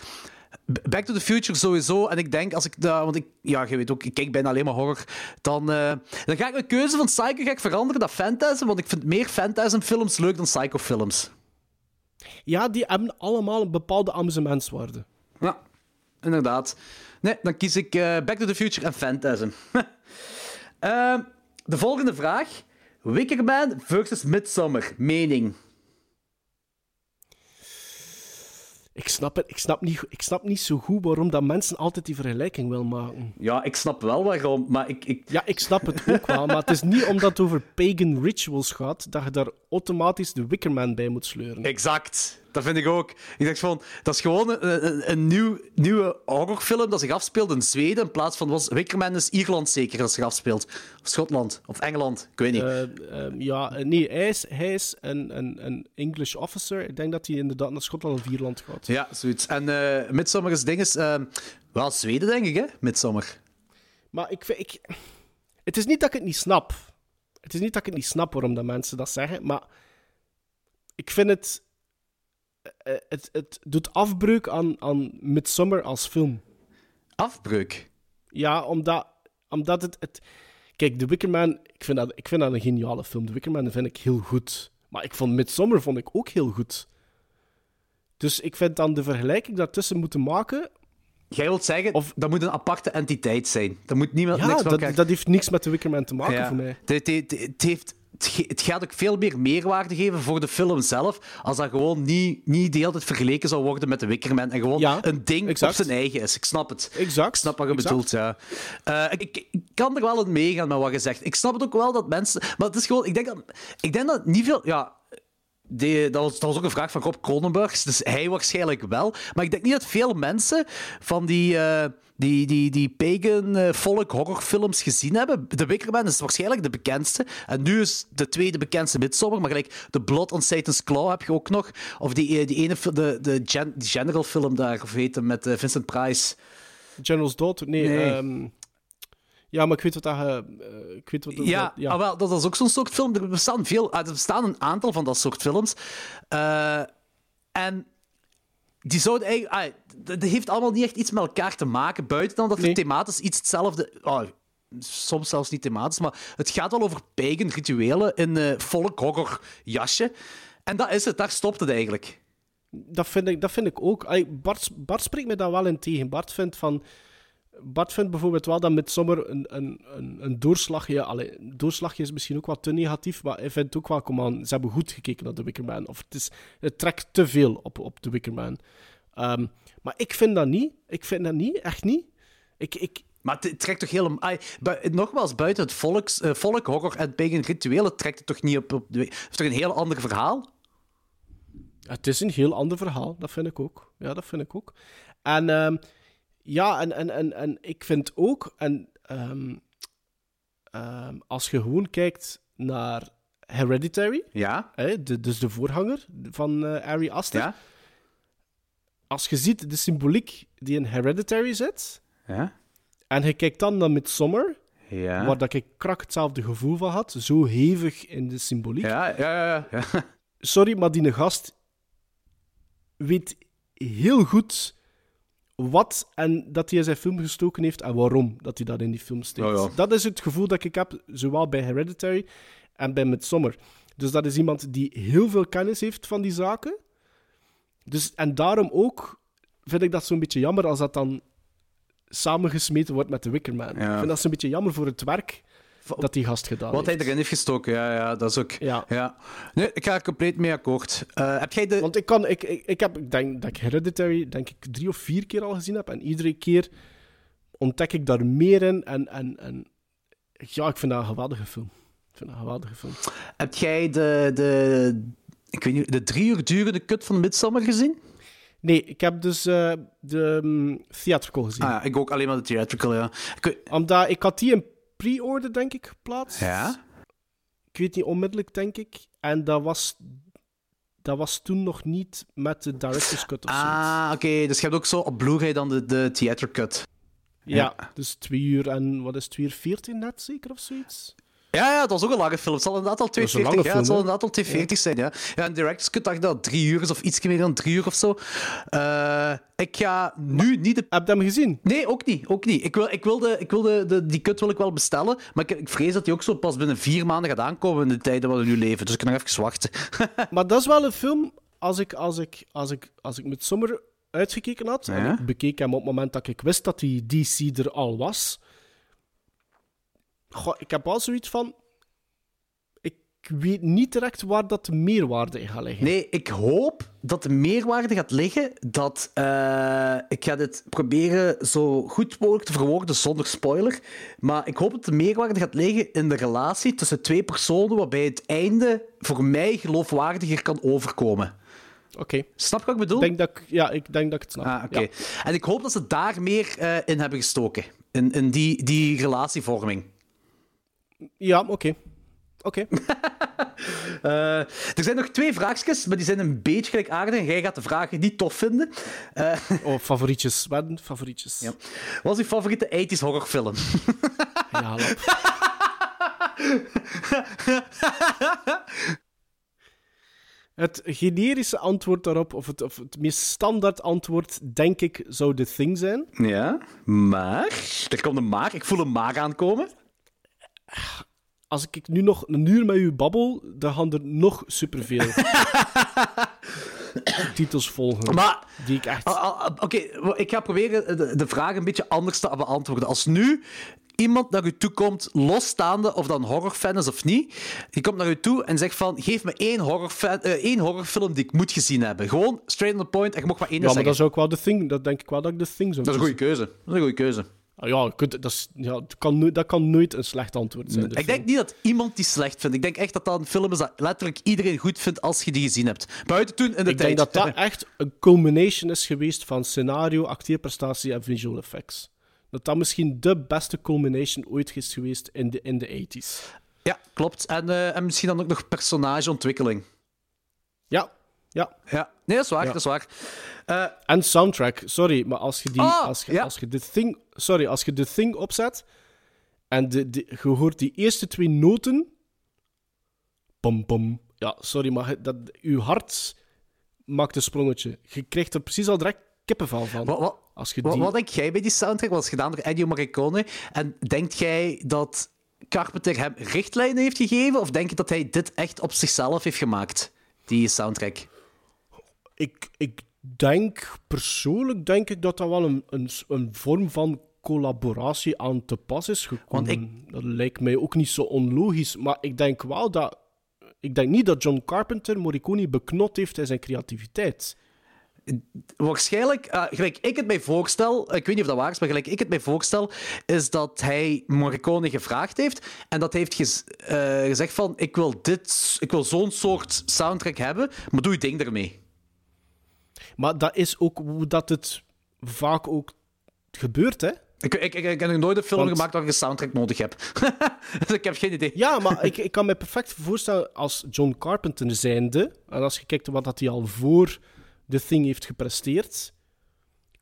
Back to the Future sowieso. En ik denk, als ik dat. Want ik, ja, je weet ook, ik kijk bijna alleen maar horror. Dan, eh, dan ga ik mijn keuze van Psycho ga ik veranderen naar Phantasm. Want ik vind meer Phantasm-films leuk dan Psycho-films. ja, die hebben allemaal een bepaalde amusementswaarde. Ja, inderdaad. Nee, dan kies ik eh, Back to the Future en Phantasm. [laughs] Eh, de volgende vraag. Wickerman versus Midsummer. Mening. Ik snap, het, ik, snap niet, ik snap niet zo goed waarom dat mensen altijd die vergelijking willen maken. Ja, ik snap wel waarom, maar ik... ik... Ja, ik snap het ook wel, maar het is niet omdat het over pagan rituals gaat dat je daar automatisch de Wickerman bij moet sleuren. Exact. Dat vind ik ook. Ik dacht van, dat is gewoon een, een, een nieuw, nieuwe horrorfilm dat zich afspeelt in Zweden in plaats van was Wickerman is Ierland zeker dat zich afspeelt. Of Schotland, of Engeland, ik weet niet. Eh, ehm, ja, eh, nee, hij is, hij is een, een, een English officer. Ik denk dat hij inderdaad naar Schotland of Ierland gaat. ja, zoiets. En uh, is ding is... eh, wel Zweden, denk ik, hè? Midsommar. Maar ik, vind- ik, het is niet dat ik het niet snap. Het is niet dat ik het niet snap waarom dat mensen dat zeggen, maar ik vind het. Eh, Het, het doet afbreuk aan, aan Midsommar als film. Afbreuk. Ja, omdat, omdat het, het. Kijk, The Wicker Man, ik vind, dat, ik vind dat een geniale film. The Wicker Man vind ik heel goed. Maar ik vond Midsommar vond ik ook heel goed. Dus ik vind dan de vergelijking daartussen moeten maken. Jij wilt zeggen, Of- dat moet een aparte entiteit zijn. Dat moet niemand Ja, niks dat, dat heeft niks met The Wicker Man te maken Ja. voor mij. Het heeft, het gaat ook veel meer meerwaarde geven voor de film zelf, als dat gewoon niet, niet de hele tijd vergeleken zou worden met de Wickerman en gewoon Ja, een ding exact. op zijn eigen is. Ik snap het. Exact. Ik snap wat je exact. bedoelt, ja. Eh, ik, kan er wel in meegaan met wat je zegt. Ik snap het ook wel dat mensen... Maar het is gewoon... Ik denk dat, ik denk dat niet veel... Ja, die, dat, was, dat was ook een vraag van Rob Kronenbergs, dus hij waarschijnlijk wel. Maar ik denk niet dat veel mensen van die, eh, die, die, die pagan eh, folk horrorfilms gezien hebben. The Wickerman is waarschijnlijk de bekendste. En nu is de tweede bekendste Midsommar. Maar gelijk The Blood on Satan's Claw heb je ook nog. Of die, eh, die ene de, de gen, die general film daar, of heet hem, met eh, Vincent Price. General's Daughter? Nee. Nee. ehm, ja, maar ik weet wat dat... eh, ik weet wat dat... Ja, ja. ah, wel, dat is ook zo'n soort film. Er bestaan, veel, ah, er bestaan een aantal van dat soort films. Eh, en die zouden eigenlijk... ah, dat dat heeft allemaal niet echt iets met elkaar te maken, buiten dan dat Nee. het thematisch iets hetzelfde... ah, soms zelfs niet thematisch, maar het gaat wel over pagan rituelen in eh folk horror jasje. En dat is het, daar stopt het eigenlijk. Dat, vind ik, dat vind ik ook. Bart, Bart spreekt me daar wel in tegen. Bart vindt van... Bart vindt bijvoorbeeld wel dat Midsommar een, een, een, een doorslagje... Allee, een doorslagje is misschien ook wat te negatief, maar hij vindt ook wel, kom aan, ze hebben goed gekeken naar The Wicker Man. Of het, is, het trekt te veel op, op The Wicker Man. Maar ik vind dat niet. Ik vind dat niet, echt niet. Ik, ik, Maar het trekt toch helemaal... nogmaals, buiten het volks, eh, folk horror en pagan rituelen trekt het toch niet op... op de, het is toch een heel ander verhaal? Het is een heel ander verhaal, dat vind ik ook. Ja, dat vind ik ook. En ehm, ja, en, en, en, en ik vind ook, en ehm, ehm, als je gewoon kijkt naar Hereditary, Ja? hè, de, dus de voorganger van eh Ari Aster, Ja? Als je ziet de symboliek die in Hereditary zit, Ja? en je kijkt dan naar Midsommar, Ja? waar dat ik krak hetzelfde gevoel van had, zo hevig in de symboliek. Ja, ja, ja. ja. sorry, maar die gast weet heel goed wat en dat hij in zijn film gestoken heeft en waarom dat hij dat in die film steekt. Ja. Dat is het gevoel dat ik heb, zowel bij Hereditary en bij Midsommar. Dus dat is iemand die heel veel kennis heeft van die zaken. Dus, en daarom ook vind ik dat zo'n beetje jammer als dat dan samengesmeten wordt met The Wicker Man. Ja. Ik vind dat zo'n beetje jammer voor het werk dat die gast gedaan Wat hij heeft. erin heeft gestoken, ja, ja, dat is ook... Ja. Ja. Nee, ik ga er compleet mee akkoord. Eh, heb jij de... Want ik kan, ik, ik, ik heb, ik denk dat ik Hereditary, denk ik, drie of vier keer al gezien heb. En iedere keer ontdek ik daar meer in. En, en, en ja, ik vind dat een geweldige film. Ik vind dat een geweldige film. Heb jij de, de... Ik weet niet, de drie uur durende cut van Midsommar gezien? Nee, ik heb dus eh, de mm, theatrical gezien. Ah ja, ik ook alleen maar de theatrical, ja. Ik Omdat ik had die in pre-order, denk ik, geplaatst. Ja? Ik weet niet, onmiddellijk, denk ik. En dat was, dat was toen nog niet met de director's cut of zoiets. Ah, oké. Dus je hebt ook zo op Blu-ray dan de, de theater cut. Ja, dus 2 uur en wat is 2 uur 14 net zeker of zoiets? Ja, ja, dat was ook een lange film. Het zal inderdaad al is een 240 lange ja, het zal inderdaad al 240 zijn, ja. Ja, en directors cut dacht dat drie uur is, of iets meer dan drie uur of zo. Eh, ik ga nu niet de... Heb je hem gezien? Nee, ook niet. Ook niet. Ik wil, ik wil, de, ik wil de, de, die cut wil ik wel bestellen, maar ik, ik vrees dat die ook zo pas binnen vier maanden gaat aankomen in de tijden waar we nu leven. Dus ik kan nog even wachten. [laughs] Maar dat is wel een film, als ik, als ik, als ik, als ik met Sommer uitgekeken had, en ik bekeek hem op het moment dat ik wist dat die DC er al was, goh, ik heb wel zoiets van, ik weet niet direct waar dat de meerwaarde in gaat liggen. Nee, ik hoop dat de meerwaarde gaat liggen dat... eh, ik ga dit proberen zo goed mogelijk te verwoorden zonder spoiler. Maar ik hoop dat de meerwaarde gaat liggen in de relatie tussen twee personen waarbij het einde voor mij geloofwaardiger kan overkomen. Oké, Snap je wat ik bedoel? denk dat ik, ja, ik denk dat ik het snap. Ah, oké. Ja. En ik hoop dat ze daar meer eh, in hebben gestoken. In, in die, die relatievorming. Ja, oké. Oké. [laughs] Eh, er zijn nog twee vraagjes, maar die zijn een beetje gelijkaardig. En jij gaat de vragen niet tof vinden. Eh, Oh, favorietjes. [laughs] Wat zijn favorietjes? ja. Wat is je favoriete 80s horrorfilm? [laughs] Ja, lap. Het generische antwoord daarop, of het, of het meest standaard antwoord, denk ik, zou The Thing zijn. Ja, maar... Er komt een maar. Ik voel een maar aankomen. Als ik nu nog een uur met u babbel, dan gaan er nog superveel [laughs] titels volgen. Maar... Die ik echt... Oké, ik ga proberen de, de vraag een beetje anders te beantwoorden. Als nu iemand naar u toe komt, losstaande of dan horrorfan is of niet, die komt naar u toe en zegt van, geef me één, horrorfan, eh, één horrorfilm die ik moet gezien hebben. Gewoon straight on the point en je mag maar één ja, maar zeggen. dat is ook wel The Thing. Dat denk ik wel dat ik The Thing zou Dat is een goede keuze. Dat is een goede keuze. Ah, ja, dat, is, ja dat, kan nooit, dat kan nooit een slecht antwoord zijn. Ik film. denk niet dat iemand die slecht vindt. Ik denk echt dat dat een film is dat letterlijk iedereen goed vindt als je die gezien hebt. Buiten toen in de Ik tijd. denk dat dat [laughs] echt een culmination is geweest van scenario, acteerprestatie en visual effects. Dat dat misschien de beste culmination ooit is geweest in de, in de 80s. Ja, klopt. En, eh, en misschien dan ook nog personageontwikkeling. Ja, ja. Ja, nee, dat is waar. Ja. Dat is waar. Eh, En soundtrack, sorry, maar als je die, Ah, als je, ja. als je de thing, sorry, als je de thing opzet en de, de, je hoort die eerste twee noten, pom pom. Ja, sorry, maar dat, uw hart maakt een sprongetje. Je krijgt er precies al direct kippenvel van. wat, wat, Als je wat, die... wat denk jij bij die soundtrack? Wat is gedaan door Ennio Morricone? En denkt jij dat Carpenter hem richtlijnen heeft gegeven? Of denk je dat hij dit echt op zichzelf heeft gemaakt? Die soundtrack. Ik, ik denk, persoonlijk denk ik dat dat wel een, een, een vorm van collaboratie aan te pas is gekomen. Want Dat lijkt mij ook niet zo onlogisch, maar ik denk wel dat... Ik denk niet dat John Carpenter Morricone beknot heeft in zijn creativiteit. Waarschijnlijk, eh, gelijk ik het mij voorstel, ik weet niet of dat waar is, maar gelijk ik het mij voorstel, is dat hij Morricone gevraagd heeft en dat hij heeft gez- eh, gezegd van, ik wil dit, ik wil zo'n soort soundtrack hebben, maar doe je ding ermee. Maar dat is ook hoe dat het vaak ook gebeurt, hè? Ik, ik, ik, ik heb nog nooit een film Want- gemaakt waar ik een soundtrack nodig heb. [laughs] dus ik heb geen idee. Ja, maar [laughs] ik, ik kan me perfect voorstellen als John Carpenter zijnde, en als je kijkt wat dat hij al voor The Thing heeft gepresteerd,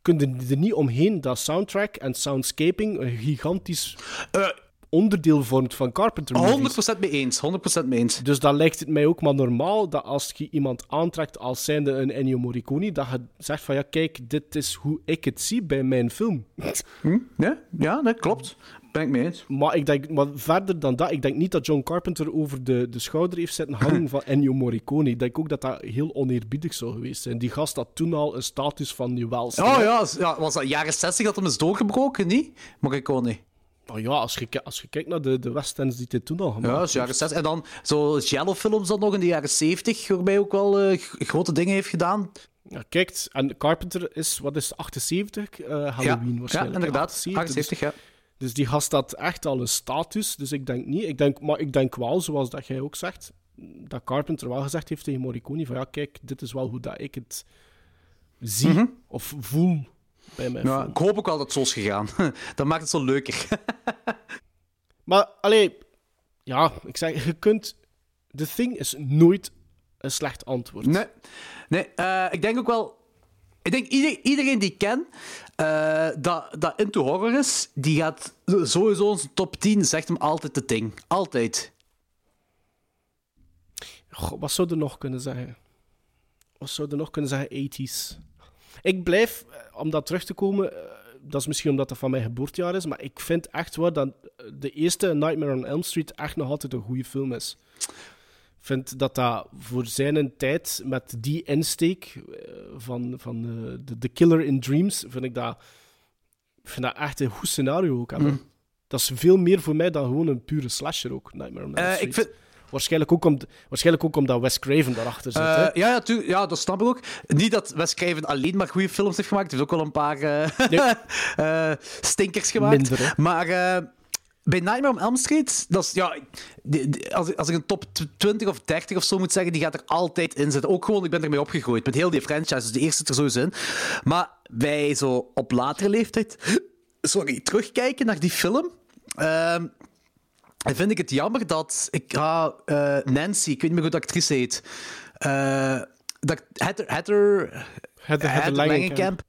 kun je er niet omheen dat soundtrack en soundscaping een gigantisch Eh, onderdeel vormt van Carpenter movies. 100% mee eens, 100% mee eens. Dus dan lijkt het mij ook maar normaal dat als je iemand aantrekt als zijnde een Ennio Morricone, dat je zegt van ja, kijk, dit is hoe ik het zie bij mijn film. [laughs] Hm? Ja, ja, dat klopt. Ben ik mee eens. Maar, ik denk, maar verder dan dat, ik denk niet dat John Carpenter over de, de schouder heeft zitten hangen [laughs] van Ennio Morricone. Ik denk ook dat dat heel oneerbiedig zou geweest zijn. Die gast had toen al een status van juwels. Oh ja, ja, was dat jaren 60 dat hem is doorgebroken, niet? Morricone. Maar ja, als je, als je kijkt naar de, de West Ends die dit toen al gemaakt Ja, dat is jaren 60. En dan zo Jello-films dan nog in de jaren 70, waarbij ook wel eh, grote dingen heeft gedaan. Ja, kijk, en Carpenter is, wat is het, 78? Eh, Halloween ja, waarschijnlijk. ja, inderdaad. 78, 78, ja. Dus, dus die gast had echt al een status. Dus ik denk niet. Ik denk, maar ik denk wel, zoals dat jij ook zegt, dat Carpenter wel gezegd heeft tegen Morricone van ja, kijk, dit is wel hoe dat ik het zie of voel bij film. ik hoop ook wel dat het zo is gegaan. [laughs] dat maakt het zo leuker. [laughs] Maar, allee, ja, ik zeg, je kunt... The Thing is nooit een slecht antwoord. nee, nee eh, ik denk ook wel... Ik denk ieder- iedereen die ik ken eh, dat, dat into horror is, die gaat sowieso onze top 10 zegt hem altijd de ding. Altijd. Goh, wat zou er nog kunnen zeggen? Wat zou er nog kunnen zeggen? 80s. Ik blijf, eh, om dat terug te komen, eh, dat is misschien omdat dat van mijn geboortejaar is, maar ik vind echt wel dat de eerste Nightmare on Elm Street echt nog altijd een goede film is. Ik vind dat dat voor zijn tijd, met die insteek eh, van, van eh, de, de Killer in Dreams, vind ik dat, vind dat echt een goed scenario ook. hebben. Dat is veel meer voor mij dan gewoon een pure slasher ook, Nightmare on Elm Eh, Street. ik vind, Waarschijnlijk ook, om, waarschijnlijk ook omdat Wes Craven daarachter zit. Eh, hè? ja, ja, tu- ja, dat snap ik ook. Niet dat Wes Craven alleen maar goede films heeft gemaakt. Hij heeft ook wel een paar eh, Nee. [laughs] eh, stinkers gemaakt. Minder? Maar bij Nightmare on Elm Street, dat is, ja, die- die- als, ik- als ik een top tw- 20 of 30 of zo moet zeggen, die gaat er altijd in zitten. Ook gewoon, ik ben ermee opgegroeid met heel die franchise. Dus de eerste zit er sowieso in. Maar wij zo op latere leeftijd, sorry, terugkijken naar die film. ehm, dan vind ik het jammer dat ik ga eh, Nancy, ik weet niet meer hoe de actrice heet, eh, dat Heather, Heather, Heather- Heather Langenkamp.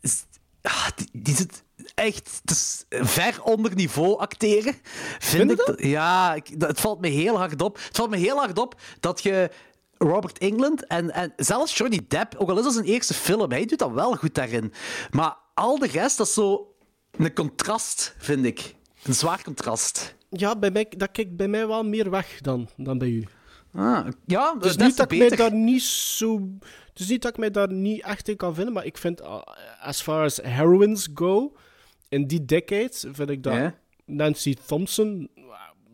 is- ah, die, die zit echt is ver onder niveau acteren. Vind, ik dat? Ja, ik, dat, het valt me heel hard op. Het valt me heel hard op dat je Robert England en, en zelfs Johnny Depp, ook al is dat zijn eerste film, hij doet dat wel goed daarin. Maar al de rest, dat is zo een contrast, vind ik. Een zwaar contrast. Ja, bij mij, dat kijkt bij mij wel meer weg dan, dan bij u. Ah, ja, Dus dat niet is dat ik mij daar niet zo... Dus niet dat ik mij daar niet echt in kan vinden, maar ik vind, uh, as far as heroines go, in die decade, vind ik dat. Nancy Thompson,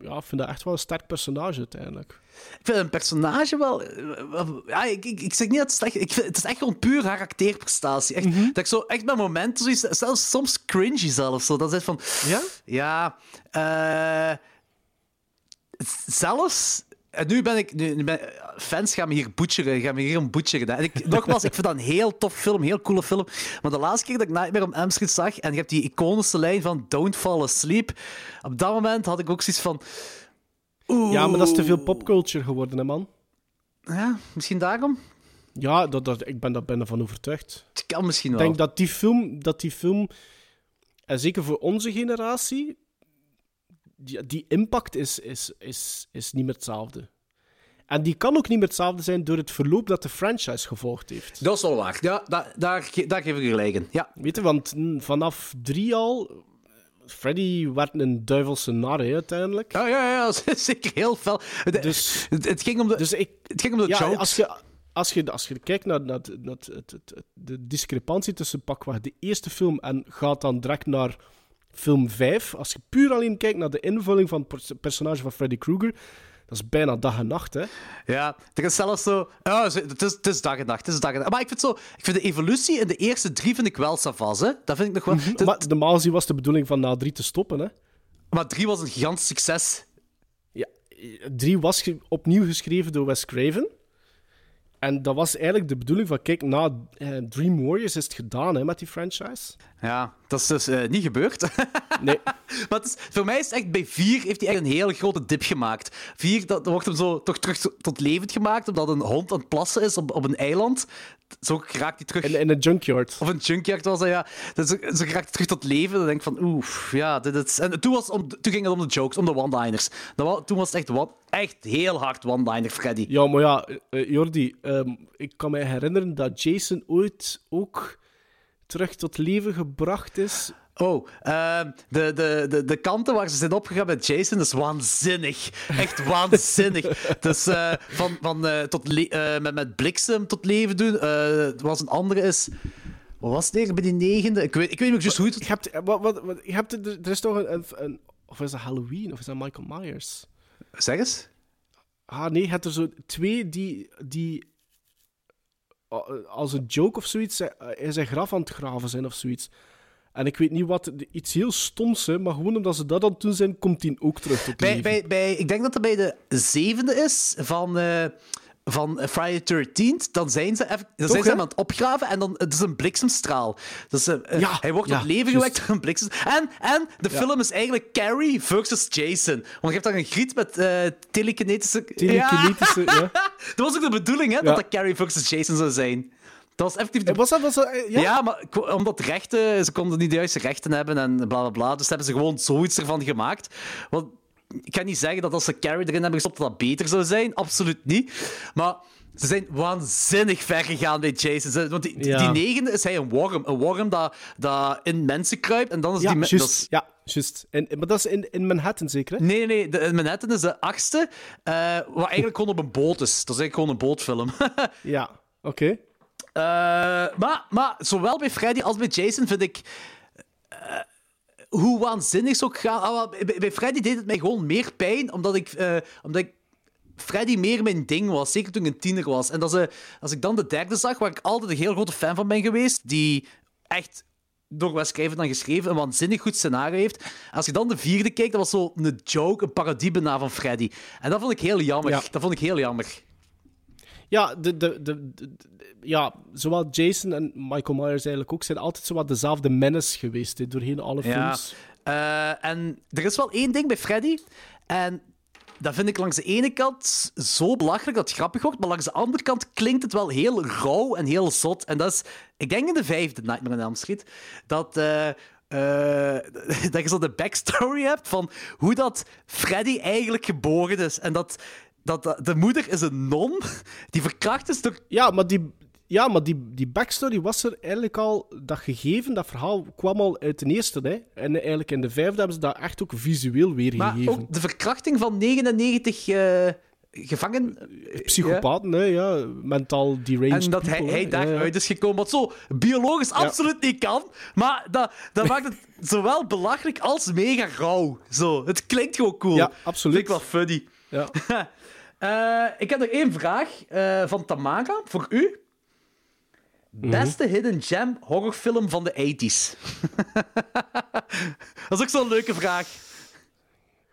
ja, vind dat echt wel een sterk personage uiteindelijk. Ik vind een personage wel... eh, wel- Ja, ik, ik, ik zeg niet dat het slecht vind, Het is echt gewoon puur haar acteerprestatie. Echt, Mhm. Dat ik zo echt met momenten, zoiets, zelfs soms cringy zelfs. Zo, dat is van... Ja? Ja, eh, zelfs... En nu ben ik... Nu, ben, fans gaan me hier butcheren, gaan me hier om butcheren. En ik, nogmaals, ik vind dat een heel tof film, heel coole film. Maar de laatste keer dat ik Nightmare on Elm Street zag, en je hebt die iconische lijn van Don't Fall Asleep, op dat moment had ik ook zoiets van... Oeh. Ja, maar dat is te veel popculture geworden, hè, man. Ja, misschien daarom? Ja, dat, dat, ik ben daar ben ervan overtuigd. Het kan misschien Ik wel. denk dat die film, dat die film en zeker voor onze generatie, die, die impact is, is, is, is niet meer hetzelfde. En die kan ook niet meer hetzelfde zijn door het verloop dat de franchise gevolgd heeft. Dat is wel waar. Ja, daar, daar, daar geef ik je gelijk in. Ja. Weet je, want vanaf drie al... Freddy werd een duivelse nar, hè, uiteindelijk. Ja, ja, ja, [laughs] zeker heel fel. Dus, het, het ging om de, dus ik, het ging om de ja, jokes. als je, als, je, als je kijkt naar, naar, het- naar het, de discrepantie tussen pakweg de eerste film en gaat dan direct naar film 5, als je puur alleen kijkt naar de invulling van het pers- personage van Freddy Krueger, dat is bijna dag en nacht, hè. Ja, er is zelfs zo... Ze- het is, het is dag en nacht, het is dag en nacht. Maar ik vind, zo, ik vind de evolutie in de eerste drie vind ik wel savas, hè. Dat vind ik nog wel... Het- Maar normaal gezien was de bedoeling van na drie te stoppen, hè. maar drie was een gigantisch succes. Ja, drie was opnieuw geschreven door Wes Craven. En dat was eigenlijk de bedoeling van, kijk, na eh, Dream Warriors is het gedaan hè, met die franchise. Ja, dat is dus eh, niet gebeurd. [laughs] Nee, Maar is, voor mij is het echt bij vier heeft hij echt een hele grote dip gemaakt. Vier, dat, dat wordt hem zo toch terug tot- tot levend gemaakt, omdat een hond aan het plassen is op, op een eiland. Zo raakt hij terug. in, in een junkyard. Of een junkyard was dat, ja. Dus zo, zo raakt hij terug tot leven. Dan denk ik van, oef, ja, dit is... En toen, was om, toen ging het om de jokes, om de one-liners. Toen was het echt, one, echt heel hard one-liner, Freddy. Ja, maar ja, eh, Jordi, ehm, ik kan me herinneren dat Jason ooit ook terug tot leven gebracht is. Oh, ehm, de, de, de, de kanten waar ze zijn opgegaan met Jason, dat is waanzinnig. Echt [laughs] waanzinnig. dus eh, van, van, eh, tot eh, met, met bliksem tot leven doen. was een andere is... Wat was het weer bij die negende? Ik weet, ik weet niet meer hoe het... Je hebt, wat, wat, wat- je hebt, er is toch een, Of is dat Halloween? Of is dat Michael Myers? Zeg eens. Ah nee, je hebt er zo twee die, die als een joke of zoiets in zijn graf aan het graven zijn of zoiets. En ik weet niet wat, iets heel stoms, hè, maar gewoon omdat ze dat aan het doen zijn, komt die ook terug tot Bij, leven. bij, bij, ik denk dat het bij de zevende is van, eh van Friday the 13th. Dan zijn ze, even, dan zijn ze aan het opgraven en dan het is een bliksemstraal. Dus, eh, eh, Ja, hij wordt ja, tot leven gewekt door een bliksem. En, en de film is eigenlijk Carrie versus Jason. Want je hebt dan een griet met telekinetische... Telekinetische, ja. [laughs] Dat was ook de bedoeling, hè? Dat dat Carrie versus Jason zou zijn. Dat was effectief de... Was dat, was dat, eh, ja? Ja, maar omdat rechten, ze konden niet de juiste rechten hebben en bla bla bla. Dus hebben ze gewoon zoiets ervan gemaakt. Want ik kan niet zeggen dat als ze Carrie erin hebben gestopt, dat dat beter zou zijn. Absoluut niet. Maar ze zijn waanzinnig ver gegaan bij Jason. Want die, die- Ja. die negende is hij een worm. Een worm dat, dat in mensen kruipt. En dan is Ja, die... me- juist. dat is- Ja, juist. En, maar dat is in, in Manhattan zeker, hè? Nee, nee, de, Manhattan is de achtste, eh, wat eigenlijk gewoon op een boot is. Dat is eigenlijk gewoon een bootfilm. [laughs] Ja, oké. Eh, maar, maar zowel bij Freddy als bij Jason vind ik. eh, hoe waanzinnig ze ook gaan. Wel, bij, Freddy deed het mij gewoon meer pijn, omdat ik, eh, omdat ik Freddy meer mijn ding was. Zeker toen ik een tiener was. En dat ze, als ik dan de derde zag, waar ik altijd een heel grote fan van ben geweest, die echt door Wes Craven dan geschreven, een waanzinnig goed scenario heeft. Als je dan de vierde kijkt, dat was zo een joke, een parodie bijna van Freddy. En dat vond ik heel jammer. Ja. Dat vond ik heel jammer. Ja, de, de, de, ja, zowel Jason en Michael Myers eigenlijk ook zijn altijd zowat dezelfde menace geweest hè, doorheen alle Ja. films. Eh, en er is wel één ding bij Freddy. En dat vind ik langs de ene kant zo belachelijk dat het grappig wordt. Maar langs de andere kant klinkt het wel heel rauw en heel zot. En dat is, ik denk in de vijfde Nightmare on Elm Street, dat. eh, eh, [laughs] dat je zo de backstory hebt van hoe dat Freddy eigenlijk geboren is. En dat, dat, de moeder is een non die verkracht is door Ja, maar die, ja, maar die, die backstory was er eigenlijk al, dat gegeven, dat verhaal kwam al uit de eerste. Hè? En eigenlijk in de vijfde hebben ze dat echt ook visueel Maar weergegeven. ook de verkrachting van 99 eh gevangen. Psychopaten, hè, ja, mentaal deranged En dat hij, people, hij daaruit is gekomen, wat zo biologisch absoluut niet kan. Maar dat, dat maakt het zowel belachelijk als mega rauw. Zo, het klinkt gewoon cool. Ja, absoluut. Vind ik wel funny. Ja. [laughs] Eh, ik heb nog één vraag eh, van Tamaga voor u. Mhm. Beste hidden gem horrorfilm van de 80s. [laughs] dat is ook zo'n leuke vraag.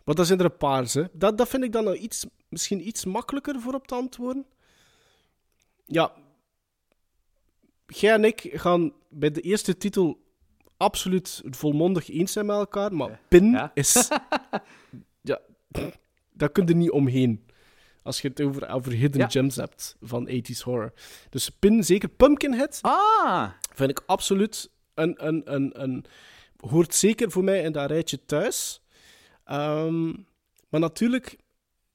Maar dat zijn er een paar, hè. Dat, dat vind ik dan nou iets, misschien iets makkelijker voor op te antwoorden. Ja. Jij en ik gaan bij de eerste titel absoluut volmondig eens zijn met elkaar, maar Pin Ja. is... [laughs] ja, daar kun je niet omheen. Als je het over, over hidden Ja. gems hebt van 80s horror. Dus Pin, zeker Pumpkinhead, Ah, vind ik absoluut een, een, een, een... Hoort zeker voor mij in dat rijtje thuis. Ehm, maar natuurlijk,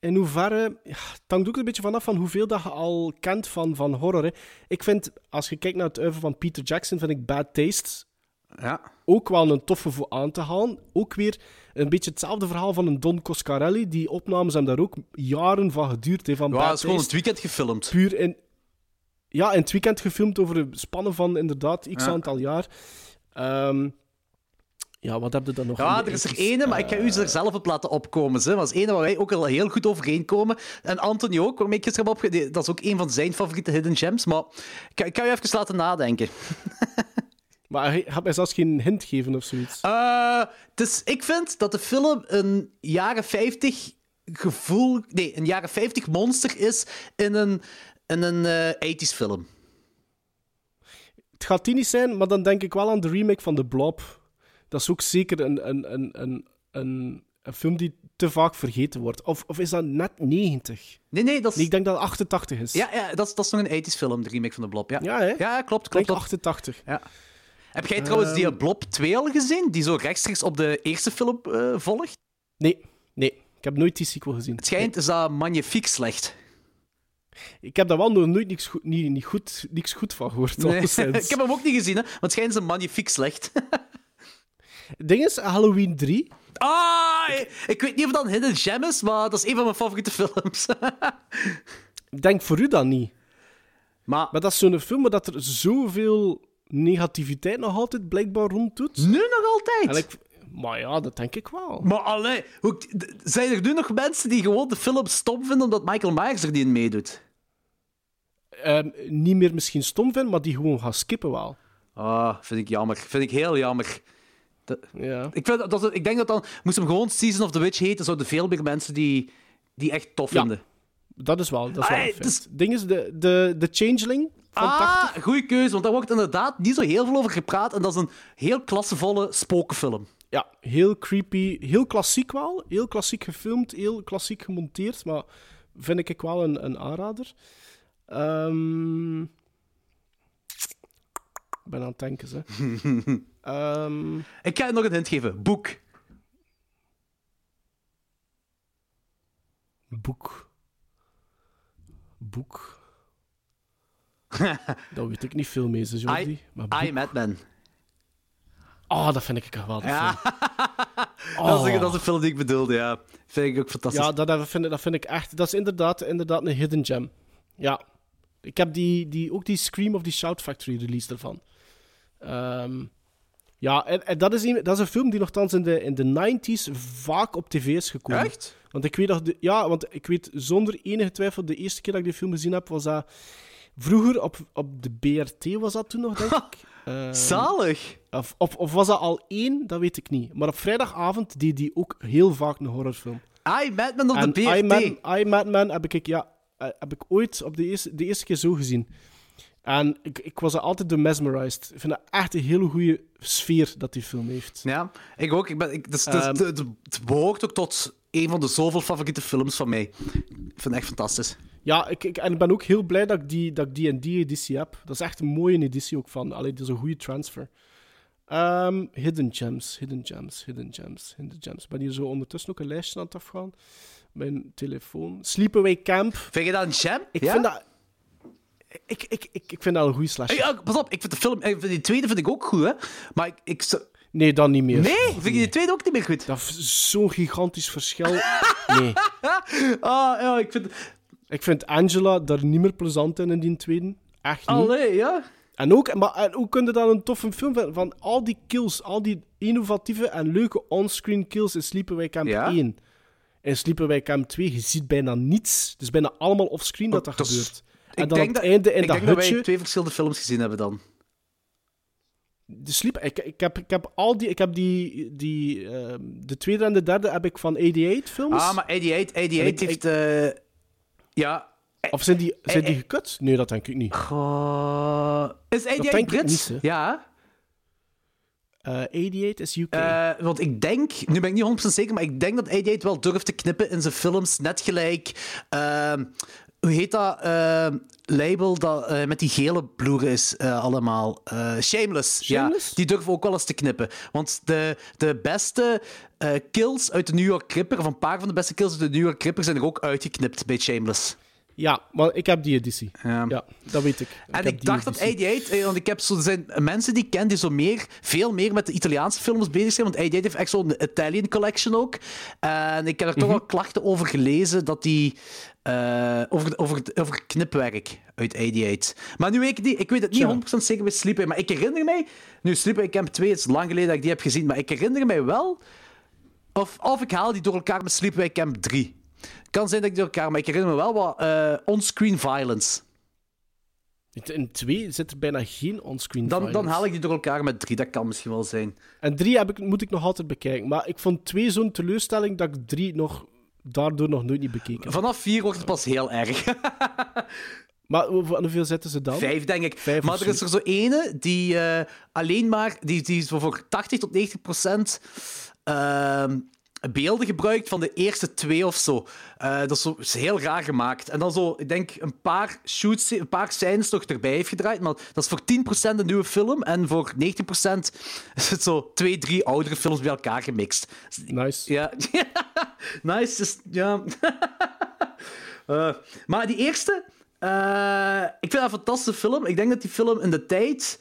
in hoeverre... Ja, het hangt ook een beetje vanaf van hoeveel dat je al kent van, van horror. Hè. Ik vind, als je kijkt naar het oeuvre van Peter Jackson, vind ik Bad Taste ja. ook wel een toffe voor aan te halen. Ook weer een beetje hetzelfde verhaal van een Don Coscarelli. Die opnames hebben daar ook jaren van geduurd. Hè, van Ja, het is gewoon het weekend gefilmd. puur in... Ja, in het weekend gefilmd over een spannen van inderdaad x Ja. aantal jaar. Ehm, ja, wat heb je dan nog? Ja, de er is er 80s? ene, maar ik ga u Eh, ze er zelf op laten opkomen. Ze. Dat is ene waar wij ook al heel goed overeenkomen. En Anthony ook, waarmee ik gisteren heb opge... Dat is ook een van zijn favoriete hidden gems. Maar ik kan, ik kan u even laten nadenken. [laughs] Maar hij gaat mij zelfs geen hint geven of zoiets. Eh, dus ik vind dat de film een jaren 50 gevoel... Nee, een jaren 50 monster is in een, in een eh 80s film. Het gaat die niet zijn, maar dan denk ik wel aan de remake van The Blob. Dat is ook zeker een, een, een, een, een, een film die te vaak vergeten wordt. Of, of is dat net 90? Nee, nee, dat is... Nee, ik denk dat het 88 is. Ja, ja dat, is, dat is nog een 80s film, de remake van de Blob. Ja, Ja, hè? ja klopt, Ik klopt. denk klopt. 88. Ja. Heb jij trouwens die Ehm. Blob 2 al gezien? Die zo rechtstreeks op de eerste film eh, volgt? Nee, nee. Ik heb nooit die sequel gezien. Het schijnt is dat magnifiek slecht. Ik heb daar wel nog nooit niks goed, niet, niet goed, niks goed van gehoord. Nee, [laughs] [laughs] ik heb hem ook niet gezien, hè, maar het schijnt is magnifiek slecht. Het ding is, Halloween 3. ah, ik, ik weet niet of dat een hidden gem is, maar dat is een van mijn favoriete films. [laughs] Ik denk voor u dan niet. maar Maar dat is zo'n film dat er zoveel negativiteit nog altijd blijkbaar rond doet. nu nog altijd. En ik, maar ja, dat denk ik wel. Maar allee, hoe, zijn er nu nog mensen die gewoon de film stom vinden omdat Michael Myers er niet in meedoet? Ehm, niet meer misschien stom vinden, maar die gewoon gaan skippen wel. Ah, vind ik jammer. Vind ik heel jammer. Ja. Ik, vind dat, ik denk dat dan, moest hem gewoon Season of the Witch heten, zouden veel meer mensen die, die echt tof Ja. vinden. Dat is wel, dat is wel feit. dus- Het ding is, de, de, de Changeling ah, 80. goede keuze, want daar wordt inderdaad niet zo heel veel over gepraat en dat is een heel klassevolle spokenfilm. Ja, heel creepy. Heel klassiek wel. Heel klassiek gefilmd, heel klassiek gemonteerd. Maar vind ik wel een, een aanrader. Ehm, Ik ben aan het denken, ze. [laughs] Ehm, Ik ga je nog een hint geven. Boek. boek. Boek. [laughs] Daar weet ik niet veel mee, ze, Jordi. I, Maar boek. I, Madman. Oh, dat vind ik een geweldig Ja, film. [laughs] dat, is, Oh. dat is een film die ik bedoelde, ja. Vind ik ook fantastisch. Ja, dat, dat, vind, ik- dat vind ik echt... Dat is inderdaad, inderdaad een hidden gem. Ja. Ik heb die, die, ook die Scream of die Shout Factory release ervan. Ehm, ja, en, en dat, is een, dat is een film die nogthans in de, in de 90s vaak op tv is gekomen. Echt? Want ik weet dat... De, ja, want ik weet zonder enige twijfel... De eerste keer dat ik die film gezien heb, was dat... Vroeger op, op de BRT was dat toen nog, denk ik. Ehm, Zalig. of, of, of was dat al één? Dat weet ik niet. Maar op vrijdagavond deed die ook heel vaak een horrorfilm. I, Madman op En de I, BRT. Man, I, Madman heb ik, ja, eh, heb ik ooit op de eerste, de eerste keer zo gezien. En ik, ik was er altijd door mesmerized. Ik vind dat echt een hele goede sfeer dat die film heeft. Ja, ik ook. Ik ben, ik, dus, dus- Ehm. het, het behoort ook tot een van de zoveel favoriete films van mij. Ik vind het echt fantastisch. Ja, ik, ik, en ik ben ook heel blij dat ik die, dat ik die en die editie heb. Dat is echt een mooie editie ook van. Allee, dat is een goede transfer. Ehm, hidden gems, hidden gems, hidden gems, hidden gems. Ik ben hier zo ondertussen ook een lijstje aan het afgaan. Mijn telefoon. Sleepaway Camp. Vind je dat een gem? Ik ja? vind dat... Ik, ik, ik, ik vind dat een goede slasher. Hey, pas op, ik vind de film... vind Die tweede vind ik ook goed, hè. Maar ik... ik Nee, dan niet meer. nee, vind je die tweede ook niet meer goed? Dat is zo'n gigantisch verschil. [laughs] Nee. Ah, ja, ik vind... Ik vind Angela daar niet meer plezant in, in die tweede. Echt niet. Allee, ja. En, ook, maar, en hoe kun je dan een toffe film vinden? Van al die kills, al die innovatieve en leuke onscreen kills in Sleepaway Camp Ja. 1. In Sleepaway Camp 2, je ziet bijna niets. Het is bijna allemaal offscreen dat dat dat is- gebeurt. En Ik dan denk op dat, het einde in ik dat denk dat wij twee verschillende films gezien hebben dan. De sleep, ik, ik, heb, ik heb al die... Ik heb die... die ehm, de tweede en de derde heb ik van 88 films. Ah, maar 88, 88 En ik- heeft... eh, ja... Of zijn die, zijn die eh, gekut? Nee, dat denk ik niet. Goh... Is 88 denk ik Brits? niet, ja. Eh 88 is UK. Eh, want ik denk, nu ben ik niet 100% zeker, maar ik denk dat 88 wel durft te knippen in zijn films. Net gelijk, ehm, hoe heet dat ehm, label dat eh, met die gele bloeren is eh, allemaal? Shameless. Shameless? Ja, die durven ook wel eens te knippen. Want de, de beste kills uit de New York Ripper, of een paar van de beste kills uit de New York Ripper, zijn er ook uitgeknipt bij Shameless. Ja, maar ik heb die editie. Ja. Ja, dat weet ik. En ik dacht dat editie. 88, eh, want ik heb zo, er zijn mensen die ik ken die zo meer, veel meer met de Italiaanse films bezig zijn. Want 88 heeft echt zo'n Italian collection ook. En ik heb er toch Mhm. wel klachten over gelezen dat die. Eh, over, over, over knipwerk uit 88. Maar nu weet ik niet, ik weet het niet Tja. 100% zeker bij Sleepaway, maar ik herinner mij, nu Sleepaway Camp 2, het is lang geleden dat ik die heb gezien, maar ik herinner mij wel, of, of ik haal die door elkaar met Sleepaway Camp 3. Kan zijn dat ik die door elkaar, maar ik herinner me wel wat eh, onscreen violence. In twee zit er bijna geen onscreen Dan, dan violence. haal ik die door elkaar met drie. Dat kan misschien wel zijn. En drie heb ik, moet ik nog altijd bekijken. Maar ik vond twee zo'n teleurstelling dat ik drie nog, daardoor nog nooit niet bekeken. Vanaf vier wordt het pas heel erg. [laughs] Maar hoeveel zetten ze dan? Vijf, denk ik. Vijf maar er is er zo ene die eh, alleen maar... Die, die zo voor 80 tot 90 procent ehm, beelden gebruikt van de eerste twee of zo. Eh, dat is, zo, is heel raar gemaakt. En dan zo, ik denk, een paar shoots, een paar scènes nog erbij heeft gedraaid. Maar dat is voor 10 procent een nieuwe film. En voor 90 procent [laughs] is het zo twee, drie oudere films bij elkaar gemixt. Nice. Ja, [laughs] nice. Dus, ja. [laughs] Eh, maar die eerste, eh, ik vind dat een fantastische film. Ik denk dat die film in de tijd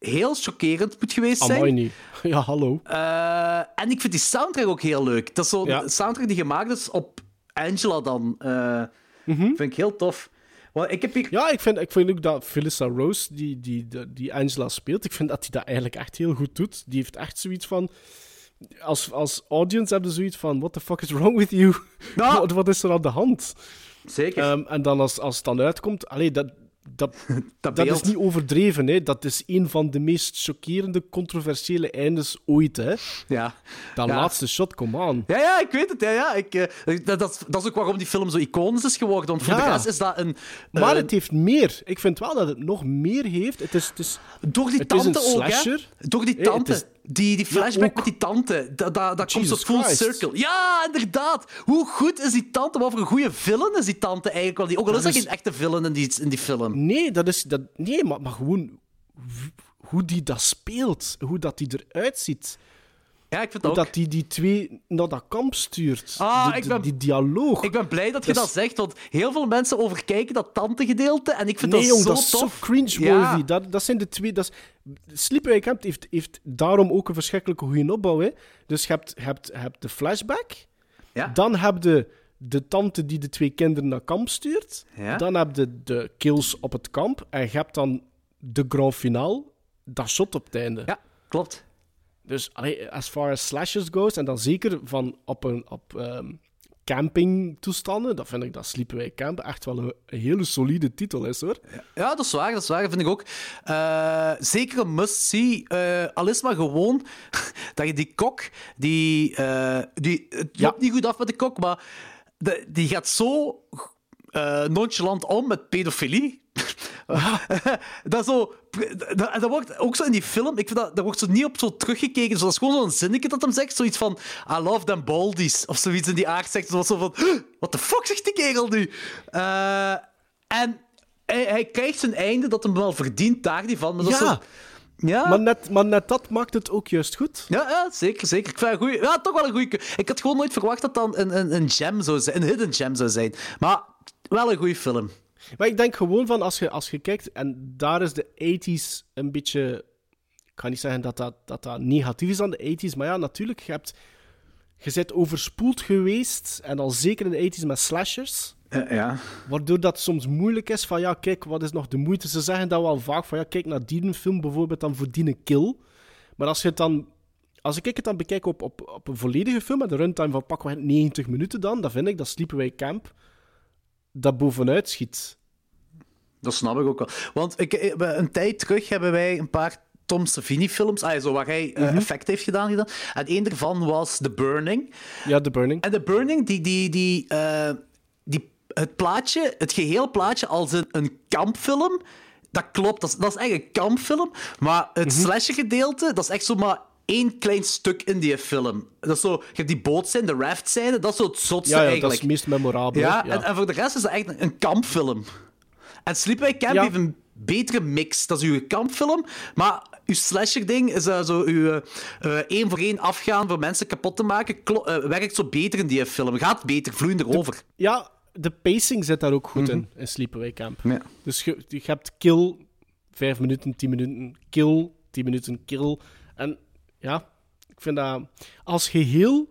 heel chockerend moet geweest zijn. Amai niet. [laughs] Ja, hallo. Eh, en ik vind die soundtrack ook heel leuk. Dat is zo'n Ja. soundtrack die gemaakt is op Angela dan. Eh, Vind ik heel tof. Want ik heb hier... Ja, ik vind, ik vind ook dat Phyllis Rose, die, die, die, die Angela speelt, ik vind dat hij dat eigenlijk echt heel goed doet. Die heeft echt zoiets van... Als, als audience hebben ze zoiets van... What the fuck is wrong with you? Ja. [laughs] wat, wat is er aan de hand? Zeker. Ehm, en dan als, als het dan uitkomt... Allee, dat, [laughs] dat, dat is niet overdreven. Hè. Dat is een van de meest chockerende, controversiële eindes ooit. Hè. Ja. Dat Ja. laatste shot, come on. Ja, ja, ik weet het. Ja, ja. Ik, eh, dat, dat, dat is ook waarom die film zo iconisch is geworden. Want voor Ja. de rest is dat een... Maar eh, het heeft meer. Ik vind wel dat het nog meer heeft. Het is... Het is Door die Het is tante ook, hè? Door die Eh, tante. Die, die flashback met die tante. Dat, dat, dat komt zo full Christ. circle. Ja, inderdaad. Hoe goed is die tante? Wat voor een goede villain is die tante eigenlijk? wel? Die, ook al is Dat geen echte villain in die, in die film. Nee, dat is... Dat, nee, maar, maar gewoon... hoe die dat speelt, hoe dat die eruit ziet. Ja, ik vind dat ook. dat die die twee naar dat kamp stuurt. Ah, De- ik de- ben- Die dialoog. Ik ben blij dat je Dus- dat zegt, want heel veel mensen overkijken dat tante-gedeelte en ik vind nee, dat jong, zo dat is zo tof. cringe-worthy. Ja. Dat, dat zijn de twee... Dat is... Sleepaway Camp heeft, heeft daarom ook een verschrikkelijke goede opbouw. Hè. Dus je hebt, je hebt, je hebt de flashback. Ja. Dan heb je de tante die de twee kinderen naar kamp stuurt. Ja. Dan heb je de kills op het kamp. En je hebt dan de grand finale. Dat shot op het einde. Ja, klopt. Dus allee, as far as slashes goes, en dan zeker van op, een, op ehm, campingtoestanden, dan vind ik dat Sleepaway Camp echt wel een, een hele solide titel is, hoor. Ja, dat is waar, dat is waar, dat vind ik ook. Eh, zeker een must-see. eh al is maar gewoon [laughs] dat je die kok, die, eh, die, het Ja. loopt niet goed af met de kok, maar de- die gaat zo nonchalant om met pedofilie. [laughs] dat, zo, dat, dat wordt ook zo in die film, ik vind dat, daar wordt zo niet op zo teruggekeken. Zo, dat is gewoon zo'n zinnetje dat hem zegt, zoiets van I love them baldies, of zoiets in die aard zegt. Zo, van, what the fuck zegt die kerel nu? Eh, en hij, hij krijgt zijn einde dat hem wel verdient daar die van. Maar dat Ja. zo- ja. Maar net, maar net dat maakt het ook juist goed. Ja, ja, zeker, zeker. Ik vind goeie, ja, toch wel een goede. Ik had gewoon nooit verwacht dat dat een, een, een gem zou zijn, een hidden gem zou zijn. Maar wel een goede film. Maar ik denk gewoon van, als je, als je kijkt, en daar is de 80s een beetje... Ik kan niet zeggen dat dat, dat, dat negatief is aan de 80s, maar ja, natuurlijk, je hebt... Je bent overspoeld geweest, en al zeker in de 80s met slashers, ja. waardoor dat soms moeilijk is van, ja, kijk, wat is nog de moeite? Ze zeggen dat wel vaak, van ja, kijk naar die film bijvoorbeeld, dan voor die kill. Maar als je het dan... Als ik het dan bekijk op, op, op een volledige film, met een runtime van pakweg 90 minuten dan, dan vind ik dat Sleepaway Camp dat bovenuit schiet. Dat snap ik ook wel. Want ik, eh, een tijd terug hebben wij een paar Tom Savini-films, ah, zo, waar hij eh, effect heeft gedaan, gedaan. En één daarvan was The Burning. Ja, The Burning. En The Burning, die, die, die, eh, die, het plaatje, het geheel plaatje als een, een kampfilm, dat klopt. Dat is, dat is echt een kampfilm. Maar het slasher-gedeelte, dat is echt zomaar één klein stuk in die film. Dat is zo, je hebt die bootscène, de raft-scène, dat is zo het zotste Ja, ja eigenlijk. dat is het meest memorabel. Ja, ja. En, en voor de rest is dat echt een, kampfilm. En Sleepaway Camp heeft een betere mix. Dat is uw kampfilm, maar uw slasher-ding is eh, zo uw eh, één voor één afgaan voor mensen kapot te maken. klo- eh, werkt zo beter in die film. Gaat beter, vloeiender over. Ja, de pacing zit daar ook goed in, in Sleepaway Camp. Ja. Dus je, je hebt kill, 5 minuten, 10 minuten, kill, 10 minuten, kill. Ja, ik vind dat als geheel,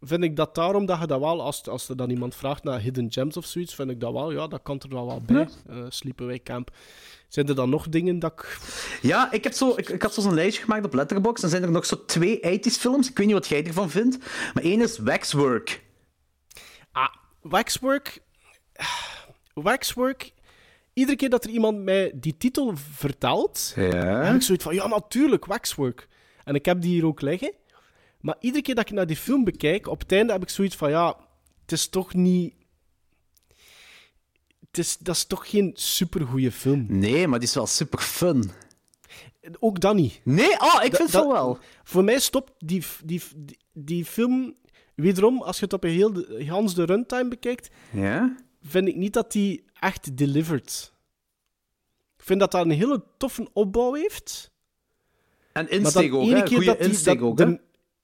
vind ik dat daarom dat je dat wel, als, als er dan iemand vraagt naar hidden gems of zoiets, vind ik dat wel, ja, dat kan er wel wel bij. eh Sleepaway Camp. Zijn er dan nog dingen dat ik... Ja, ik, heb zo, ik, ik had zo een lijstje gemaakt op Letterboxd. En zijn er nog zo twee 80s films. Ik weet niet wat jij ervan vindt. Maar één is Waxwork. Ah, Waxwork. Waxwork. Iedere keer dat er iemand mij die titel vertelt, heb ik zoiets van, ja, natuurlijk, Waxwork. En ik heb die hier ook liggen. Maar iedere keer dat ik naar die film bekijk, op het einde heb ik zoiets van, ja, het is toch niet... Het is, dat is toch geen supergoeie film. Nee, maar die is wel super fun. Ook dat niet. Nee? Oh, ik vind het wel. Voor mij stopt die, die, die, die film... Wederom, als je het op een heel de, gans de runtime bekijkt, Ja? vind ik niet dat die echt delivered. Ik vind dat dat een hele toffe opbouw heeft. En insteek ook, hè? die, insteek dat ook, de- hè?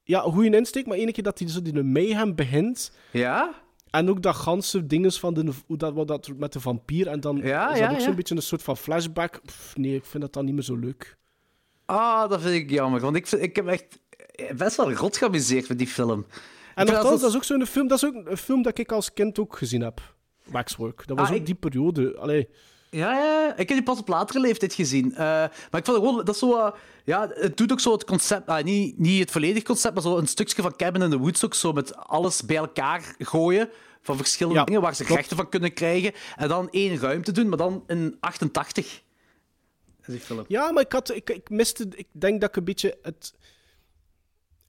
Ja, goede insteek, maar ene keer dat hij zo die mayhem begint. Ja? En ook dat ganse dinges van de, hoe dat, wat dat met de vampier. En dan Ja, is ja, dat ook ja. zo'n beetje een soort van flashback. Pff, nee, ik vind dat dan niet meer zo leuk. Ah, dat vind ik jammer. Want ik, ik heb echt best wel rot geamuseerd met die film. En nogthans, dat- dat is ook zo'n film, dat is ook een film dat ik als kind ook gezien heb. Waxwork. Dat was Ah, ook ik- die periode. Allee, Ja, ja, ik heb die pas op latere leeftijd gezien. Eh, maar ik vond het gewoon, dat is zo, ja, het doet ook zo het concept, ah, niet, niet het volledige concept, maar zo een stukje van Cabin in the Woods ook zo met alles bij elkaar gooien van verschillende Ja, dingen waar ze klopt. rechten van kunnen krijgen en dan één ruimte doen, maar dan in 88. Dat is die film. Ja, maar ik, had, ik, ik miste... Ik denk dat ik een beetje... Het,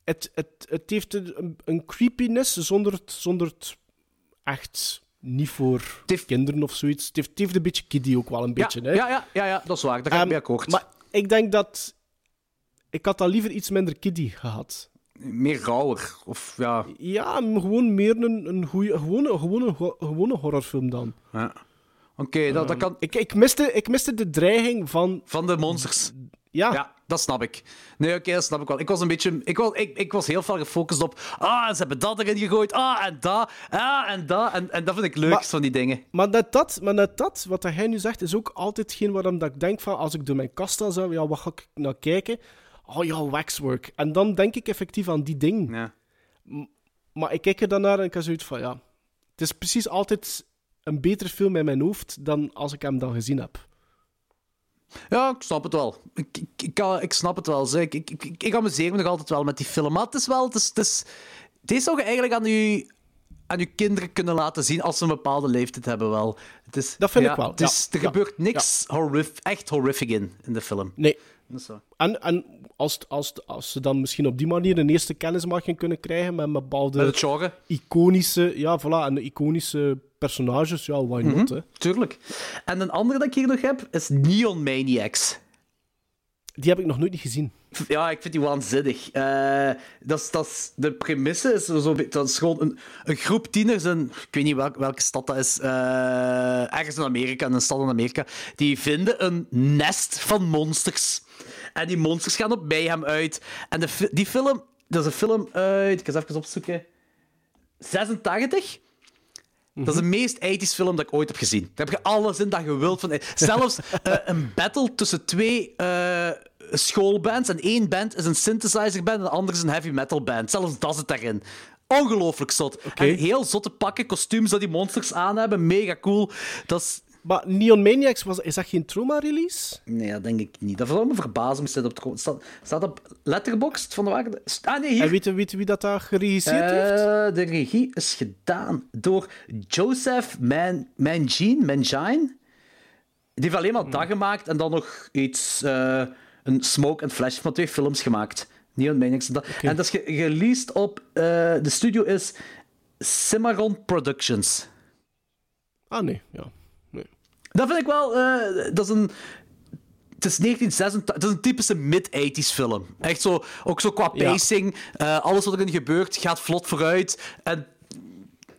het, het, het heeft een, een creepiness zonder het, zonder het echt niet voor kinderen of zoiets. Het heeft, een beetje kiddie ook wel een beetje, ja, hè. ja, ja, ja, ja, dat is waar, daar ga ik Ehm, mee akkoord. Maar ik denk dat... Ik had dat liever iets minder kiddie gehad. Meer rauwer, of ja... Ja, gewoon meer een, een goeie, gewone, gewone, gewone horrorfilm dan. ja. Oké, dat, dat kan... Ik, ik, miste, ik miste de dreiging van... Van de monsters. Ja. Ja, dat snap ik. Nee, oké, dat snap ik wel. Ik was een beetje... Ik was, ik, ik was heel veel gefocust op... Ah, ze hebben dat erin gegooid. Ah, en dat. Ah, en dat. En, en dat vind ik leuk, van die dingen. Maar net dat, maar net dat, wat hij nu zegt, is ook altijd hetgeen waarom dat ik denk van, als ik door mijn kast sta, zo, ja, wat ga ik naar kijken? Oh ja, waxwork. En dan denk ik effectief aan die ding. Ja. Maar ik kijk er dan naar en ik heb zoiets van, ja, het is precies altijd een betere film in mijn hoofd dan als ik hem dan gezien heb. Ja, ik snap het wel. Ik, ik, ik, kan- ik snap het wel. Ik, ik, ik, ik amuseer me nog altijd wel met die film. Maar het is wel... Het is, het is, zou je eigenlijk aan je, aan je kinderen kunnen laten zien als ze een bepaalde leeftijd hebben wel. Het is, Dat vind ja, ik wel, Het is, ja. Er gebeurt niks horrif, echt horrific in, in de film. Nee. En, en als, als, als ze dan misschien op die manier een eerste kennismaking kunnen krijgen met bepaalde Met het iconische, ja, voilà, en de iconische personages, ja, why not, Mhm. hè. Tuurlijk. En een andere dat ik hier nog heb, is Neon Maniacs. Die heb ik nog nooit niet gezien. Ja, ik vind die waanzinnig. Eh, dat is, dat de premisse is, zo, dat is gewoon een, een groep tieners in, ik weet niet welk, welke stad dat is, eh, ergens in Amerika, in een stad in Amerika, die vinden een nest van monsters. En die monsters gaan op mayhem uit. En de, die film, dat is een film uit, ik ga eens even opzoeken, 86? Dat is de meest 80s film dat ik ooit heb gezien. Daar heb je alles in dat je wilt. Van, zelfs [laughs] eh, een battle tussen twee eh, schoolbands. En één band is een synthesizer band en de andere is een heavy metal band. Zelfs dat zit daarin. Ongelooflijk zot. En heel zotte pakken, kostuums dat die monsters aan hebben. Mega cool. Dat is... Maar Neon Maniacs, was, is dat geen trauma-release? Nee, dat denk ik niet. Dat zal me verbazen. Staat op, staat, staat op Letterboxd van de wagen. Ah, nee, hier. En weet weet wie dat daar geregisseerd heeft? Eh, de regie is gedaan door Joseph Man Mangine. Mangine. Die heeft alleen maar dat gemaakt en dan nog iets. eh, een Smoke and Flash van twee films gemaakt. Neon Maniacs. En dat, en dat is ge- released op. eh, de studio is Cimarron Productions. Ah, nee, ja. Dat vind ik wel. eh, dat is een. Het is 1986. Het is een typische mid-80s film. Echt zo. Ook zo qua Ja. pacing. eh, alles wat erin gebeurt gaat vlot vooruit. En.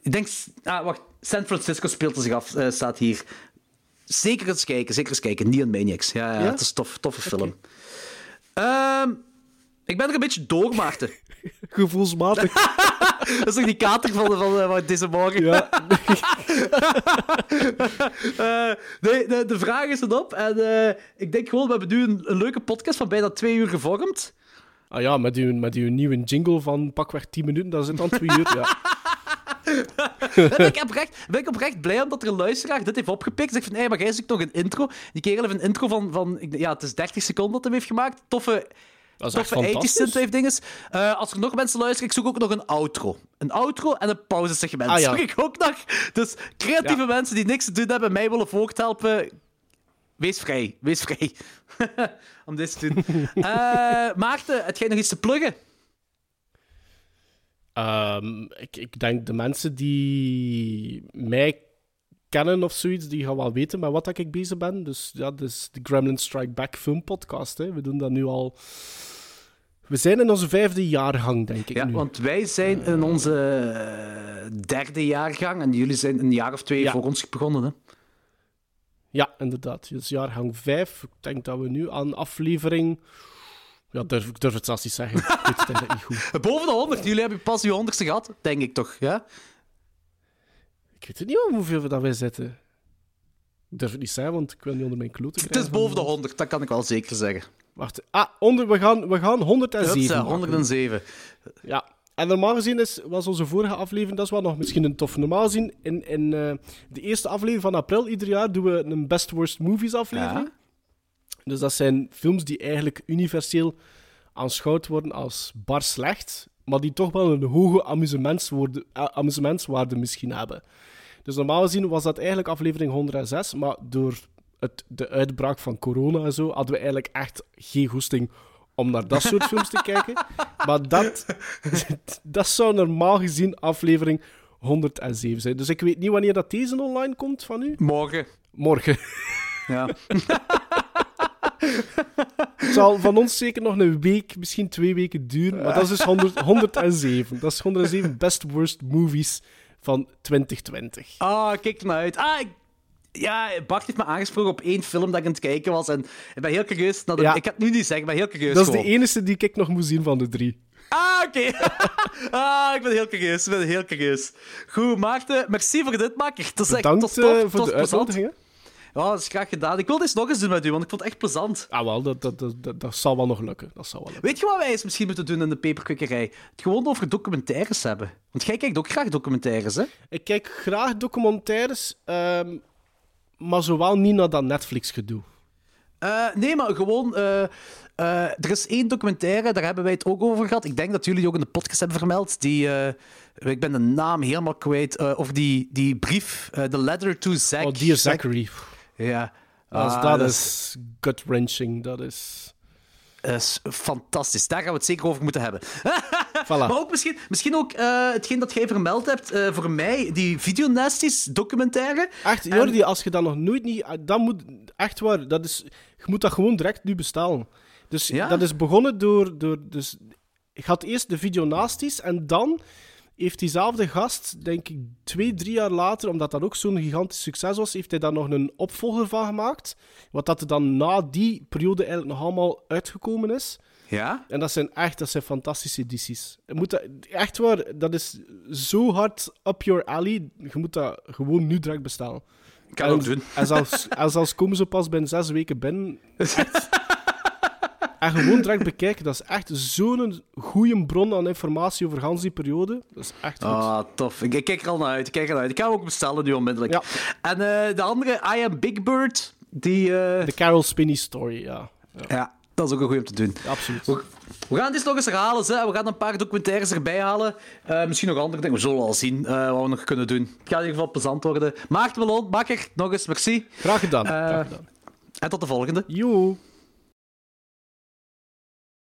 Ik denk. Ah, wacht. San Francisco speelt er zich af. eh, staat hier. Zeker eens kijken. Zeker eens kijken. Neon Maniacs. Ja, ja, Ja? het is een tof, toffe film. Ehm, ik ben er een beetje door, Maarten. [laughs] Gevoelsmatig. [laughs] Dat is toch die kater van, van, van deze morgen? ja. [laughs] Eh, nee, de, de vraag is erop. En eh, ik denk gewoon, we hebben nu een, een leuke podcast van bijna twee uur gevormd. Ah ja, met uw, met uw nieuwe jingle van pakweg 10 minuten, dat zit aan twee uur. Ja. [laughs] ben, ik oprecht, ben ik oprecht blij omdat er een luisteraar dit heeft opgepikt. Zegt van, hé, maar jij zoekt nog een intro. Die kerel heeft een intro van, van ja, het is 30 seconden dat hij heeft gemaakt. Toffe, Dat is echt toffe 80s fantastisch. synthwave dinges. Eh, als er nog mensen luisteren, ik zoek ook nog een outro. Een outro en een pauzesegment. Ah, ja. Zoek ik ook nog. Dus creatieve Ja. mensen die niks te doen hebben, mij willen voort helpen. Wees vrij, wees vrij. [laughs] Om dit te doen. [laughs] Eh, Maarten, heb jij nog iets te pluggen? Ehm, ik, ik denk de mensen die mij kennen of zoiets, die gaan wel weten met wat dat ik bezig ben. Dus ja, dus de Gremlin Strike Back film podcast. Hè. We doen dat nu al... We zijn in onze vijfde jaargang, denk ik Ja, nu. want wij zijn in onze eh, derde jaargang en jullie zijn een jaar of twee Ja. voor ons begonnen. Hè? Ja, inderdaad. Dus jaargang 5. Ik denk dat we nu aan aflevering... Ja, durf, ik durf het zelfs niet zeggen. Ik weet het niet goed. [laughs] Boven de 100. Jullie hebben pas uw honderdste gehad, denk ik toch? Ja? Ik weet het niet hoeveel we dat wij zitten. Ik durf het niet zeggen, want ik wil niet onder mijn kloten Het krijgen. is boven de 100, dat kan ik wel zeker zeggen. Wacht. Ah, onder, we, gaan, we gaan 107 Hupsa, maken. 107. Ja. En normaal gezien is, was onze vorige aflevering, dat is wel nog misschien een tof. Normaal gezien, in, in eh, de eerste aflevering van april ieder jaar doen we een Best Worst Movies aflevering. Dus dat zijn films die eigenlijk universeel aanschouwd worden als bar slecht, maar die toch wel een hoge amusementswaarde, amusementswaarde misschien hebben. Dus normaal gezien was dat eigenlijk aflevering 106, maar door het, de uitbraak van corona en zo hadden we eigenlijk echt geen goesting om naar dat soort films te kijken. [laughs] Maar dat, [laughs] dat zou normaal gezien aflevering 107 zijn. Dus ik weet niet wanneer dat deze online komt van u. Morgen. Morgen. Ja. [laughs] Het zal van ons zeker nog een week, misschien twee weken duren. Maar dat is dus 100, 107. Dat is 107 best worst movies van 2020. Ah, kijk er naar uit. Ah, ik, Ja, Bart heeft me aangesproken op één film dat ik aan het kijken was. En ik ben heel curieus. Naar de... Ja. Ik ga het nu niet zeggen, ik ben heel curieus. Dat is de enige die ik nog moet zien van de drie. Ah, oké. [laughs] ah, ik ben heel curieus. Ik ben heel curieus. Goed, Maarten, merci voor dit, makker. Bedankt tof, eh, voor de uitnodiging. Ja, dat is graag gedaan. Ik wil dit nog eens doen met u, want ik vond het echt plezant. Ah, wel, dat, dat, dat, dat, zal wel nog lukken. Dat zal wel lukken. Weet je wat wij eens misschien moeten doen in de peperkwekerij? Het gewoon over documentaires hebben. Want jij kijkt ook graag documentaires, hè? Ik kijk graag documentaires, ehm, maar zowel niet naar dat Netflix-gedoe. Eh, nee, maar gewoon... eh, eh, er is één documentaire, daar hebben wij het ook over gehad. Ik denk dat jullie ook in de podcast hebben vermeld. Die, ik ben de naam helemaal kwijt. over die, die brief, The Letter to Zack. Oh, Dear Zachary. Ja. Dat, is- Ah, dat is gut-wrenching. Dat is... Dat is fantastisch. Daar gaan we het zeker over moeten hebben. [laughs] Voilà. Maar ook misschien, misschien ook eh, hetgeen dat jij vermeld hebt eh, voor mij, die Videonasties documentaire. Echt, En- Jordi, als je dat nog nooit niet... Dat moet... Echt waar, dat is... Je moet dat gewoon direct nu bestellen. Dus Ja? dat is begonnen door... door dus, ik had eerst de videonasties en dan heeft diezelfde gast, denk ik, twee, drie jaar later, omdat dat ook zo'n gigantisch succes was, heeft hij daar nog een opvolger van gemaakt. Wat dat er dan na die periode eigenlijk nog allemaal uitgekomen is. Ja? En dat zijn echt dat zijn fantastische edities. Je moet dat, echt waar, dat is zo hard up your alley. Je moet dat gewoon nu direct bestellen. Kan het ook En- doen. En zelfs, en zelfs komen ze pas binnen zes weken binnen. Echt. [laughs] en gewoon direct bekijken. Dat is echt zo'n goede bron aan informatie over gans die periode. Dat is echt goed. Ah, tof. Ik, ik kijk er al naar uit. Ik kijk er al uit. Ik ga hem ook bestellen nu onmiddellijk. Ja. En eh, de andere, I Am Big Bird, die... eh, De Carol Spinney story, ja. ja. Ja, dat is ook een goeie om te doen. absoluut. We, we gaan dit nog eens herhalen. Hè. We gaan een paar documentaires erbij halen. Eh, misschien nog andere dingen. We zullen al zien wat we nog kunnen doen. Het gaat in ieder geval plezant worden. Maarten Melon, Bakker, nog eens merci. Graag gedaan. Graag gedaan. En tot de volgende. Joe.